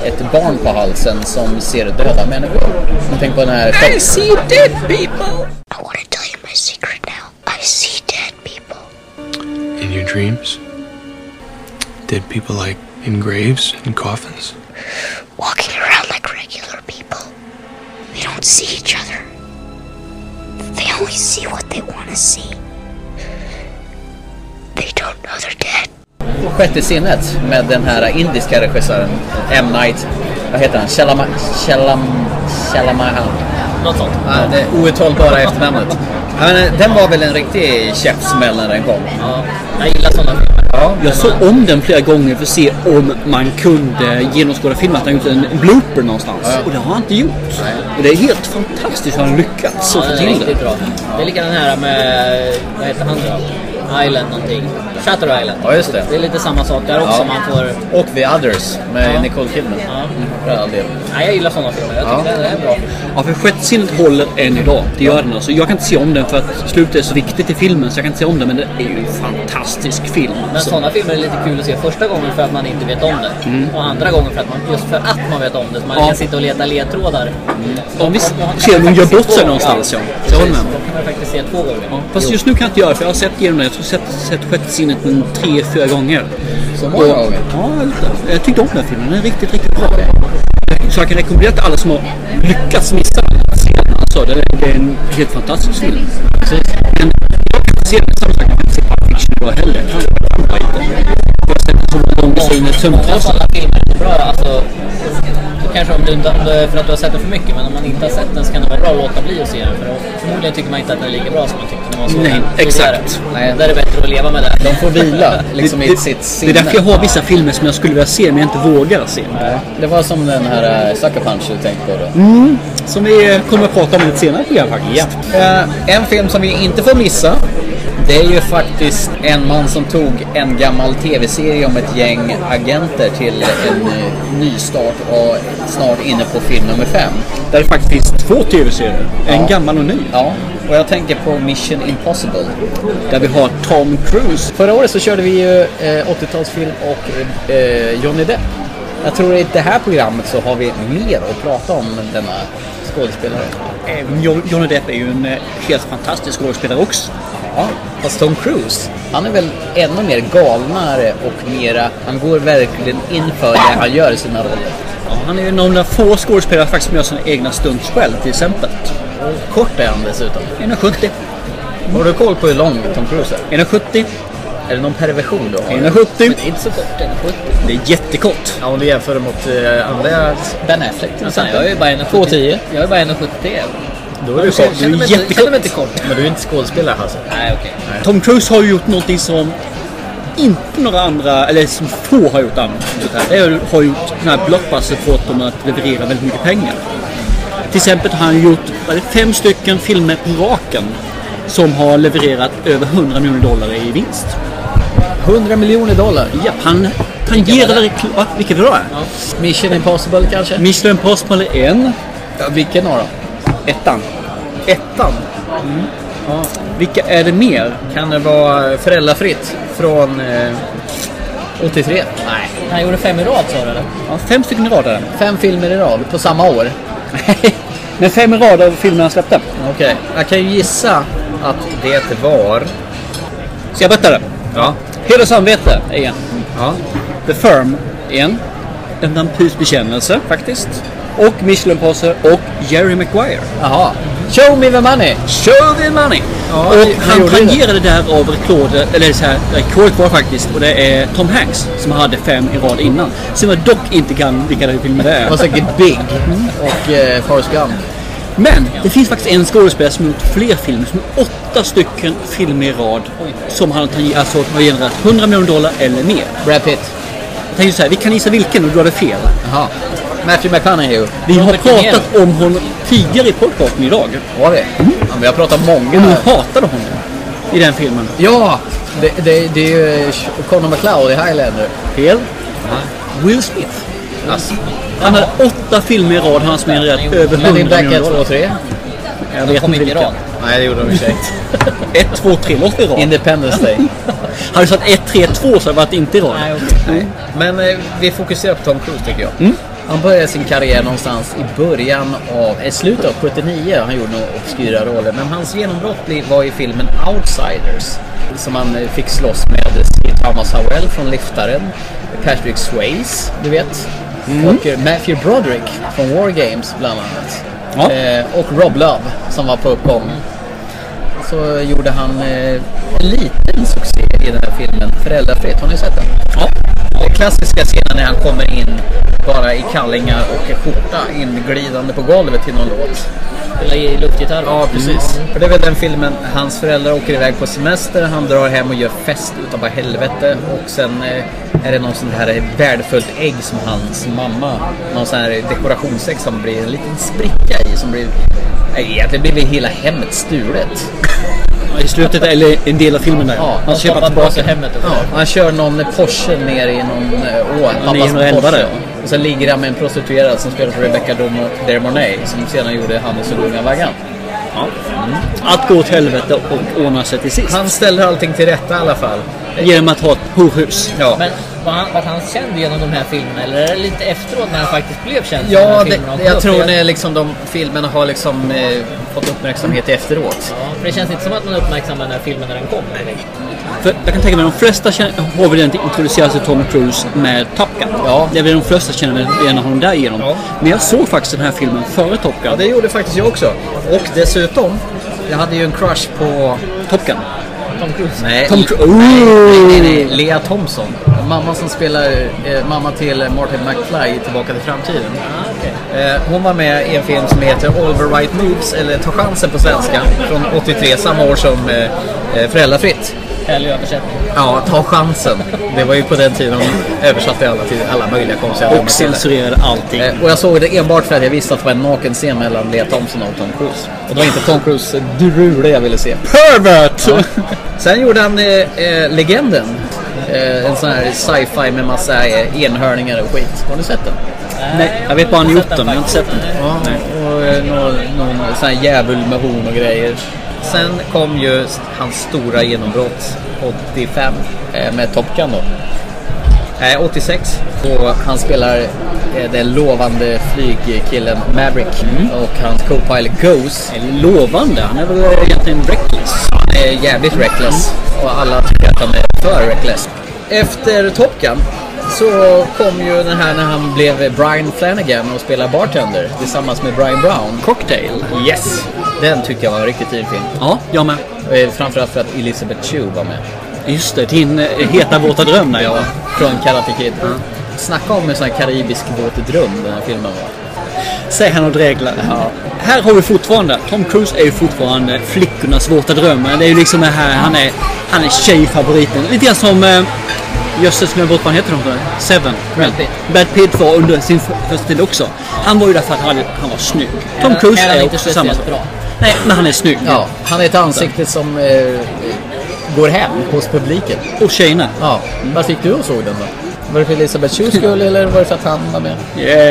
Speaker 2: ett barn på halsen som ser döda människor. Jag tänker på den här...
Speaker 14: I see dead people.
Speaker 15: I want to tell you my secret now. I see dead people.
Speaker 17: In your dreams? Dead people like in graves and coffins?
Speaker 15: Walking around like regular people. We don't see each other. They only see what they want to see. They don't know they're dead.
Speaker 2: Sjätte sinnet med den här indiska regissören M. Night. Vad heter han? Shalama... Shalam... Shalamahan.
Speaker 3: Något sånt.
Speaker 2: Ja, det outtalbara efternamnet. Ja, men, den var väl en riktig käftsmäll när den kom.
Speaker 3: Ja, jag gillar sådana filmer.
Speaker 2: Ja,
Speaker 1: Jag såg om den flera gånger för att se om man kunde genomskåda filmen. Att han gjort en blooper någonstans. Och det har han inte gjort. Och det är helt fantastiskt hur han lyckats
Speaker 3: Ja,
Speaker 1: få till det.
Speaker 3: bra. Det är lika den här med, vad heter han då? Island någonting. Shutter Island.
Speaker 2: Ja, just det.
Speaker 3: Det är lite samma sak där också.
Speaker 2: Ja.
Speaker 3: Man får...
Speaker 2: Och The Others med
Speaker 3: Ja.
Speaker 2: Nicole Kidman.
Speaker 3: Ja.
Speaker 2: Del.
Speaker 3: Nej, jag gillar sådana filmer. Jag tycker
Speaker 2: Ja.
Speaker 3: det är bra film.
Speaker 1: Ja, för sjätte sinnet håller än idag. Det gör den alltså. Jag kan inte se om den för att slutet är så viktigt i filmen så jag kan inte se om den. Men det är ju en fantastisk film.
Speaker 3: Men
Speaker 1: alltså.
Speaker 3: sådana filmer är lite kul att se första gången för att man inte vet om det.
Speaker 1: Mm.
Speaker 3: Och andra gången för att man, just för att man vet om det. Så man
Speaker 1: Ja.
Speaker 3: kan sitta och leta ledtrådar.
Speaker 1: Ja, visst. Se om de gör bort sig någonstans, ja. Jag håller med.
Speaker 3: Då kan man faktiskt se två gånger.
Speaker 1: Fast
Speaker 3: Jo.
Speaker 1: just nu kan jag inte göra för jag har sett igenom den. Sett, sett sjätte sinnet tre, fyra gånger.
Speaker 2: Så många gånger?
Speaker 1: Ja, jag tyckte om den filmen. Den är riktigt, riktigt bra. Så jag kan rekommendera till alla som har lyckats missa den den. Alltså, det, är, det är en helt fantastisk film. Men jag kan inte se den. Samma sak, jag kan se Pulp Fiction idag heller. Jag har sett den så många gånger så
Speaker 3: filmer är bra. Alltså, kanske om du inte, om du, för att du har sett den för mycket. Men om man inte har sett den så kan det vara bra att låta bli att se den. För förmodligen tycker man inte att den är lika bra som man tyckte när man såg
Speaker 1: Nej,
Speaker 3: den
Speaker 1: exakt.
Speaker 3: Nej, där är det bättre att leva med det.
Speaker 2: De får vila liksom
Speaker 1: Det-
Speaker 2: i
Speaker 1: det-
Speaker 2: sitt
Speaker 1: Det
Speaker 2: sinne.
Speaker 1: är därför jag har vissa filmer som jag skulle vilja se men jag inte vågar se.
Speaker 2: Nej, Det var som den här uh, Sucker Punch du tänkte på då.
Speaker 1: Mm, som vi kommer att prata om i ett senare program faktiskt.
Speaker 2: Eh, en film som vi inte får missa. Det är ju faktiskt en man som tog en gammal tv-serie om ett gäng agenter till en eh, nystart och snart inne på film nummer fem.
Speaker 1: Där det faktiskt finns två tv-serier. En
Speaker 2: Ja.
Speaker 1: gammal och ny.
Speaker 2: Ja, och jag tänker på Mission Impossible.
Speaker 1: Där vi har Tom Cruise.
Speaker 2: Förra året så körde vi ju eh, 80-talsfilm och eh, Johnny Depp. Jag tror i det här programmet så har vi mer att prata om denna skådespelare.
Speaker 1: Johnny Depp är ju en eh, helt fantastisk skådespelare också.
Speaker 2: Ja, fast Tom Cruise, han är väl ännu mer galnare och mera, han går verkligen in för det han gör i sina roller.
Speaker 1: Ja, han är ju någon av få skådespelare faktiskt som gör sina egna stunts själv till exempel.
Speaker 2: Och kort är han dessutom.
Speaker 1: 1,70.
Speaker 2: Har du koll på hur lång Tom Cruise är?
Speaker 1: 1,70.
Speaker 2: Är det någon perversion då?
Speaker 1: 1,70.
Speaker 3: Men det är inte så kort, den är 70.
Speaker 1: Det är jättekort.
Speaker 2: Ja, om du jämför det mot eh, andra...
Speaker 3: Ben Affleck till
Speaker 2: Alltså,
Speaker 3: exempel. Jag är ju bara 1,70.
Speaker 2: 2,10.
Speaker 3: Jag är bara 1,70.
Speaker 2: Då är du kort.
Speaker 3: känner mig inte- känner mig inte kort.
Speaker 2: Men du är inte skådespelare alltså?
Speaker 3: Nej, okej.
Speaker 1: Tom Cruise har ju gjort någonting som inte några andra, eller som få har gjort annat. Det är- har gjort den här blockbuster fått dem att leverera väldigt mycket pengar. Till exempel har han gjort är fem stycken filmer på raken Som har levererat över 100 miljoner dollar i vinst.
Speaker 2: 100 miljoner dollar?
Speaker 1: Ja, han tangerade reklam... Va? Vilket då?
Speaker 2: Ja. Mission Impossible kanske?
Speaker 1: Mission Impossible är en.
Speaker 2: Ja, vilken av dem?
Speaker 1: Ettan.
Speaker 2: Ettan?
Speaker 1: Mm. Ja. Vilka är det mer?
Speaker 2: Kan det vara Föräldrafritt från eh, 83? Nej.
Speaker 3: Han gjorde fem i rad sa du eller?
Speaker 1: Ja, fem stycken i rad är det.
Speaker 2: Fem filmer i rad på samma år?
Speaker 1: Men fem i rad av filmerna han släppte.
Speaker 2: Okej, jag kan ju gissa att det var...
Speaker 1: Ska jag berätta det?
Speaker 2: Ja.
Speaker 1: Heder och samvete är en.
Speaker 2: Ja.
Speaker 1: The Firm är en. Vampyrs bekännelse faktiskt. Och Impossible och Jerry Maguire.
Speaker 2: Jaha. Show me the money!
Speaker 1: Show the money!
Speaker 2: Ja,
Speaker 1: och
Speaker 2: han
Speaker 1: tangerade där av rekordet, eller så här, rekordet var faktiskt, och det är Tom Hanks som hade fem i rad innan. Som jag dock inte kan vilka filmer det är.
Speaker 2: Det var säkert Big och eh, Forrest Gump.
Speaker 1: Men det finns faktiskt en skådespelare som har gjort fler filmer, som åtta stycken filmer i rad. Som han alltså, har genererat 100 miljoner dollar eller mer.
Speaker 2: Brad Pitt.
Speaker 1: Jag tänkte så här, vi kan gissa vilken och du hade fel.
Speaker 2: Jaha. Matthew McConaughey.
Speaker 1: Vi har pratat om honom tidigare i podcasten idag.
Speaker 2: Var det? Ja, vi har pratat
Speaker 1: Och
Speaker 2: många.
Speaker 1: nu hatade honom i den filmen.
Speaker 2: Ja! Det, det, det är ju Conor McLeod i Highlander.
Speaker 1: Fel. Will Smith.
Speaker 2: Alltså.
Speaker 1: Han hade åtta filmer i rad han som genererat över 100
Speaker 2: Men in Black
Speaker 1: miljoner
Speaker 2: 1, 2
Speaker 1: dollar.
Speaker 2: och 3?
Speaker 1: Jag vet inte vilka.
Speaker 2: Nej, det gjorde de i och för sig.
Speaker 1: 1, 2, 3 låter i rad.
Speaker 2: Independence Day.
Speaker 1: Hade du sagt 1, 3, 2 så hade det varit inte i rad.
Speaker 2: Nej. Men eh, vi fokuserar på Tom Cruise tycker jag.
Speaker 1: Mm.
Speaker 2: Han började sin karriär någonstans i början av, eh, slutet av 79. Han gjorde några obskyra roller. Men hans genombrott var i filmen Outsiders. Som han eh, fick slåss med C. Thomas Howell från Liftaren. Patrick Swayze, du vet.
Speaker 1: Mm.
Speaker 2: Och eh, Matthew Broderick från War Games bland annat.
Speaker 1: Ja.
Speaker 2: Och Rob Love som var på uppgång. Så gjorde han en liten succé i den här filmen Föräldrafritt. Har ni sett den?
Speaker 1: Ja.
Speaker 2: Klassiska scenen när han kommer in bara i kallingar och skjorta inglidande på golvet till någon låt.
Speaker 3: I luftgitarr.
Speaker 2: Ja, precis. För det är väl den filmen, hans föräldrar åker iväg på semester, han drar hem och gör fest utav bara helvete och sen eh, är det någon sån här värdefullt ägg som hans mamma, någon sån här dekorationsägg som blir en liten spricka i som blir, nej, egentligen blir hela hemmet stulet.
Speaker 1: I slutet, eller en del av filmen där.
Speaker 2: Ja,
Speaker 1: han köper tillbaka.
Speaker 3: hemmet och
Speaker 2: Ja, han kör någon Porsche ner i någon eh, å, pappas
Speaker 1: 911
Speaker 2: Porsche.
Speaker 1: där.
Speaker 2: Och sen ligger han med en prostituerad som spelar för Rebecca De Mornay som sedan gjorde Hannes och Lunga Vaggan.
Speaker 1: Ja. Att gå åt helvete och ordna sig till sist.
Speaker 2: Han ställer allting till rätta i alla fall.
Speaker 1: Genom att ha ett horhus.
Speaker 2: Ja.
Speaker 3: Men var han, var han känd genom de här filmerna eller är det lite efteråt när han faktiskt blev känd?
Speaker 2: Ja, det, jag tror när liksom de filmerna har liksom eh, fått uppmärksamhet efteråt.
Speaker 3: Ja, för det känns inte som att man uppmärksammar den här filmen när den kom.
Speaker 1: För jag kan tänka mig de flesta har väl inte introducerat sig Tom Cruise med Top Gun.
Speaker 2: Ja.
Speaker 1: Det är väl de flesta känner igen honom därigenom.
Speaker 2: Ja.
Speaker 1: Men jag såg faktiskt den här filmen före Top Gun.
Speaker 2: Ja, det gjorde faktiskt jag också. Och dessutom, jag hade ju en crush på...
Speaker 1: Top Gun.
Speaker 3: Tom Cruise.
Speaker 2: Nej,
Speaker 1: Tom
Speaker 2: nej,
Speaker 1: Cruise.
Speaker 2: nej, nej, nej. Lea Thompson. Mamma som spelar eh, mamma till Martin McFly i Tillbaka till framtiden. Eh, hon var med i en film som heter All the right moves, eller Ta chansen på svenska, från 83, samma år som eh, eh, Föräldrafritt.
Speaker 3: Härlig översättning.
Speaker 2: Ja, Ta chansen. Det var ju på den tiden de översatte alla till alla möjliga konstiga
Speaker 1: Och censurerade allting.
Speaker 2: Eh, Och jag såg det enbart för att jag visste att det var en naken scen mellan Lea Thompson och Tom Cruise. Och det var inte Tom Cruise drule jag ville se.
Speaker 1: Pervert!
Speaker 2: Ja. Sen gjorde han eh, eh, Legenden. Eh, en sån här sci-fi med massa eh, enhörningar och skit. Har du sett den?
Speaker 1: Nej, jag vet bara han gjort den, men jag har inte sett den.
Speaker 2: Ja, och eh, någon, någon sån här djävul med horn och grejer. Sen kom ju hans stora genombrott 85 eh, med Top Gun då. Eh, 86 och han spelar eh, den lovande flygkillen Maverick och hans co-pilot Goose.
Speaker 1: Lovande? Han är väl egentligen reckless?
Speaker 2: Han är jävligt reckless och alla tycker att han är för reckless. Efter Top Gun så kom ju den här när han blev Brian Flanagan och spelade bartender tillsammans med Brian Brown.
Speaker 1: Cocktail?
Speaker 2: Yes! Den tycker jag var en riktigt fin film.
Speaker 1: Ja, jag med.
Speaker 2: Eh, Framförallt för att Elizabeth Chu var med.
Speaker 1: Just det, din eh, heta våta dröm där
Speaker 2: Ja, från Karate Kid. Snacka om en sån här karibisk våt dröm den här filmen var.
Speaker 1: Säg han och dreglar.
Speaker 2: Ja.
Speaker 1: Här har vi fortfarande, Tom Cruise är ju fortfarande flickornas våta drömmar. Det är ju liksom det här, han är, han är tjejfavoriten. Lite grann som, jösses glömde bort vad han heter de där. Seven.
Speaker 3: Brad Pitt.
Speaker 1: Brad Pitt var under sin för- första tid också. Han var ju där för att han, han var snygg. Tom Cruise
Speaker 3: är
Speaker 1: är
Speaker 3: inte
Speaker 1: också samma sak.
Speaker 3: bra.
Speaker 1: Nej, men han är snygg.
Speaker 2: Ja, han är ett ansikte som eh, går hem hos publiken.
Speaker 1: Och tjejerna.
Speaker 2: Ja. Varför gick du och såg den då? Var det för Elisabeth Shus skull eller var det för att han var med?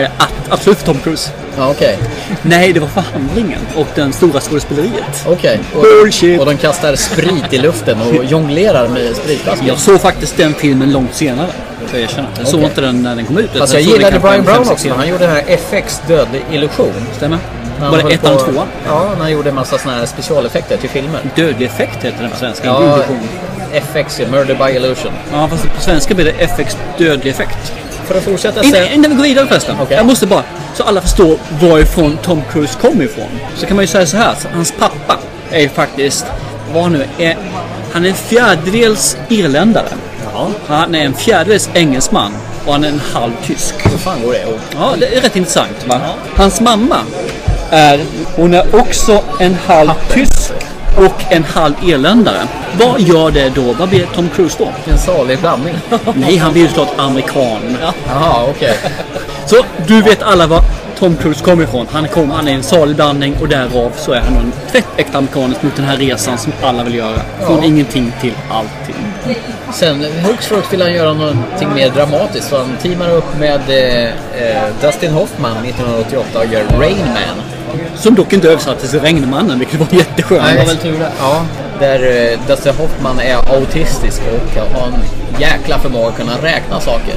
Speaker 1: Eh, att, absolut för Tom Cruise.
Speaker 2: Ja, okej.
Speaker 1: Nej, det var för handlingen och den stora skådespeleriet.
Speaker 2: Okej. Och,
Speaker 1: Bullshit.
Speaker 2: och de kastar sprit i luften och jonglerar med spritflaskor.
Speaker 1: Jag såg faktiskt den filmen långt senare. Jag erkänna. Jag såg
Speaker 2: Okej.
Speaker 1: inte den när den kom ut.
Speaker 2: Fast jag
Speaker 1: den
Speaker 2: gillade Brian Brown också. Han gjorde den här FX Dödlig Illusion.
Speaker 1: Stämmer.
Speaker 2: Han
Speaker 1: Var det ettan,
Speaker 2: på-
Speaker 1: tvåan?
Speaker 2: Ja, han gjorde en massa såna här specialeffekter till filmer.
Speaker 1: Dödlig effekt heter den på svenska.
Speaker 2: Ja. FX, ja, Murder by Illusion.
Speaker 1: Ja, fast på svenska blir det FX dödlig effekt.
Speaker 2: För att fortsätta sen...
Speaker 1: innan vi går vidare förresten. Jag måste bara, så alla förstår varifrån Tom Cruise kommer ifrån. Så kan man ju säga så här. så Hans pappa är ju faktiskt, vad nu är, han är en fjärdedels irländare. Han är en fjärdedels engelsman och han är en halv tysk.
Speaker 2: Hur fan går det?
Speaker 1: Ja, det är rätt intressant va? Hans mamma är, hon är också en halv tysk och en halv irländare. Vad gör det då? Vad blir Tom Cruise då?
Speaker 2: En salig blandning.
Speaker 1: Nej, han blir ju såklart amerikan.
Speaker 2: Jaha, okej.
Speaker 1: Så du vet alla var Tom Cruise kommer ifrån. Han, kom, han är en salig blandning och därav så är han en tvättäkta amerikanisk mot den här resan som alla vill göra. Från
Speaker 2: Ja.
Speaker 1: ingenting till allting.
Speaker 2: Sen flux vill han göra någonting mer dramatiskt. Så han teamar upp med eh, eh, Dustin Hoffman 1988 och gör Rain Man.
Speaker 1: Som dock inte översattes till Regnmannen, vilket var jätteskönt.
Speaker 2: Nej, Ja, där eh, Dustin Hoffman är autistisk och har en jäkla förmåga att kunna räkna saker.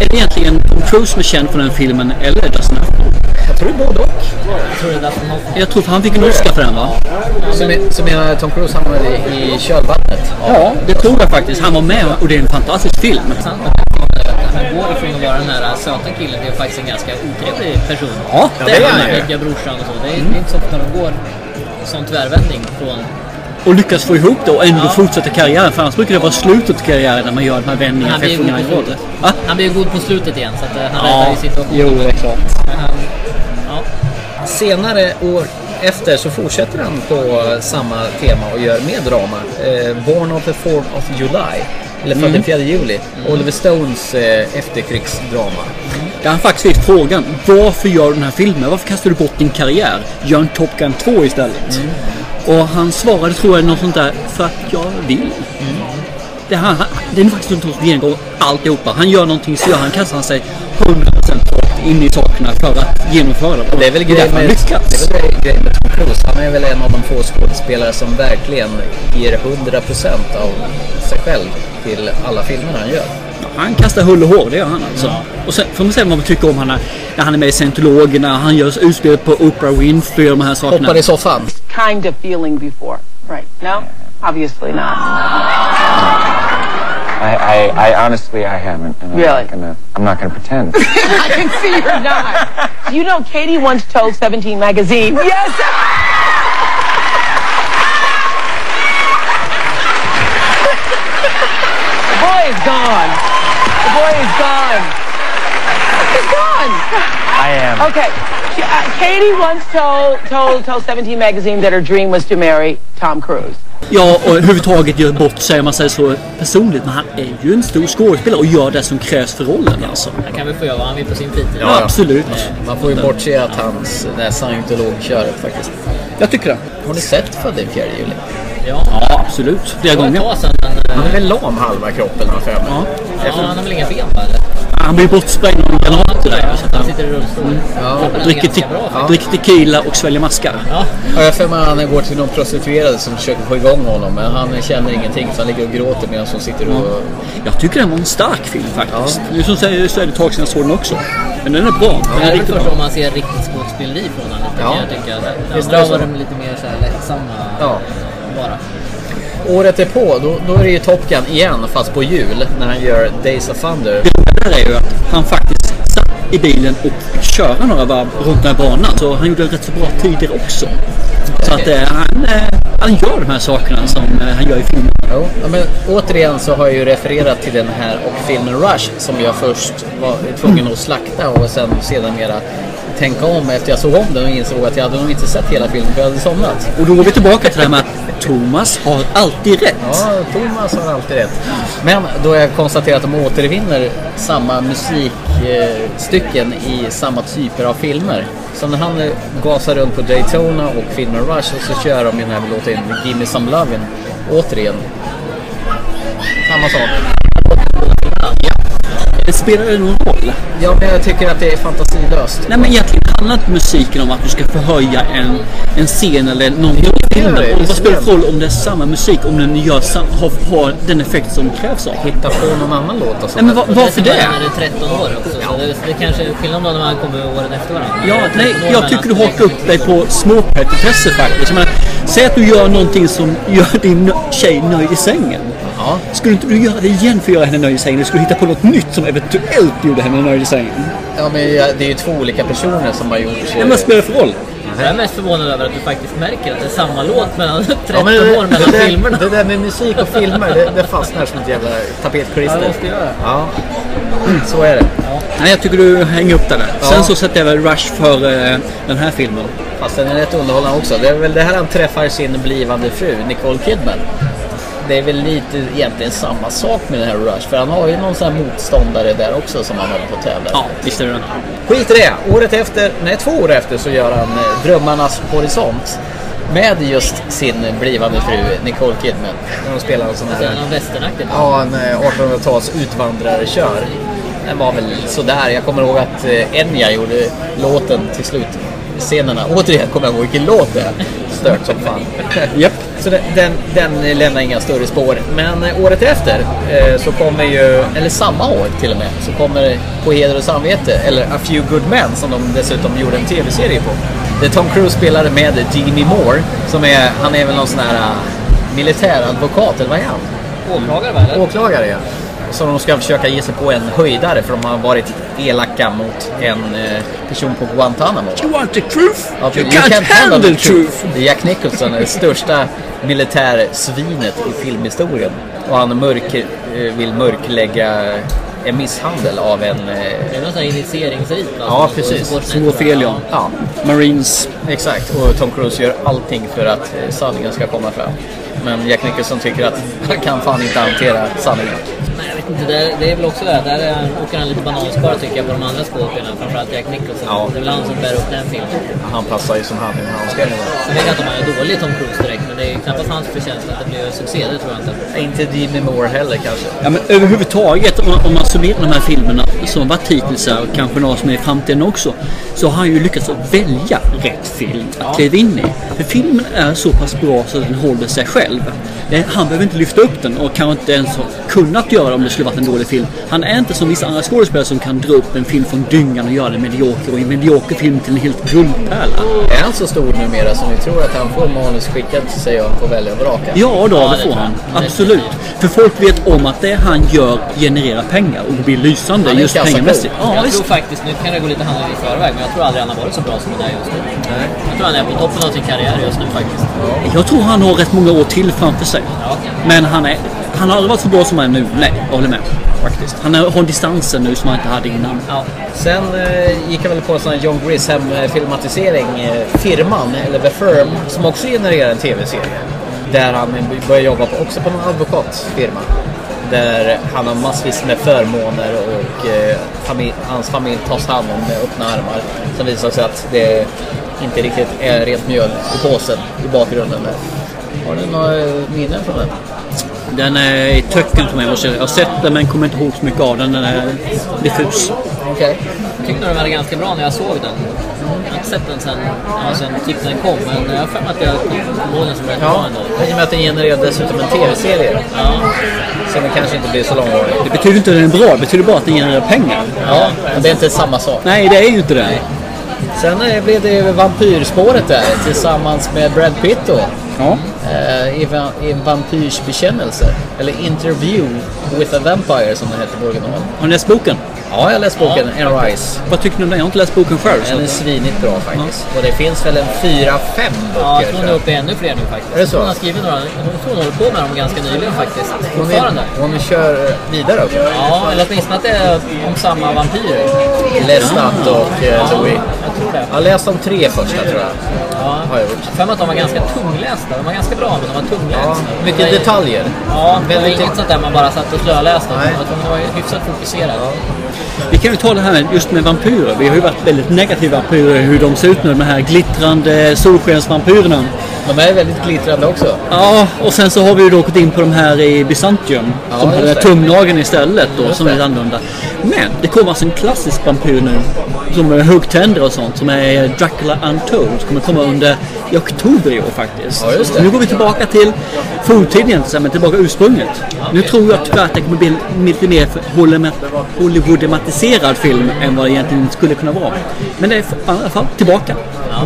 Speaker 1: Är det egentligen Tom Cruise som är känd för den filmen eller Dustin Hoffman?
Speaker 2: Jag tror både och.
Speaker 3: Jag tror det är Dustin Hoffman.
Speaker 1: Jag tror för han fick en Oscar för den va?
Speaker 2: Så, men- så menar Tom Cruise hamnade i, i kölvattnet?
Speaker 1: Ja, det tror jag faktiskt. Han var med och det är en fantastisk film.
Speaker 3: Att han går ifrån att vara den här söta killen till faktiskt en ganska otrevlig person.
Speaker 1: Ja,
Speaker 3: det
Speaker 1: är
Speaker 3: är
Speaker 1: han ju.
Speaker 3: Brorsan och så. Det är, det är inte så ofta de går sån tvärvändning från...
Speaker 1: Och lyckas få ihop det och ändå fortsätta karriären. För annars brukar det vara slutet på karriären när man gör de här vändningarna.
Speaker 3: Han blir god på slutet.
Speaker 1: rådet.
Speaker 3: Han blir ju god på slutet igen så att eh, han
Speaker 1: Ja,
Speaker 3: räddar ju situationen.
Speaker 1: jo, det är klart.
Speaker 3: Han, ja.
Speaker 2: Senare år efter så fortsätter han på samma tema och gör mer drama. Eh, Born of the 4th of July. Eller Född den
Speaker 1: Mm.
Speaker 2: 4 juli. Oliver Stones eh, efterkrigsdrama.
Speaker 1: Jag har faktiskt fick frågan. Varför gör du den här filmen? Varför kastar du bort din karriär? Gör en Top Gun 2 istället. Och han svarade tror jag något sånt där. För att jag vill. Det, han, han, det är faktiskt som genomgår alltihopa. Han gör någonting så gör han kastar han sig 100% rakt in i sakerna för att genomföra det.
Speaker 2: Det är väl grejen med, det är väl grejen med Tom Cruise. Han är väl en av de få skådespelare som verkligen ger 100% av sig själv till alla filmer han gör.
Speaker 1: Han kastar hull och hår, det gör han alltså. Och sen får man säga vad man tycker om han är, när han är med i Scientologerna, han gör utspel på Oprah Winfrey och de här sakerna.
Speaker 2: Hoppar i soffan.
Speaker 18: kind of feeling before. Right. No? Obviously not.
Speaker 19: I, I, I honestly, I haven't. And I'm
Speaker 18: Really?
Speaker 19: not gonna, I'm not gonna pretend.
Speaker 18: I can see you're not. You know Katie once told 17 magazine? Yes! the boy is gone. The boy is gone. He's gone.
Speaker 19: I am.
Speaker 18: Okay. Katie once told, told, told 17 magazine that her dream was to marry Tom Cruise.
Speaker 1: Ja, och överhuvudtaget gör bort sig om man säger så personligt. Men han är ju en stor skådespelare och gör det som krävs för rollen alltså.
Speaker 3: Han kan väl få göra vad han vill på sin fritid.
Speaker 1: Ja, absolut.
Speaker 2: Man får ju bortse att hans, det här scientologköret faktiskt.
Speaker 1: Jag tycker det.
Speaker 2: Har ni sett Född den 4 juli?
Speaker 3: Ja.
Speaker 1: Ja, absolut. Flera gånger.
Speaker 3: sedan, men... eh,
Speaker 2: Han är väl lam halva kroppen har jag för mig.
Speaker 1: Ja.
Speaker 3: Ja, han har väl inga ben va? Eller?
Speaker 1: Han blir bortsprängd av en granat där. Så att
Speaker 3: Han sitter i rullstol.
Speaker 2: Ja.
Speaker 3: Är
Speaker 1: dricker, te- dricker tequila och sväljer maskar.
Speaker 3: Ja.
Speaker 2: Ja, jag för mig att han går till någon prostituerad som försöker få igång honom men han känner ingenting så han ligger och gråter medan hon sitter och...
Speaker 1: Jag tycker den var en stark film faktiskt. Nu som säger så är det ett tag sedan jag såg den också. Men den är bra. Den
Speaker 3: Det
Speaker 1: är
Speaker 3: är
Speaker 1: riktigt bra.
Speaker 3: om man ser riktigt skådespeleri från honom lite
Speaker 2: Ja.
Speaker 3: mer tycker jag. Det
Speaker 2: Visst
Speaker 3: andra
Speaker 2: är det så.
Speaker 3: var de lite mer så här lättsamma
Speaker 2: Ja.
Speaker 3: bara.
Speaker 2: Året är på, då, då är det ju Top Gun igen fast på jul när han gör Days of Thunder.
Speaker 1: Det där är ju att han faktiskt satt i bilen och köra några varv runt den här banan. Så han gjorde rätt så bra tider också. Så att eh, han, eh, han gör de här sakerna som eh, han gör i filmen.
Speaker 2: Jo, ja, men återigen så har jag ju refererat till den här och filmen Rush som jag först var tvungen att slakta och sen sedermera tänka om efter jag såg om den och insåg att jag hade nog inte sett hela filmen för jag hade somnat.
Speaker 1: Och då går vi tillbaka till det här med att Thomas har alltid rätt.
Speaker 2: Ja, Thomas har alltid rätt. Men då jag konstaterat att de återvinner samma musikstycken i samma typer av filmer. Så när han gasar runt på Daytona och filmen Rush och så kör de den här låten Gimme Some Lovin' återigen. Samma sak.
Speaker 1: Det spelar det någon roll?
Speaker 2: Ja, men jag tycker att det är fantasilöst.
Speaker 1: Nej men egentligen handlar inte musiken om att du ska förhöja en, en scen eller någon film. vad spelar det roll om det är samma musik om den gör har, har den effekt som krävs av?
Speaker 2: Hitta på någon annan låt och
Speaker 1: Nej men va, varför det?
Speaker 3: Han är 13 år också. Så det, det kanske är skillnad när man kommer åren efter varandra.
Speaker 1: Ja, nej,
Speaker 3: 13 år
Speaker 1: jag tycker du hakar upp dig på småpetitesser faktiskt. Jag menar, säg att du gör någonting som gör din tjej nöjd i sängen.
Speaker 2: Ja.
Speaker 1: Skulle inte du göra det igen för att göra henne nöjd i sängen? Du skulle hitta på något nytt som eventuellt gjorde henne nöjd i sängen.
Speaker 2: Ja, men det är ju två olika personer som har gjort... eh,
Speaker 1: Ja, men vad spelar det för roll?
Speaker 3: Jag är mest förvånad över att du faktiskt märker att det är samma låt mellan 13
Speaker 2: Ja, det,
Speaker 3: år mellan
Speaker 2: det,
Speaker 3: filmerna.
Speaker 2: det där med musik och filmer, det, det fastnar som ett jävla tapetklister.
Speaker 3: Ja, det måste göra.
Speaker 2: Ja, så är det.
Speaker 1: Nej, jag tycker du hänger upp det där.
Speaker 2: Ja.
Speaker 1: Sen så sätter jag väl Rush för eh, den här filmen.
Speaker 2: Fast den är rätt underhållande också. Det är väl det här han träffar sin blivande fru, Nicole Kidman. Det är väl lite egentligen samma sak med den här Rush. För han har ju någon sån här motståndare där också som han håller på att tävla
Speaker 1: Ja, visst är det.
Speaker 2: Skit i det. Året efter, nej två år efter så gör han eh, Drömmarnas horisont. Med just sin blivande fru Nicole Kidman. När de spelar en sån
Speaker 3: Alltså,
Speaker 2: här...
Speaker 3: någon westernaktigt.
Speaker 2: Ja, en eh, 1800-tals utvandrare kör. Den var väl sådär. Jag kommer ihåg att eh, Enya gjorde låten till slut. Scenerna. Återigen kommer jag ihåg vilken låt det är. Stört som fan.
Speaker 1: Japp.
Speaker 2: Så den, den, den lämnar inga större spår. Men eh, året efter eh, så kommer ju, eller samma år till och med, så kommer På heder och samvete, eller A Few Good Men som de dessutom gjorde en tv-serie på. Där Tom Cruise spelade med Demi Moore, som är, han är väl någon sån här uh, militäradvokat, eller vad är han?
Speaker 3: Åklagare va?
Speaker 2: Åklagare ja. Så de ska försöka ge sig på en höjdare för de har varit elaka mot en eh, person på Guantanamo.
Speaker 1: You want the truth?
Speaker 2: Ja,
Speaker 1: you, can't, handle the truth.
Speaker 2: Är Jack Nicholson, det största militärsvinet i filmhistorien. Och han mörk, eh, vill mörklägga en misshandel av en... eh,
Speaker 3: Det är någon sån här initieringsrit va?
Speaker 2: Ja,
Speaker 3: Som-
Speaker 2: precis.
Speaker 3: som
Speaker 1: Som ja.
Speaker 2: Ja,
Speaker 1: Marines.
Speaker 2: exakt. Och Tom Cruise gör allting för att eh, sanningen ska komma fram. Men Jack Nicholson tycker att han kan fan inte hantera sanningen.
Speaker 3: Nej, jag vet inte. Det är, det är väl också det. Där är, han- åker han lite bananskal tycker jag på de andra skådespelarna. Framförallt Jack Nicholson.
Speaker 2: Ja.
Speaker 3: Det är väl han som bär upp den filmen.
Speaker 2: Han passar ju som hand i handske.
Speaker 3: Sen vet jag inte om han är dålig Tom Cruise direkt. Det är knappast hans förtjänst att det blir succé. Det tror jag inte.
Speaker 2: Inte Demi Moore heller kanske.
Speaker 1: Ja men överhuvudtaget om man, om man summerar de här filmerna som varit hittills och kanske några som är i framtiden också. Så har han ju lyckats att välja rätt film att kliva in i. För filmen är så pass bra så att den håller sig själv. Det- Han behöver inte lyfta upp den och kanske inte ens ha kunnat göra det om det skulle varit en dålig film. Han är inte som vissa andra skådespelare som kan dra upp en film från dyngan och göra den medioker och en medioker film till en helt guldpärla.
Speaker 2: Är han så stor numera som vi tror att han får manus skickat till sig och får välja och vraka?
Speaker 1: Ja då,
Speaker 3: Ja,
Speaker 1: det
Speaker 3: det
Speaker 1: får han. Absolut. För folk vet om att det han gör genererar pengar och blir lysande just pengamässigt. Ja,
Speaker 3: jag
Speaker 1: visst.
Speaker 3: tror faktiskt, nu kan det gå lite händelser i förväg, men jag tror aldrig han har varit så bra som han är just nu. Jag tror han är på toppen av sin karriär just nu faktiskt.
Speaker 1: Jag tror han har rätt många år till framför sig. Men han, är, han har aldrig varit så bra som han är nu. Nej, jag håller med. Faktiskt. Han har distansen nu som han inte hade innan.
Speaker 3: Ja.
Speaker 2: Sen eh, gick jag väl på en sån här John Grisham-filmatisering, eh, Firman, eller The Firm, som också genererar en tv-serie. Där han börjar jobba på, också på en advokatfirma. Där han har massvis med förmåner och eh, familj, hans familj tas hand om med öppna armar. Sen visar sig att det inte riktigt är rent mjöl i påsen i bakgrunden där. Har du några minnen från den?
Speaker 1: Den är i töcken för mig. måste Jag Jag har sett den men kommer inte ihåg så mycket av den. Den är diffus.
Speaker 2: Okej.
Speaker 3: Jag tyckte den var ganska bra när jag såg den. Jag har inte sett den sen, ja, sen typ den kom, men jag har för mig att jag kom ihåg den som rätt bra
Speaker 2: Ja,
Speaker 3: ändå.
Speaker 2: i och med att den genererar dessutom en tv-serie.
Speaker 3: Ja.
Speaker 2: Som kanske inte blir så långvarig.
Speaker 1: Det betyder inte att den är bra. Det betyder bara att den genererar pengar.
Speaker 2: Ja, men det är inte samma sak.
Speaker 1: Nej, det är ju inte det.
Speaker 2: Sen eh, blev det vampyrspåret där tillsammans med Brad Pitt då.
Speaker 1: Ja.
Speaker 2: Eh, i, en vampyrs bekännelse. Eller Interview with a Vampire som den heter på original.
Speaker 1: Har ni läst boken?
Speaker 2: Ja, jag har läst boken Anne Rice.
Speaker 1: Vad tycker ni om den? Jag har inte läst boken själv.
Speaker 2: Den är svinigt bra faktiskt. Och det finns väl en fyra, fem böcker.
Speaker 3: Ja, jag tror hon är uppe i ännu fler nu faktiskt.
Speaker 2: Är det så?
Speaker 3: Hon har skrivit några, hon tror hon håller på med dem ganska nyligen faktiskt.
Speaker 2: Hon, är, hon kör vidare också.
Speaker 3: Ja, eller åtminstone att det är om samma vampyrer.
Speaker 2: Lestat och eh,
Speaker 3: Ja,
Speaker 2: Louis.
Speaker 3: jag tror det.
Speaker 2: Jag har läst de tre första tror jag.
Speaker 3: Ja.
Speaker 2: Har jag gjort.
Speaker 3: För att de var ganska tunglästa. De var ganska bra, men de var tunglästa.
Speaker 2: Ja, mycket
Speaker 3: Nej.
Speaker 2: detaljer.
Speaker 3: Ja, det var inget sånt där man bara satt och slöläste. De var hyfsat fokuserade.
Speaker 1: Vi kan ju ta det här just med vampyrer. Vi har ju varit väldigt negativa vampyrer, hur de ser ut nu. De här glittrande solskensvampyrerna.
Speaker 2: De är väldigt glittrande också.
Speaker 1: Ja, och sen så har vi ju då gått in på de här i Byzantium.
Speaker 2: Ja,
Speaker 1: som här
Speaker 2: det.
Speaker 1: tumnageln istället då,
Speaker 2: Just
Speaker 1: som är annorlunda. Men det kommer alltså en klassisk vampyr nu. Som är huggtänder och sånt. Som är Dracula Untold. Som kommer komma under i oktober i år faktiskt.
Speaker 2: Ja, just det.
Speaker 1: Nu går vi tillbaka till forntiden men tillbaka ursprunget. Nu tror jag tyvärr att det kommer bli en lite mer Hollywood- Hollywoodematiserad film än vad det egentligen skulle kunna vara. Men det är i alla fall tillbaka.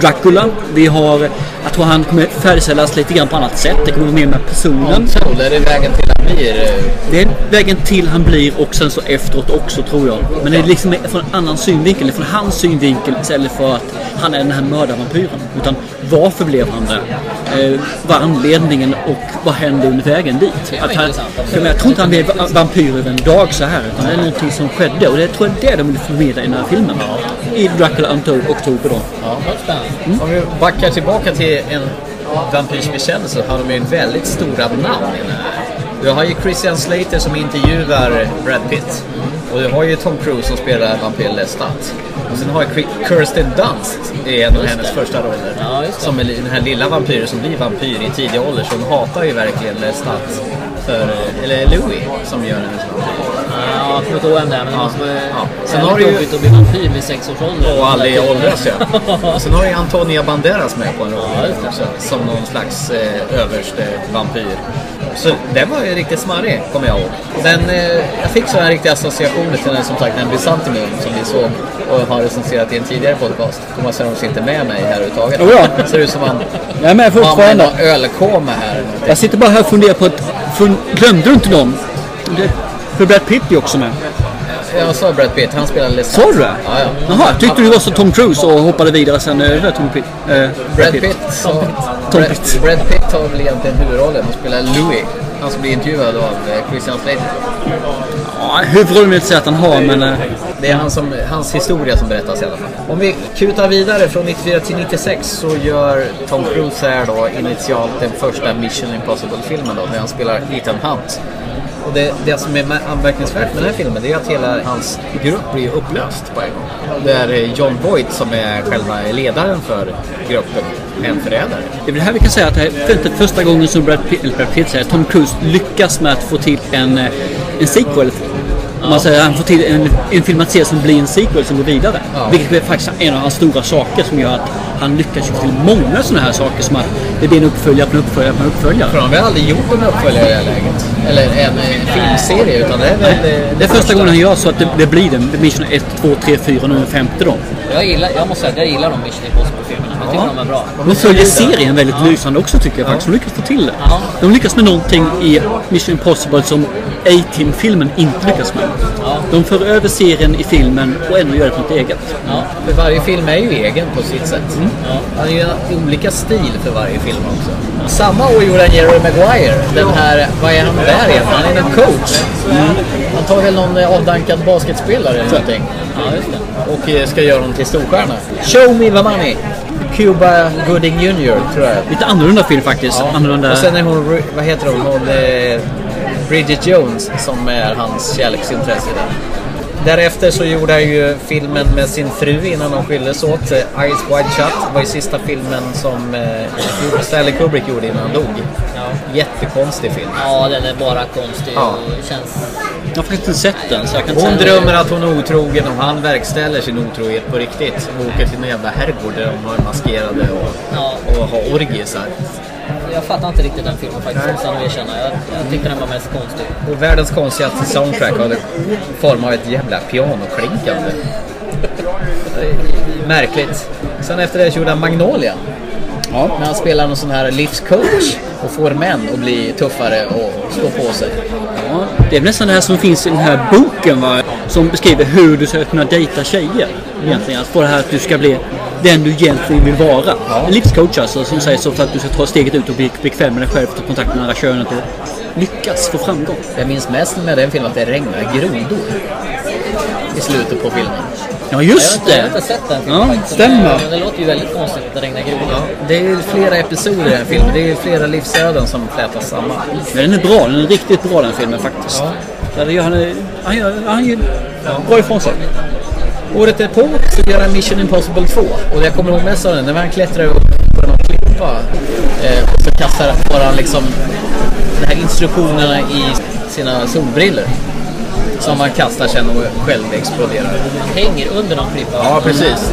Speaker 1: Dracula, vi har, jag tror han kommer färdigställas lite grann på annat sätt. Det kommer vara mer med personen.
Speaker 2: Untold, är det vägen till han blir? eh,
Speaker 1: Det är vägen till han blir och sen så efteråt också tror jag. Men det är liksom från en annan synvinkel. Är från hans synvinkel istället för att han är den här mördarvampyren. Utan varför blev han det? Eh, vad är anledningen och vad hände under vägen dit? Att han, för jag tror inte han blev va- vampyr över en dag så här. Utan det är någonting som skedde. Och det tror jag är det de vill förmedla i den här filmen. I Dracula Untold Oktober då.
Speaker 2: Ja, Om vi backar tillbaka till en vampyrs bekännelse så har de ju väldigt stora namn. Du har ju Christian Slater som intervjuar Brad Pitt. Och du har ju Tom Cruise som spelar vampyr Lestat. Och sen har jag Kirsten Dunst i en av
Speaker 3: Just
Speaker 2: hennes
Speaker 3: det.
Speaker 2: första roller.
Speaker 3: Ja,
Speaker 2: som är den här lilla vampyren som blir vampyr i tidig ålder. Så hon hatar ju verkligen Lestat. För, eller Louis som gör hennes vampyr.
Speaker 3: Ja, jag kommer inte ihåg vem det är, men det
Speaker 2: Ja.
Speaker 3: måste vara
Speaker 2: Ja. Sen har du ju-
Speaker 3: jobbigt att bli vampyr vid sex års ålder.
Speaker 2: Och aldrig åldras ja. Sen har du ju Antonia Banderas med på en roll också. Som någon slags eh, överste vampyr. Så den var ju riktigt smarrig, kommer jag ihåg. Den, eh, jag fick så här riktiga associationer till den som sagt den Byzantium som vi såg och har recenserat i en tidigare podcast. Thomas Hermos är inte med mig här överhuvudtaget.
Speaker 1: Oh ja.
Speaker 2: Ser ut som han
Speaker 1: Jag är med fortfarande.
Speaker 2: har ölkoma här.
Speaker 1: Jag sitter bara här och funderar på att... Fun, glömde du inte någon? Det, för Brad Pitt är också med.
Speaker 2: Jag sa Brad Pitt, han spelar Lestat.
Speaker 1: Sa du det?
Speaker 2: Ja, ja.
Speaker 1: Jaha, tyckte du var så Tom Cruise och hoppade vidare sen över Tom Pitt? Eh,
Speaker 2: Brad Pitt, så,
Speaker 1: Tom
Speaker 2: Brad,
Speaker 1: Pitt.
Speaker 2: Brad Pitt har väl egentligen huvudrollen och spelar Louis. Han som blir intervjuad av eh, Christian Slater.
Speaker 1: Ja, huvudrollen vill jag inte säga att han har, men... eh,
Speaker 2: Det är han som, hans historia som berättas i alla fall. Om vi kutar vidare från 94 till 96 så gör Tom Cruise här då initialt den första Mission Impossible-filmen då, där han spelar Ethan Hunt. Och det, det som är anmärkningsvärt med den här filmen det är att hela hans grupp blir upplöst på en gång. Det är eh, John Voight som är själva ledaren för gruppen, en förrädare.
Speaker 1: Det är väl här vi kan säga att det är inte första gången som Brad Pitt, eller Brad Pitt säger, Tom Cruise lyckas med att få till en, eh, en sequel. Man säger att han får till en, en filmatisering som blir en sequel som går vidare.
Speaker 2: Ja.
Speaker 1: Vilket är faktiskt en av hans stora saker som gör att han lyckas få till många sådana här saker som att det blir en uppföljare på en uppföljare på en uppföljare.
Speaker 2: För de har aldrig gjort en uppföljare i det här läget? Eller en eh, filmserie utan det är väl... eh,
Speaker 1: Det är första gången han gör så att det, det blir den. Mission 1, 2, 3, 4 nu den femte då.
Speaker 3: Jag, gillar, jag måste säga att jag gillar de Mission Impossible-filmerna. Jag tycker de är bra.
Speaker 1: De följer serien väldigt lysande också tycker jag faktiskt. De lyckas få till det.
Speaker 3: Ja.
Speaker 1: De lyckas med någonting i Mission Impossible som A-Team-filmen inte lyckas med. De för över serien i filmen och ändå gör det på något eget.
Speaker 3: Ja.
Speaker 2: För varje film är ju egen på sitt sätt. Ja. Han en olika stil för varje film också. Samma år gjorde han Jerry Maguire. Den här, vad är han där egentligen? Han är en coach. Han tar väl någon eh, avdankad basketspelare eller någonting.
Speaker 3: Ja.
Speaker 2: Och eh, ska göra honom till storstjärna. Show me the money! Cuba Gooding Jr tror jag.
Speaker 1: Lite annorlunda film faktiskt.
Speaker 2: Ja.
Speaker 1: Annorlunda...
Speaker 2: Och sen är hon, vad heter hon, hon eh, Bridget Jones som är hans kärleksintresse där. Därefter så gjorde han ju filmen med sin fru innan de skildes åt. eh, Eyes Wide Shut var ju sista filmen som eh, Stanley Kubrick gjorde innan han dog. Jättekonstig film.
Speaker 3: Ja, den är bara konstig
Speaker 2: Ja.
Speaker 3: och känns...
Speaker 1: Jag har faktiskt inte sett den så jag kan inte
Speaker 2: Hon drömmer att hon är otrogen och han verkställer sin otrohet på riktigt. Och åker till en jävla herrgård där de har maskerade och,
Speaker 3: Ja.
Speaker 2: och har orgiesar.
Speaker 3: Jag fattar inte riktigt den filmen faktiskt, måste jag erkänna. Jag, jag tyckte den var mest konstig.
Speaker 2: Och världens konstigaste soundtrack har form av ett jävla pianoklinkande. Märkligt. Sen efter det så gjorde han Magnolia. När han spelar någon sån här livscoach och får män att bli tuffare och stå på sig.
Speaker 1: Ja, det är nästan det här som finns i den här boken va? Som beskriver hur du ska kunna dejta tjejer. Egentligen. Att få det här att du ska bli den du egentligen vill vara. En livscoach alltså som säger så för att du ska ta steget ut och bli bekväm med dig själv, ta kontakt med andra könet och lyckas få framgång.
Speaker 2: Jag minns mest med den filmen att det regnar grodor. I slutet på filmen.
Speaker 1: Ja just
Speaker 3: Jag har
Speaker 1: det!
Speaker 3: inte sett den filmen
Speaker 1: Ja, stämmer.
Speaker 3: Men det låter ju väldigt konstigt att det regnar grodor.
Speaker 2: Det är flera episoder i den filmen. Det är flera livsöden som flätas samman.
Speaker 1: Men den är bra, den är riktigt bra den filmen faktiskt. Ja. Det gör han, han gör, han gör bra ifrån sig.
Speaker 2: Året därpå så gör han Mission Impossible 2. Och det jag kommer ihåg mest av den, när han klättrar upp på någon klippa eh, och så kastar han liksom de här instruktionerna i sina solbriller. Som han kastar sen och själv exploderar.
Speaker 3: Han hänger under någon klippa.
Speaker 2: Ja, precis.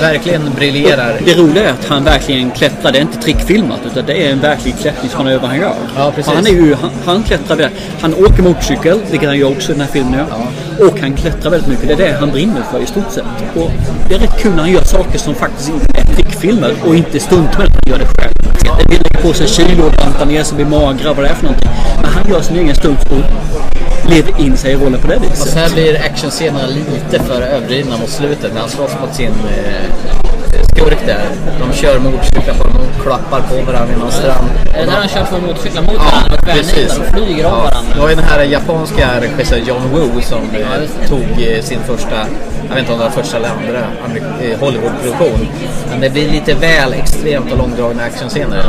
Speaker 2: Verkligen briljerar.
Speaker 1: Det roliga är att han verkligen klättrar. Det är inte trickfilmat utan det är en verklig klättringsmanöver han gör.
Speaker 2: Ja, precis.
Speaker 1: Han, är ju, han, han klättrar väl. Han åker motorcykel, vilket han gör också i den här filmen. Ja. Och han klättrar väldigt mycket. Det är det han brinner för i stort sett. Och det är rätt kul när han gör saker som faktiskt inte är trickfilmer och inte stuntmän. Han gör det själv. Det vill lägga på sig kilo och banta ner sig, bli magra, vad det är för någonting. Men han gör sin egen stunt lever in sig i rollen på det viset.
Speaker 2: Fast här blir actionscenerna lite för överdrivna mot slutet när han slåss mot sin eh, skurk där. De kör motorcyklar på och klappar på varandra vid någon strand.
Speaker 3: Är det där han kör två motorcyklar mot varandra och tvärnitar och flyger av varandra?
Speaker 2: Det var ju den här japanska regissören John Woo som eh, tog eh, sin första, jag vet inte om det var första eller andra eh, Hollywoodproduktion. Men det blir lite väl extremt och långdragna actionscener.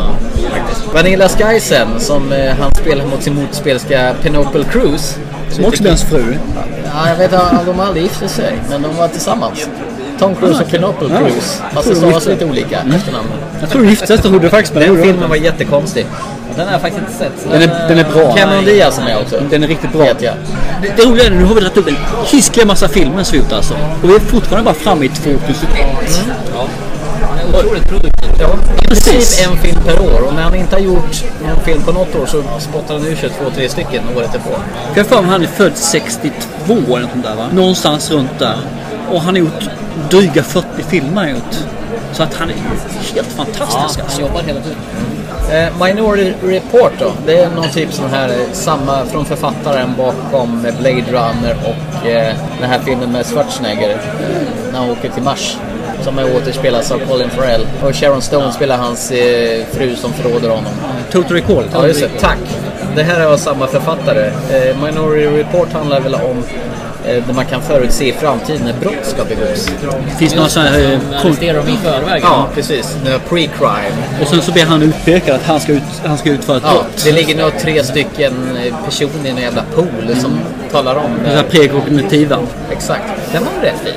Speaker 2: faktiskt. Vanilla Sky sen, som han spelar mot sin motspelska Penelope Cruz.
Speaker 1: Som också blir hans fru.
Speaker 2: Ja, jag vet inte, de har aldrig gift sig, men de var tillsammans. Tom Cruise och Penelope
Speaker 1: Ja. Jag
Speaker 2: Fast det
Speaker 1: de
Speaker 2: stavas lite olika
Speaker 1: Mm.
Speaker 2: efternamn.
Speaker 1: Jag tror de gifte sig, trodde faktiskt,
Speaker 2: Den filmen var jättekonstig.
Speaker 3: Den har jag faktiskt inte sett.
Speaker 1: Den är, den är bra.
Speaker 2: Cameron Diaz som är också.
Speaker 1: Den är riktigt bra.
Speaker 2: Vet jag.
Speaker 1: Det, det roliga är nu har vi dragit upp en hisklig massa filmer gjort alltså. Och vi är fortfarande bara framme i 2001.
Speaker 3: Ja. Är otroligt produktiv.
Speaker 2: Ja, i princip en film per år. Och när han inte har gjort en film på något år så spottar han ur sig två, tre stycken året därpå.
Speaker 1: Jag har för mig han är född 62 eller något där va? Någonstans runt där. Och han har gjort dryga 40 filmer gjort. Så att han är helt fantastisk
Speaker 3: Ja,
Speaker 1: alltså.
Speaker 3: han jobbar hela tiden.
Speaker 2: Eh, Minority Report då. Det är någon typ sån här, eh, samma från författaren bakom Blade Runner och eh, den här filmen med Schwarzenegger. Eh, när han åker till Mars. Som är återspelas av Colin Farrell. Och Sharon Stone spelar hans eh, fru som förråder honom.
Speaker 1: Total Recall.
Speaker 2: Ja, just det. Tack. Det här är av samma författare. Eh, Minority Report handlar väl om eh, där man kan förutse i framtiden när brott ska begås.
Speaker 1: Det finns några sådana här...
Speaker 3: Man arresterar dem i förväg.
Speaker 2: Ja, precis. Det Pre-crime.
Speaker 1: Och sen så blir han utpekad att han ska, ut, han ska utföra ett
Speaker 2: Ja,
Speaker 1: brott.
Speaker 2: det ligger nog tre stycken eh, personer i en jävla pool som talar om
Speaker 1: Den här
Speaker 2: det.
Speaker 1: prekognitiva.
Speaker 2: Exakt. Den var rätt fin.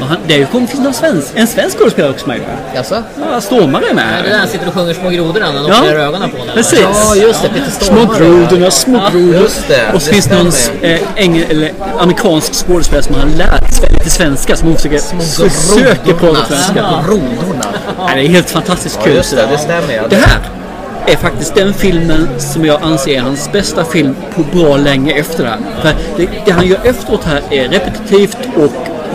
Speaker 1: Han, det finns någon svensk, en svensk skådespelare också med.
Speaker 2: Jaså?
Speaker 1: Ja, Stormare är
Speaker 3: Ja, Det är där
Speaker 1: med.
Speaker 3: han sitter och sjunger Små grodorna när de
Speaker 1: Ja.
Speaker 3: ögonen på honom.
Speaker 1: Precis.
Speaker 2: Ja, just det. Peter
Speaker 1: Små
Speaker 2: Stormare.
Speaker 1: grodorna, små
Speaker 2: Ja,
Speaker 1: grodor.
Speaker 2: just det.
Speaker 1: Och så finns det någon eh, engel, eller amerikansk skådespelare som har lärt sig lite svenska. Som hon försöker, försöker prata svenska.
Speaker 2: Små grodorna.
Speaker 1: Ja, det är helt fantastiskt
Speaker 2: Ja,
Speaker 1: kul.
Speaker 2: just det. Det stämmer. ja.
Speaker 1: Det här är faktiskt den filmen som jag anser är hans bästa film på bra länge efter det här. För det, det han gör efteråt här är repetitivt och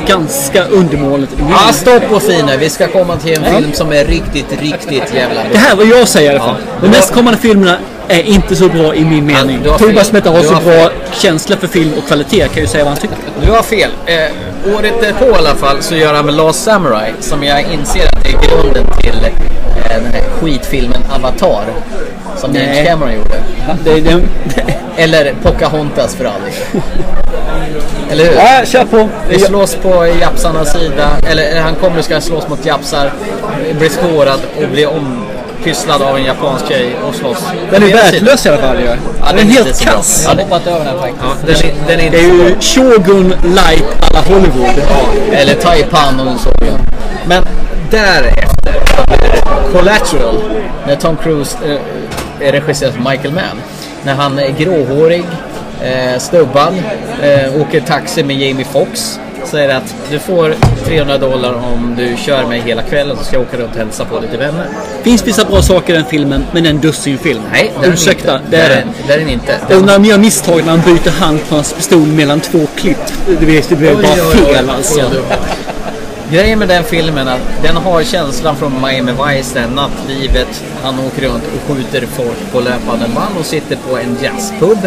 Speaker 1: ganska undermåligt.
Speaker 2: Ja, stopp och fine. Vi ska komma till en film som är riktigt, riktigt jävla
Speaker 1: Det
Speaker 2: bra.
Speaker 1: här är vad jag säger i alla fall.
Speaker 2: Ja.
Speaker 1: De nästkommande filmerna är inte så bra i min mening.
Speaker 2: fel.
Speaker 1: Tobias Meta har så
Speaker 2: har
Speaker 1: bra känsla för film och kvalitet kan ju säga vad han tycker.
Speaker 2: Du har fel. Eh, året därpå i alla fall så gör han med Last Samurai som jag inser att det är grunden till eh, den här skitfilmen Avatar. Som James
Speaker 1: Nej.
Speaker 2: Cameron gjorde.
Speaker 1: Det, det,
Speaker 2: Eller Pocahontas för all del. Eller hur?
Speaker 1: ja, kör på.
Speaker 2: Vi slåss på japsarnas sida. Eller han kommer och ska slåss mot japsar. Blir skårad och blir ompysslad av en japansk tjej och slåss.
Speaker 1: Den är värdelös i alla fall ju.
Speaker 2: Ja,
Speaker 1: Den är helt kass.
Speaker 3: Jag har hoppat över den faktiskt.
Speaker 2: Ja, den, är, den är
Speaker 1: Det är ju Shogun light alla Hollywood.
Speaker 2: Ja, eller Taipan om du så vill. Men därefter det Collateral. När Tom Cruise eh, är regisserad av Michael Mann. När han är gråhårig, eh, stubbad, eh, åker taxi med Jamie Foxx. Säger att du får 300 dollar om du kör mig hela kvällen så ska jag åka runt och hälsa på lite vänner.
Speaker 1: finns vissa bra saker i den filmen, men det en dussinfilm.
Speaker 2: Nej, det är
Speaker 1: Ursäkta,
Speaker 2: inte.
Speaker 1: det är
Speaker 2: Det
Speaker 1: den.
Speaker 2: det är den inte.
Speaker 1: Och när de gör misstag när han byter hand på hans pistol mellan två klipp. Det blir, det
Speaker 2: Oj,
Speaker 1: bara fel alltså.
Speaker 2: Grejen med den filmen är att den har känslan från Miami Vice, det här nattlivet. Han åker runt och skjuter folk på löpande band och sitter på en jazzpub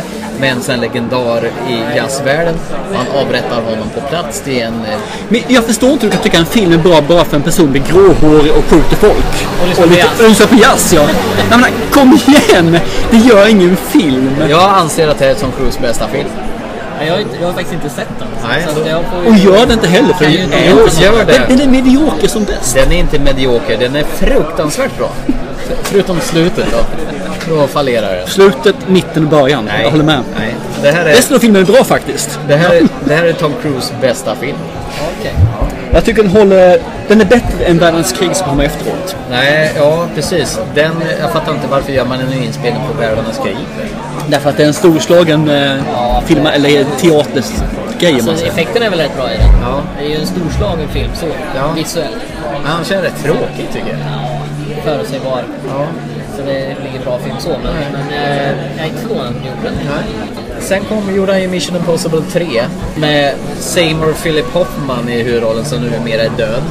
Speaker 2: med en sån legendar i jazzvärlden. Han avrättar honom på plats. Det är en... eh,
Speaker 1: Men jag förstår inte hur du kan tycka en film är bra bara för en person blir gråhårig och skjuter folk.
Speaker 2: Och lyssnar på jazz.
Speaker 1: och lyssnar på jazz, ja. Nej, men, kom igen! Det gör ingen film.
Speaker 2: Jag anser att det är Tom Cruise bästa film.
Speaker 3: Jag har, inte, jag har faktiskt inte sett den.
Speaker 2: Nej,
Speaker 3: så att jag får
Speaker 1: Och gör det inte heller för
Speaker 3: inte det.
Speaker 2: Gör det.
Speaker 1: Den, den är medioker som bäst.
Speaker 2: Den är inte medioker, den är fruktansvärt bra. Förutom slutet då. Då fallerar det.
Speaker 1: Slutet, mitten och början. Jag håller med.
Speaker 2: Nej. Det här är,
Speaker 1: Resten av filmen är bra faktiskt.
Speaker 2: det här, är- det här är Tom Cruise bästa film.
Speaker 1: Jag tycker den håller... Den är bättre än Världens krig som kommer efteråt.
Speaker 2: Nej, ja precis. Den, jag fattar inte varför gör man en ny inspelning på Världarnas krig.
Speaker 1: Därför att det är en storslagen eh, film, eller teatergrej man
Speaker 3: Alltså,
Speaker 1: säger.
Speaker 3: effekten är väl rätt bra i den.
Speaker 2: Ja.
Speaker 3: Det är ju en storslagen film så. Visuellt.
Speaker 2: Men han känns rätt tråkig tycker jag.
Speaker 3: Förutsägbar. Så det blir ingen bra film så. Men, men eh, jag är inte förvånad att de gjorde den.
Speaker 2: Sen kom, gjorde han ju Mission Impossible 3 med Seymour Philip Hoffman i huvudrollen som numera är död.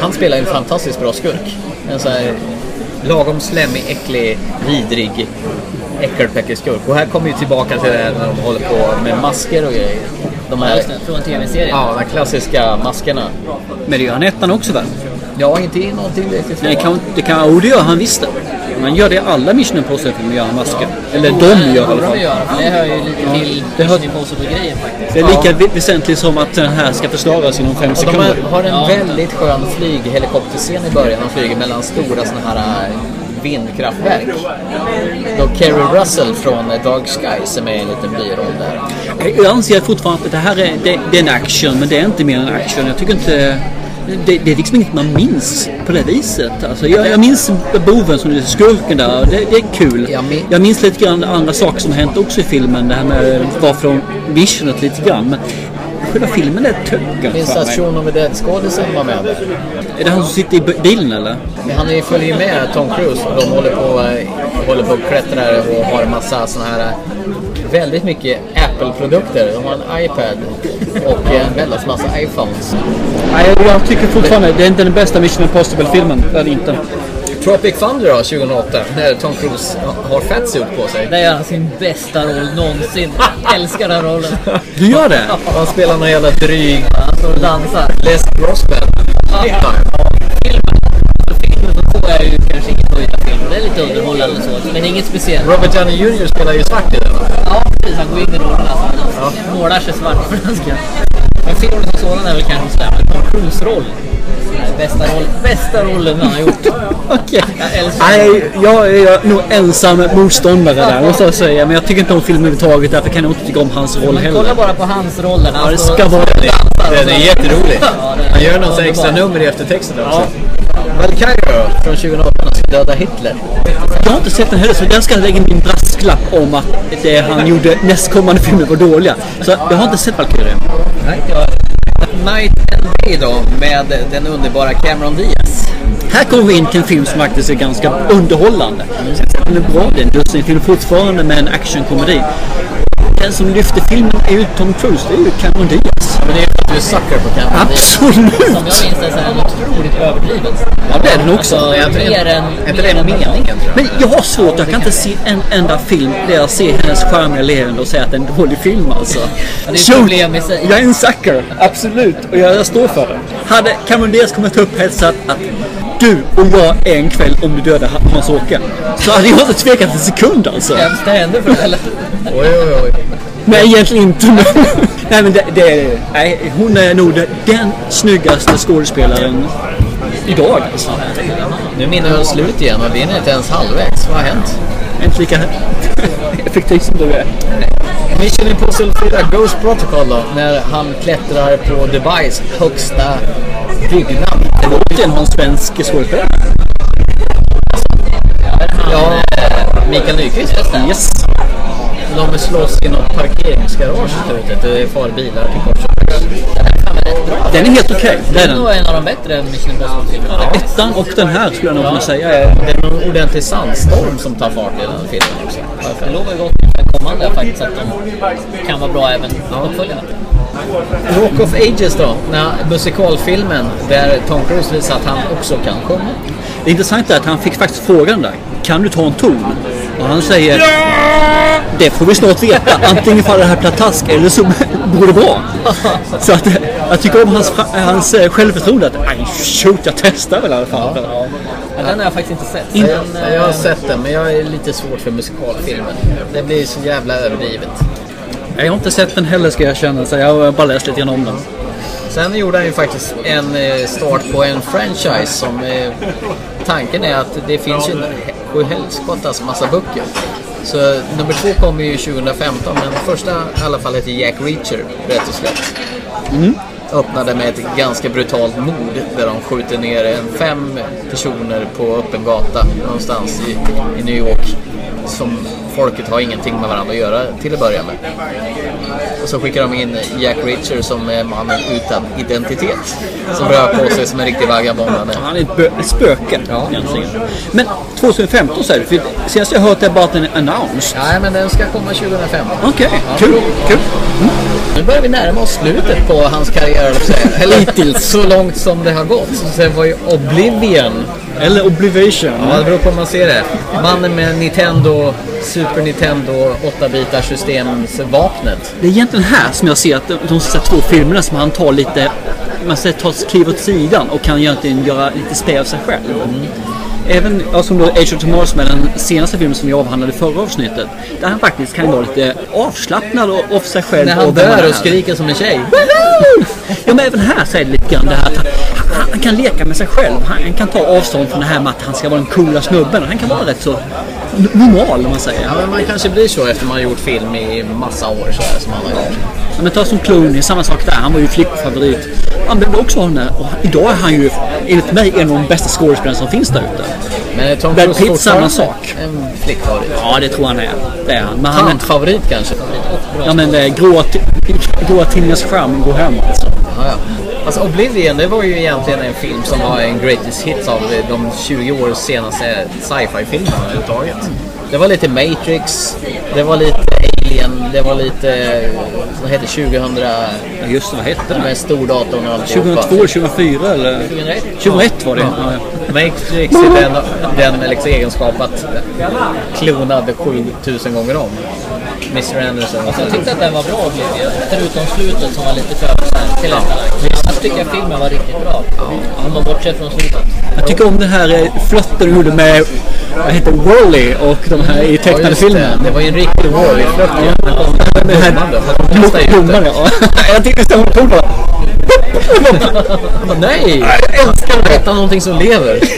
Speaker 2: Han spelar ju en fantastiskt bra skurk. En sån här lagom slemmig, äcklig, vidrig äckelpäckeskurk. Och här kommer ju tillbaka till det här när de håller på med masker och grejer. De
Speaker 3: Ja,
Speaker 2: här,
Speaker 3: just det. Från tv-serien.
Speaker 2: ja, de här klassiska maskerna.
Speaker 1: Men det gör han i ettan också väl?
Speaker 2: Ja, inte i någonting direkt
Speaker 1: Det
Speaker 2: tvåan.
Speaker 1: kan, det kan, och det gör han visst det. Man gör det i alla Mission Impossible-filmer, gör han masker. Eller de gör i alla fall.
Speaker 3: det hör ju lite till
Speaker 1: hör-
Speaker 3: Mission Impossible-grejen faktiskt.
Speaker 1: Det är lika vi- väsentligt som att den här ska förstöras inom fem
Speaker 2: Och de
Speaker 1: sekunder.
Speaker 2: har en
Speaker 3: Ja.
Speaker 2: väldigt skön flyghelikopterscen i början. De flyger mellan stora såna här vindkraftverk. Då Kerry Russell från Dark Skies är med i en liten biroll där.
Speaker 1: Jag anser fortfarande att det här är, det, det är en action, men det är inte mer än action. Jag tycker inte... Det, det är liksom inget man minns på det viset. Alltså, jag, jag minns boven som är skurken där. Det, det är kul. Jag minns lite grann andra saker som hänt också i filmen. Det här med varför de missionet lite grann. Men filmen är töcken
Speaker 2: Finns det
Speaker 1: mig.
Speaker 2: Shaun of the Dead-skådisen var med där?
Speaker 1: Är det han som sitter i bilen eller?
Speaker 2: Han är ju- följer ju med Tom Cruise och de håller på, äh, håller på och klättrar och har en massa såna här äh, väldigt mycket Apple-produkter. De har en iPad och en väldigt massa iPhones.
Speaker 1: Nej, jag tycker fortfarande det är inte den bästa Mission Impossible-filmen. Det är inte.
Speaker 2: Tropic Thunder då, 2008, när Tom Cruise har fatsuit på sig.
Speaker 3: Där gör han sin bästa roll någonsin. Älskar den rollen.
Speaker 1: Du gör det?
Speaker 2: Han spelar någon jävla dryg
Speaker 3: Han står och dansar.
Speaker 2: Les Grossman.
Speaker 3: Ja. Filmen, alltså filmen så får jag ju kanske inget film. Det är lite underhållande så. Men inget speciellt.
Speaker 2: Robert Downey Jr spelar ju svart i den va?
Speaker 3: Ja, precis. Han går in i rollen. Alltså. Han målar sig svart för den. Men filmen som sådan är väl kanske sådär. Tom Cruise-roll. Bästa, roll, bästa rollen han har gjort. Jag älskar
Speaker 1: Nej, jag är nog ensam motståndare där måste jag säga. Men jag tycker inte om filmen överhuvudtaget. Därför kan jag inte tycka om hans roll
Speaker 3: Men
Speaker 1: heller.
Speaker 3: kolla bara på hans roll där. när
Speaker 1: Ja, det
Speaker 3: står
Speaker 1: ska vara det.
Speaker 2: Den är jätterolig. Han gör någon sån extra nummer i eftertexten också. Valkyrie från 2008, han ska döda Hitler.
Speaker 1: Jag har inte sett den heller så jag ska lägga in min brasklapp om att det han gjorde nästkommande filmer var dåliga. Så jag har inte sett Valkyrie.
Speaker 2: Nej. Night and Day då, med den underbara Cameron Diaz.
Speaker 1: Här kommer vi in till en film som faktiskt är ganska underhållande. Den är bra, det är en dussinfilm fortfarande med en actionkomedi. Den som lyfter filmen är ju Tom Cruise, det är ju Cameron Diaz.
Speaker 2: Men det är för att du är sucker på Cameron Diaz.
Speaker 3: Som jag
Speaker 1: Absolut!
Speaker 3: minns det så är den otroligt överdriven.
Speaker 1: Ja, det är den också.
Speaker 3: Alltså, mer än...
Speaker 2: är
Speaker 3: mer
Speaker 2: det
Speaker 3: än
Speaker 2: meningen?
Speaker 1: Men jag har svårt, jag kan inte se en enda film där jag ser hennes charmiga leende och säga att det är en dålig film alltså.
Speaker 3: det är ett problem i sig.
Speaker 1: Jag är en sucker, absolut. Och jag, jag står för det. Hade Cameron Diaz kommit upp sagt att du och jag är en kväll om du dödar Hans-Åke. Så hade jag inte tvekat en sekund alltså.
Speaker 3: Hemskt det händer för det eller?
Speaker 2: Oj, oj, oj.
Speaker 1: Nej, egentligen inte. Men, nej, men det, det, nej, hon är nog den, snyggaste skådespelaren idag alltså.
Speaker 2: Nu minner jag slut igen och vi är inte ens halvvägs. Vad har hänt?
Speaker 1: Inte lika effektiv som du är.
Speaker 2: Mission Impossible 4 Ghost Protocol då, när han klättrar på Dubais högsta byggnad.
Speaker 1: Det var återigen en svensk skådespelare.
Speaker 2: Ja, Mikael Nyqvist.
Speaker 1: Yes.
Speaker 2: De slåss i något parkeringsgarage slutet. Det far bilar till kors och.
Speaker 1: Den är helt okej. Är
Speaker 3: Det är nog en av de bättre Mission Impossible-filmerna.
Speaker 1: Ettan och den här skulle jag nog kunna säga är...
Speaker 2: Det är någon ordentlig sandstorm som tar fart i den filmen också.
Speaker 3: Det lovar gott för kommande faktiskt att de kan vara bra även uppföljarna.
Speaker 2: Rock of Ages då, när musikalfilmen där Tom Cruise visar att han också kan sjunga.
Speaker 1: Det intressanta är att han fick faktiskt frågan där. Kan du ta en ton? Och han säger Det får vi snart veta. Antingen faller det här pladask eller så går det bra. Så att, jag tycker om hans, hans eh, självförtroende. Att, "Aj, shoot, jag testar väl i alla fall.
Speaker 3: Men den har jag faktiskt inte sett.
Speaker 2: In,
Speaker 3: Den,
Speaker 2: jag har
Speaker 3: eh,
Speaker 2: sett den, men jag är lite svårt för musikalfilmer. Det blir så jävla överdrivet.
Speaker 1: Jag har inte sett den heller ska jag erkänna. Så jag har bara läst lite grann om den.
Speaker 2: Sen gjorde han ju faktiskt en eh, start på en franchise som tanken är att det finns ju en sju helskottas massa böcker. Så nummer två kommer ju 2015 men första i alla fall heter Jack Reacher rätt och slätt. Öppnade med ett ganska brutalt mord där de skjuter ner en fem personer på öppen gata någonstans i, i New York. Som folket har ingenting med varandra att göra till att börja med. Och så skickar de in Jack Reacher som är mannen utan identitet. Som rör på sig som en riktig vagabond. han är.
Speaker 1: Ett, spöke.
Speaker 2: Ja.
Speaker 1: Men 2015 säger du? Senast jag hört det bara att den är announced.
Speaker 2: Nej, men den ska komma 2015.
Speaker 1: Okej, kul. kul.
Speaker 2: Nu börjar vi närma oss slutet på hans karriär. Eller hittills. Så långt som det har gått. Så sen var ju Oblivion.
Speaker 1: Eller Oblivation.
Speaker 2: Ja, det beror på hur man ser det. Mannen med Nintendo, Super Nintendo 8-bitars systemsvapnet.
Speaker 1: Det är egentligen här som jag ser att de, de två filmerna som han tar lite, man säger tar ett kliv åt sidan och kan egentligen göra lite spel av sig själv. Även ja, som då Age of Tomorrow som är den senaste filmen som vi avhandlade i förra avsnittet. Där han faktiskt kan vara lite avslappnad och av sig själv.
Speaker 2: När han dör och skriker som en tjej.
Speaker 1: Ja men även här så är det lite grann det här han, han kan leka med sig själv. Han, han kan ta avstånd från det här med att han ska vara den coola snubben. Han kan vara rätt så normal om man säger.
Speaker 2: Ja, men man kanske blir så efter man har gjort film i massa år så här som han har gjort.
Speaker 1: Ja, men ta som Clooney, samma sak där. Han var ju flickfavorit. Han behövde också ha den där. Och idag är han ju enligt mig en av de bästa skådespelarna som finns där ute.
Speaker 2: Men Tom
Speaker 1: Brad
Speaker 2: Cruise
Speaker 1: Pitt samma sak.
Speaker 2: En flickfavorit.
Speaker 1: Ja, det tror han är. Det är han. Men han
Speaker 2: Tantfavorit kanske?
Speaker 1: ja, men det är gråa, gråa tidningars charm går hem alltså.
Speaker 2: Ja, ja. Alltså Oblivion, det var ju egentligen en film som var en greatest hits av de 20 års senaste sci-fi-filmerna överhuvudtaget. Det var lite Matrix, det var lite Alien, det var lite, vad heter 2000...
Speaker 1: Ja, just det, vad hette den?
Speaker 2: Med stordatorn och alltihopa.
Speaker 1: 2002, 2004 eller?
Speaker 2: 2001.
Speaker 1: 2001 var det.
Speaker 2: Ja. Matrix är den, den liksom egenskap att klonade 7000 gånger om. Mr Anderson.
Speaker 3: Alltså, jag tyckte att den var bra Oblivion. Förutom slutet som var lite för tillrättalagt. Annars tycker jag filmen var riktigt bra. Om man bortser från slutet.
Speaker 1: Jag tycker om den här eh, flörten du gjorde med vad heter det, Wall-E och de här i tecknade
Speaker 2: Ja, det.
Speaker 1: filmen.
Speaker 2: Det var ju en riktig att
Speaker 1: domaren,
Speaker 2: det.
Speaker 1: ja. Jag tyckte bara...
Speaker 2: Han bara, Nej! Jag älskar att äta någonting som lever.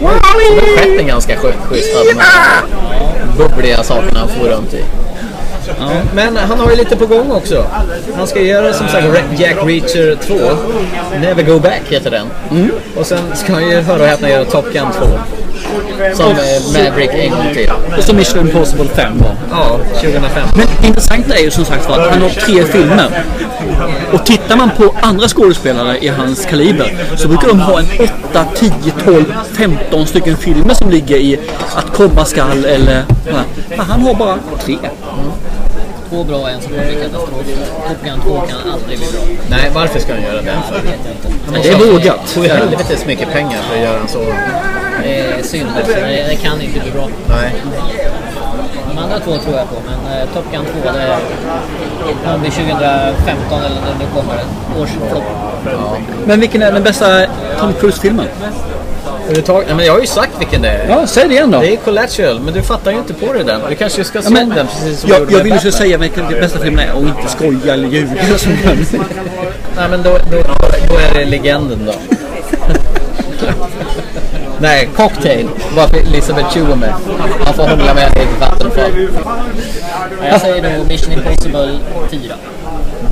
Speaker 2: Det stjärten ganska skö- schysst av de här bubbliga sakerna han får runt i. Men han har ju lite på gång också. Han ska göra som sagt Jack Reacher 2. Never Go Back heter den. Och sen ska han ju höra och häpna göra Top Gun 2. Som eh, Maverick en gång till.
Speaker 1: Och så Mission Impossible 5 då.
Speaker 2: Ja, 2005.
Speaker 1: Men det intressanta är ju som sagt var att han har tre filmer. Och tittar man på andra skådespelare i hans kaliber så brukar de ha en 8, 10, 12, 15 stycken filmer som ligger i att komma skall eller... Men han har bara tre.
Speaker 3: Två bra och en som kommer bli katastrof. Top Gun 2 kan aldrig bli bra.
Speaker 2: Nej, varför ska han göra det? för?
Speaker 1: Men det är vågat.
Speaker 2: får ju helvetes mycket pengar för att göra en så.
Speaker 3: Det är synd alltså. Det, det kan inte bli bra.
Speaker 2: Nej.
Speaker 3: De andra två tror jag på, men eh, Top Gun 2 det kommer bli 2015 eller när det kommer. En årsflopp.
Speaker 1: Men vilken är den bästa Tom Cruise-filmen?
Speaker 2: Överhuvudtaget- Nej, men jag har ju sagt vilken det är.
Speaker 1: Ja, säg det igen då.
Speaker 2: Det är Collateral, men du fattar ju inte på det den. Du kanske ska se
Speaker 1: Ja, men,
Speaker 2: den precis som
Speaker 1: jag,
Speaker 2: gjorde
Speaker 1: jag vill ju säga vilken den bästa filmen är och inte skoja eller ljuga.
Speaker 2: Nej, men då, då, då är det legenden då. Nej, Cocktail. Varför Elisabeth är med. Han får hångla med i ett vattenfall.
Speaker 3: Ja, Jag säger nog Mission Impossible 4.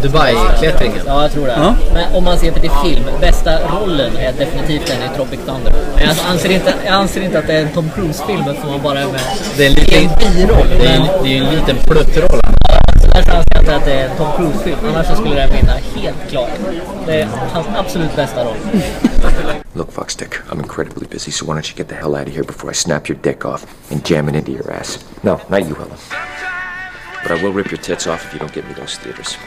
Speaker 2: Dubai-klättringen.
Speaker 3: Ja, jag tror det.
Speaker 2: Ja.
Speaker 3: Men om man ser på till film, bästa rollen är definitivt den i Tropic Thunder. Jag anser inte, jag anser inte att det är en Tom Cruise-film eftersom man bara är med
Speaker 2: Det är en liten,
Speaker 3: en biroll.
Speaker 2: det är,
Speaker 3: Men-
Speaker 2: en- det är ju en liten pluttroll.
Speaker 3: Jag inte att det är en Tom Cruise-film. Annars skulle den vinna helt klart. Det är hans absolut bästa roll.
Speaker 12: Look, Foxstick, I'm incredibly busy, so why don't you get the hell out of here before I snap your dick off and jam it into your ass? No, not you, Helen. But I will rip your tits off if you don't get me those theaters.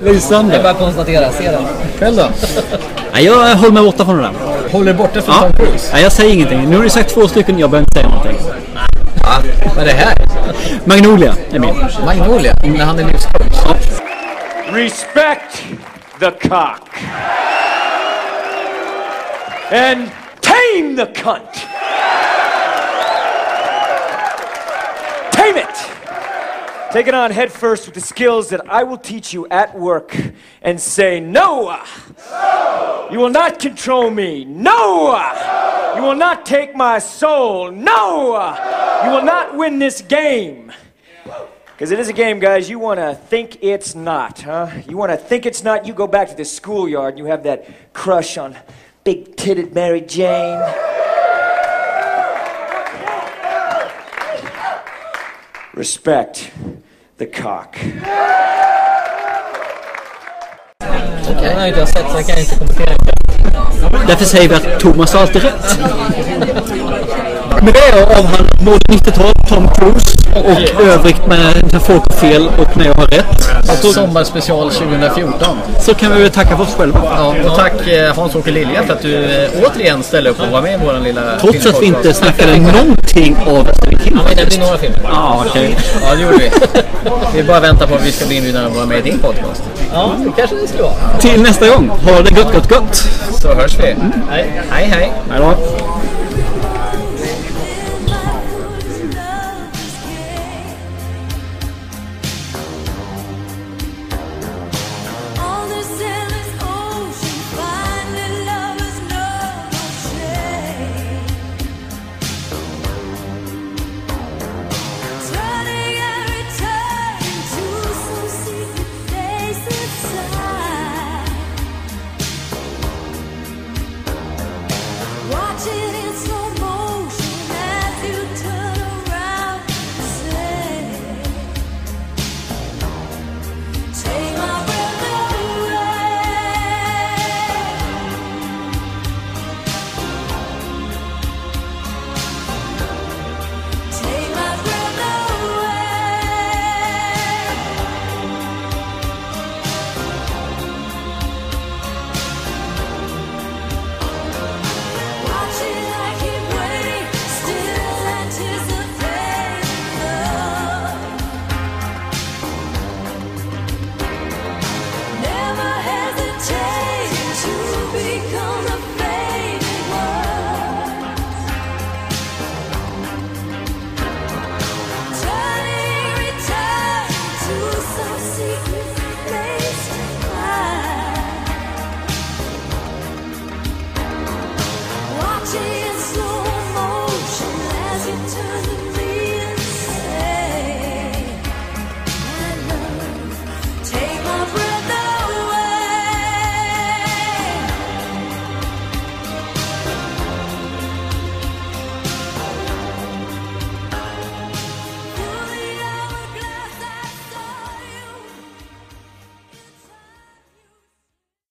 Speaker 1: Lysande.
Speaker 3: Det är bara att konstatera. Se den.
Speaker 2: Själv då?
Speaker 1: Nej, jag håller mig borta från det där.
Speaker 2: Håller borta från
Speaker 1: Ja.
Speaker 2: Tom Cruise?
Speaker 1: Nej, jag säger ingenting. Nu har du sagt två stycken, jag behöver inte säga någonting.
Speaker 2: Ja, vad är det här?
Speaker 1: Magnolia är min.
Speaker 2: Magnolia? När han är livscoach?
Speaker 4: Respect the cock. And tame the cunt. Tame it! Take it on head first with the skills that I will teach you at work and say, No! You will not control me. No! You will not take my soul. No! You will not win this game. Because it is a game, guys. You want to think it's not, huh? You want to think it's not, you go back to the schoolyard and you have that crush on big titted Mary Jane. Respect the cock.
Speaker 3: Den har inte jag sett så jag kan inte kommentera.
Speaker 1: Därför säger vi att Thomas har alltid rätt. Med det av han både 90-tal, Tom Cruise och övrigt med Folk har fel och när jag har rätt.
Speaker 2: Och Sommarspecial 2014.
Speaker 1: Så kan vi väl tacka för oss själva.
Speaker 2: Ja, och tack eh, Hans-Åke Lilja för att du eh, återigen ställer upp och var med i vår lilla
Speaker 1: Trots att vi inte snackade någonting av Stephen King.
Speaker 3: Ja, men det blir några filmer.
Speaker 1: Ja, okej.
Speaker 2: Ja, det gjorde vi. Vi bara väntar på att vi ska bli inbjudna att vara med i din podcast.
Speaker 3: Ja, det kanske det skulle vara.
Speaker 1: Till nästa gång. Ha det gott, gott, gott.
Speaker 2: Så hörs vi. Hej, hej.
Speaker 1: Hej då.